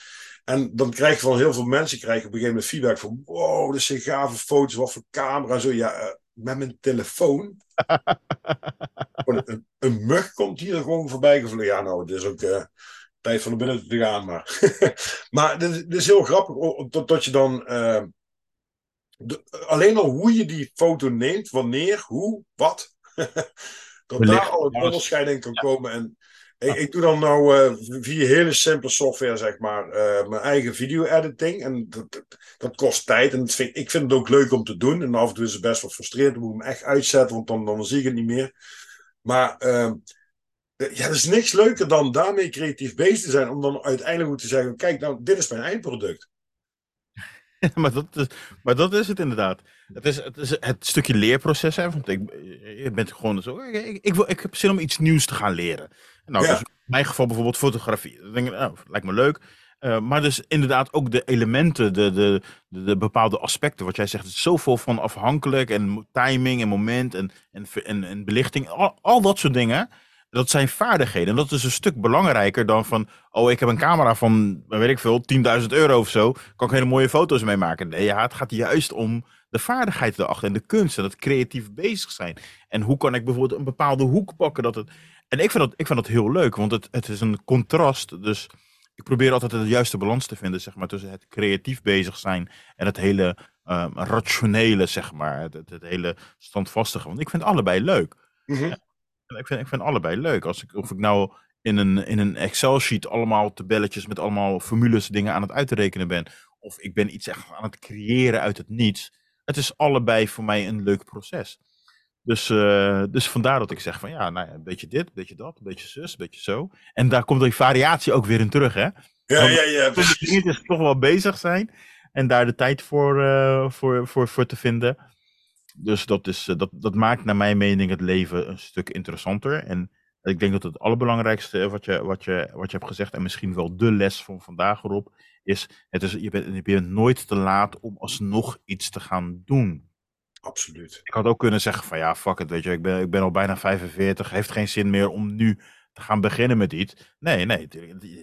En dan krijg je van heel veel mensen krijg je op een gegeven moment feedback van wow, dat zijn gave foto's, wat voor camera. Zo ja, uh, met mijn telefoon. een, een, mug komt hier gewoon voorbij gevlogen. Ja, nou, het is ook uh, tijd van de binnen te gaan. Maar, maar dit, is heel grappig tot, tot je dan. Uh, de, alleen al hoe je die foto neemt, wanneer, hoe, wat. dat daar al een onderscheiding kan komen. En ik, ik, doe dan nou uh, via hele simpele software, zeg maar, uh, mijn eigen video-editing. En dat, dat, kost tijd. En dat vind, ik vind het ook leuk om te doen. En af en toe is het best wel frustrerend. Dan moet ik hem echt uitzetten, want dan, dan zie ik het niet meer. Maar ehm, ja, er is niks leuker dan daarmee creatief bezig te zijn. Om dan uiteindelijk te zeggen: kijk, nou, dit is mijn eindproduct. maar, dat is, maar dat is het inderdaad. Het is het, is het stukje leerproces. Hè, want ik, je bent gewoon zo. Ik, ik, wil, ik heb zin om iets nieuws te gaan leren. Nou, dus in mijn geval bijvoorbeeld fotografie. Dan denk ik, oh, lijkt me leuk. Uh, maar dus inderdaad ook de elementen, de, de, de, de, bepaalde aspecten. Wat jij zegt, het is zoveel van afhankelijk. En timing en moment en, en, en, en belichting. Al, al dat soort dingen. Dat zijn vaardigheden. En dat is een stuk belangrijker dan van. Oh, ik heb een camera van, weet ik veel, 10.000 euro of zo. Kan ik hele mooie foto's mee maken. Nee, ja, het gaat juist om de vaardigheid erachter. En de kunst en het creatief bezig zijn. En hoe kan ik bijvoorbeeld een bepaalde hoek pakken. Dat het... En ik vind dat, ik vind dat heel leuk, want het, het is een contrast. Dus ik probeer altijd de juiste balans te vinden, zeg maar, tussen het creatief bezig zijn en het hele um, rationele, zeg maar. Het, het, hele standvastige. Want ik vind allebei leuk. Mm ik, vind, ik vind allebei leuk. Als ik, of ik nou in een, in een Excel-sheet allemaal tabelletjes met allemaal formules dingen aan het uitrekenen ben. Of ik ben iets echt aan het creëren uit het niets. Het is allebei voor mij een leuk proces. Dus, uh, dus vandaar dat ik zeg van ja, nou ja, een beetje dit, een beetje dat, een beetje zus, een beetje zo. En daar komt die variatie ook weer in terug, hè? Ja, ja, ja. Is toch wel bezig zijn en daar de tijd voor, uh, voor, voor, voor te vinden. Dus dat, is, eh, dat, dat maakt naar mijn mening het leven een stuk interessanter. En ik denk dat het allerbelangrijkste wat je, wat je, wat je hebt gezegd, en misschien wel de les van vandaag erop, is, het is je, bent, je bent nooit te laat om alsnog iets te gaan doen. Absoluut. Ik had ook kunnen zeggen van ja, fuck it, weet je, ik ben, ik ben al bijna 45, heeft geen zin meer om nu te gaan beginnen met iets. Nee, nee,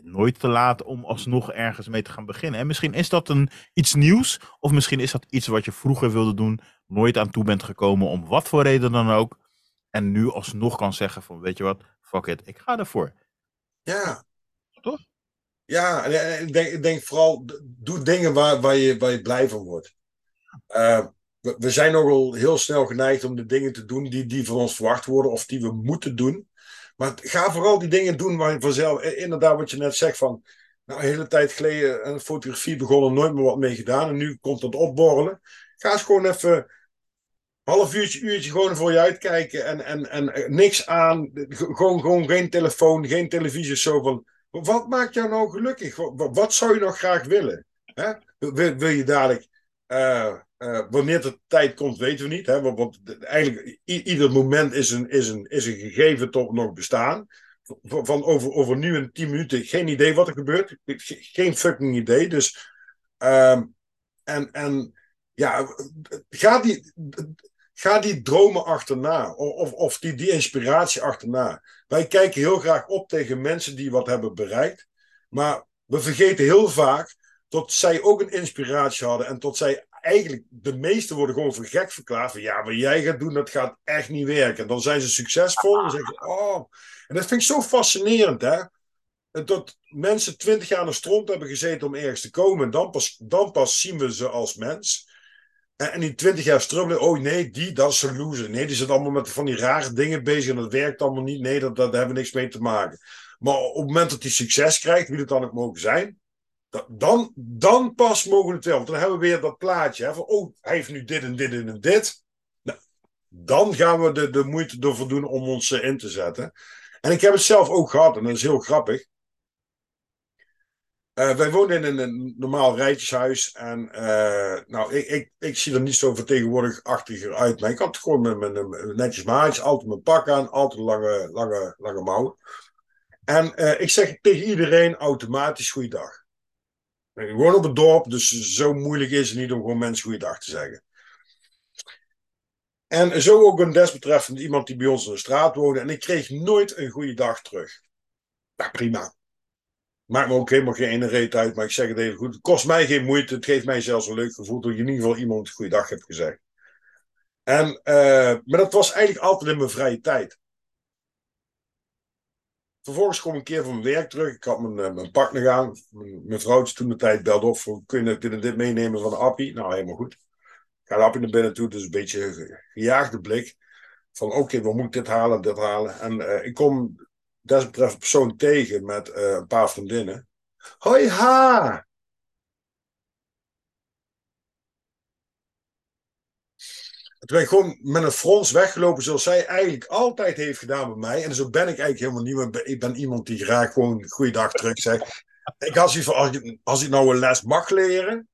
nooit te laat om alsnog ergens mee te gaan beginnen. En misschien is dat een, iets nieuws, of misschien is dat iets wat je vroeger wilde doen, nooit aan toe bent gekomen, om wat voor reden dan ook. En nu alsnog kan zeggen van, weet je wat, fuck it, ik ga ervoor. Ja. Toch? Ja, ik denk, ik denk vooral, doe dingen waar, waar, je, waar je blij van wordt. Uh, we, we zijn nogal heel snel geneigd om de dingen te doen die, die van ons verwacht worden of die we moeten doen. Maar ga vooral die dingen doen waar je vanzelf, inderdaad wat je net zegt van, nou, een hele tijd geleden een fotografie begonnen, nooit meer wat mee gedaan en nu komt het opborrelen. Ga eens gewoon even half uurtje, uurtje gewoon voor je uitkijken en, en, en niks aan. Gewoon, gewoon geen telefoon, geen televisie. Zo wat maakt jou nou gelukkig? Wat, wat zou je nog graag willen? Hè? Wil, wil je dadelijk uh, uh, wanneer de tijd komt, weten we niet. Hè? Want, eigenlijk ieder moment is een, is, een, is een gegeven tot nog bestaan. Van, over, over nu en tien minuten geen idee wat er gebeurt. Geen fucking idee. Dus, uh, en, en ja, ga die, ga die dromen achterna. Of, of die, die inspiratie achterna. Wij kijken heel graag op tegen mensen die wat hebben bereikt. Maar we vergeten heel vaak tot zij ook een inspiratie hadden en tot zij eigenlijk, de meesten worden gewoon voor gek verklaard van ja, wat jij gaat doen, dat gaat echt niet werken. Dan zijn ze succesvol en zeggen ze, oh. En dat vind ik zo fascinerend, hè. Dat mensen twintig jaar aan de stront hebben gezeten om ergens te komen. En dan pas, dan pas zien we ze als mens. En, die twintig jaar strubbelen, oh nee, die, dat is een loser. Nee, die zit allemaal met van die rare dingen bezig en dat werkt allemaal niet. Nee, dat, dat, daar hebben we niks mee te maken. Maar op het moment dat hij succes krijgt, wie het dan ook mogen zijn, dan, dan pas mogen het wel. Want dan hebben we weer dat plaatje hè, van, oh, hij heeft nu dit en dit en dit. Nou, dan gaan we de, de moeite ervoor doen om ons in te zetten. En ik heb het zelf ook gehad, en dat is heel grappig. Uh, wij wonen in een, normaal rijtjeshuis. En uh, nou, ik, ik, ik, zie er niet zo vertegenwoordigachtiger uit. Maar ik had gewoon met mijn netjes maatjes, altijd mijn pak aan, altijd lange, lange, lange mouwen. En uh, ik zeg tegen iedereen automatisch goeiedag. Gewoon op het dorp, dus zo moeilijk is het niet om gewoon mensen goeiedag te zeggen. En zo ook een desbetreffend iemand die bij ons in de straat woonde. En ik kreeg nooit een goede dag terug. Nou, prima. Maakt me ook helemaal geen ene reet uit, maar ik zeg het even goed. Het kost mij geen moeite. Het geeft mij zelfs een leuk gevoel dat je in ieder geval iemand een goede dag hebt gezegd. En, uh, maar dat was eigenlijk altijd in mijn vrije tijd. Vervolgens kom ik een keer van mijn werk terug. Ik had mijn, uh, mijn partner aan. Mijn, mijn vrouwtje toen de tijd belde op. Kun je dit en dit meenemen van de appie? Nou, helemaal goed. Ik ga de appie naar binnen toe. Dus een beetje gejaagde blik. Van oké, okay, we moeten dit halen, dit halen. En uh, ik kom desbetreffend persoon tegen met uh, een paar vriendinnen. Hoi ha! toen ben ik gewoon met een frons weggelopen zoals zij eigenlijk altijd heeft gedaan bij mij. En zo ben ik eigenlijk helemaal niet. Maar ik ben iemand die graag gewoon goeiedag terug zegt. Ik had zoiets van, als ik, als ik nou een les mag leren.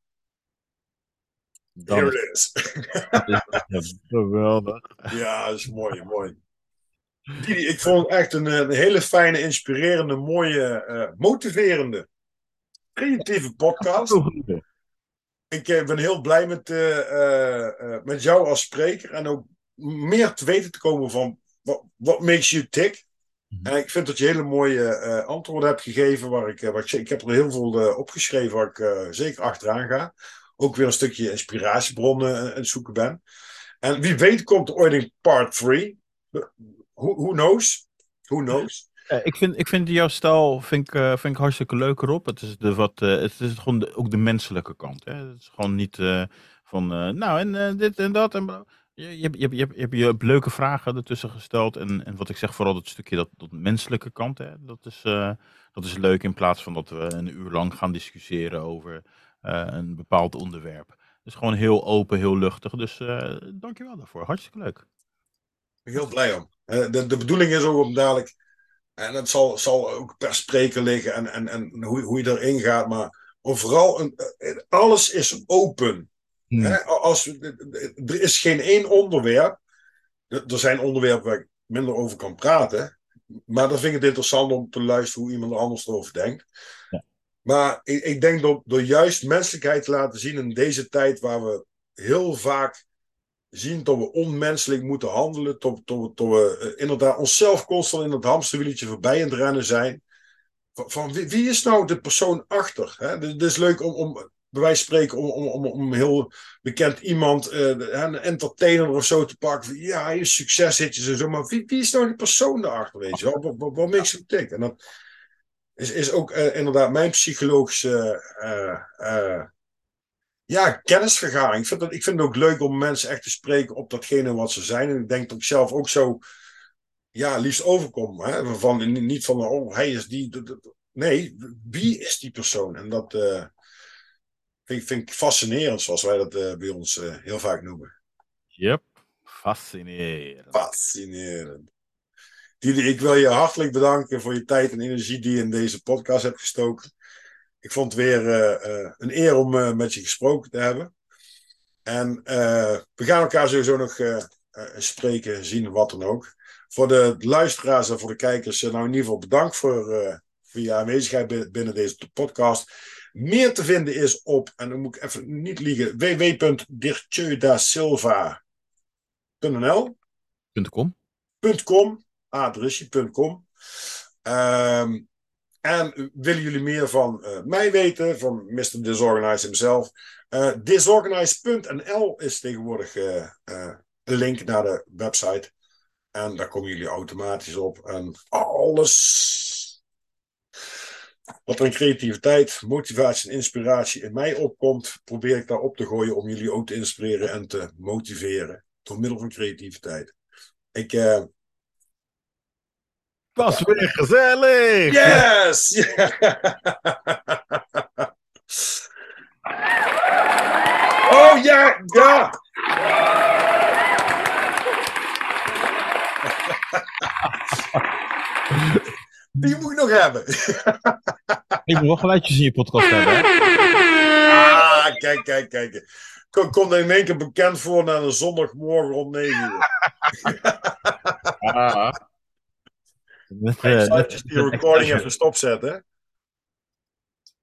Dan Here it is. is geweldig. Ja, dat is mooi, mooi. Didi, ik vond het echt een, een hele fijne, inspirerende, mooie, eh, motiverende, creatieve podcast. Ik eh, ben heel blij met, eh, eh, eh, met jou als spreker en ook meer te weten te komen van wat makes you tick. Mhm. En ik vind dat je hele mooie eh, antwoorden hebt gegeven. Waar ik, eh, waar ik, ik heb er heel veel eh, opgeschreven waar ik eh, zeker achteraan ga. Ook weer een stukje inspiratiebronnen aan het zoeken ben. En wie weet komt er ooit een part 3. Who, who knows? Who knows? Eh, ik, vind, ik vind jouw stijl vind ik, eh, vind ik hartstikke leuk erop. Het is, de, wat, eh, het is gewoon ook de menselijke kant. Hè? Het is gewoon niet eh, van, nou en dit en dat. En je, je, je, je, hebt- je, hebt- leuke vragen ertussen gesteld. En, en wat ik zeg, vooral dat stukje, dat, dat menselijke kant. Hè? Dat, is, dat is leuk in plaats van dat we een uur lang gaan discussiëren over een bepaald onderwerp. Het is gewoon heel open, heel luchtig. Dus eh dankjewel daarvoor. Hartstikke leuk. Ik ben heel blij om. Eh, de, de bedoeling is ook om dadelijk. En het zal, zal ook per spreker liggen en, en, en hoe, hoe je erin gaat. Maar om vooral, een, eh, alles is open. Hmm. Hè? Als, er is geen één onderwerp. Er zijn onderwerpen waar ik minder over kan praten. Maar dan vind ik het interessant om te luisteren hoe iemand er anders over denkt. Ja. Maar ik, ik denk door, door juist menselijkheid te laten zien in deze tijd waar we heel vaak zien dat we onmenselijk moeten handelen. Dat we eh, inderdaad onszelf constant in het hamsterwieltje voorbij aan het rennen zijn. Van, wie, is nou de persoon achter? Hè? Het is leuk om, om bij wijze van spreken, om, om, om, om heel bekend iemand, eh, een entertainer of zo te pakken. Ja, je succeshitjes en zo. Maar wie, wie is nou die persoon daarachter? Weet je? Wat, wat, wat tick? En dat is, is ook eh, inderdaad mijn psychologische ja, kennisvergaring. Ik vind, dat, ik vind het ook leuk om mensen echt te spreken op datgene wat ze zijn. En ik denk dat ik zelf ook zo ja, liefst overkom. Hè? Van, niet van, oh, hij is die. Nee, wie is die persoon? En dat eh, vind, ik- vind ik fascinerend, zoals wij dat eh, bij ons eh, heel vaak noemen. Yep, fascinerend. Fascinerend. Ik wil je hartelijk bedanken voor je tijd en energie die je in deze podcast hebt gestoken. Ik vond het weer eh, eh, een eer om eh, met je gesproken te hebben. En we gaan elkaar sowieso nog spreken, zien, wat dan ook. Voor de luisteraars en voor de kijkers, nou in ieder geval bedankt voor, voor je aanwezigheid binnen, deze podcast. Meer te vinden is op, en dan moet ik even niet liegen, www.dirtjeudasilva.nl .com. .com, adresje.com. en willen jullie meer van eh, mij weten, van Mr. Disorganized himself? Eh disorganized.nl is tegenwoordig eh, een link naar de website. En daar komen jullie automatisch op. En alles wat in creativiteit, motivatie en inspiratie in mij opkomt, probeer ik daar op te gooien om jullie ook te inspireren en te motiveren. Door middel van creativiteit. Ik, Was weer gezellig! Yes! oh ja, ja! Die moet ik nog hebben. Ik moet wel geluidjes in je podcast hebben. Hè? Ah, kijk, kijk, kijk. Kom, kom er in één keer bekend voor na een zondagmorgen om 9 uur. Ah. Net, Ik net- die recording even stopzetten.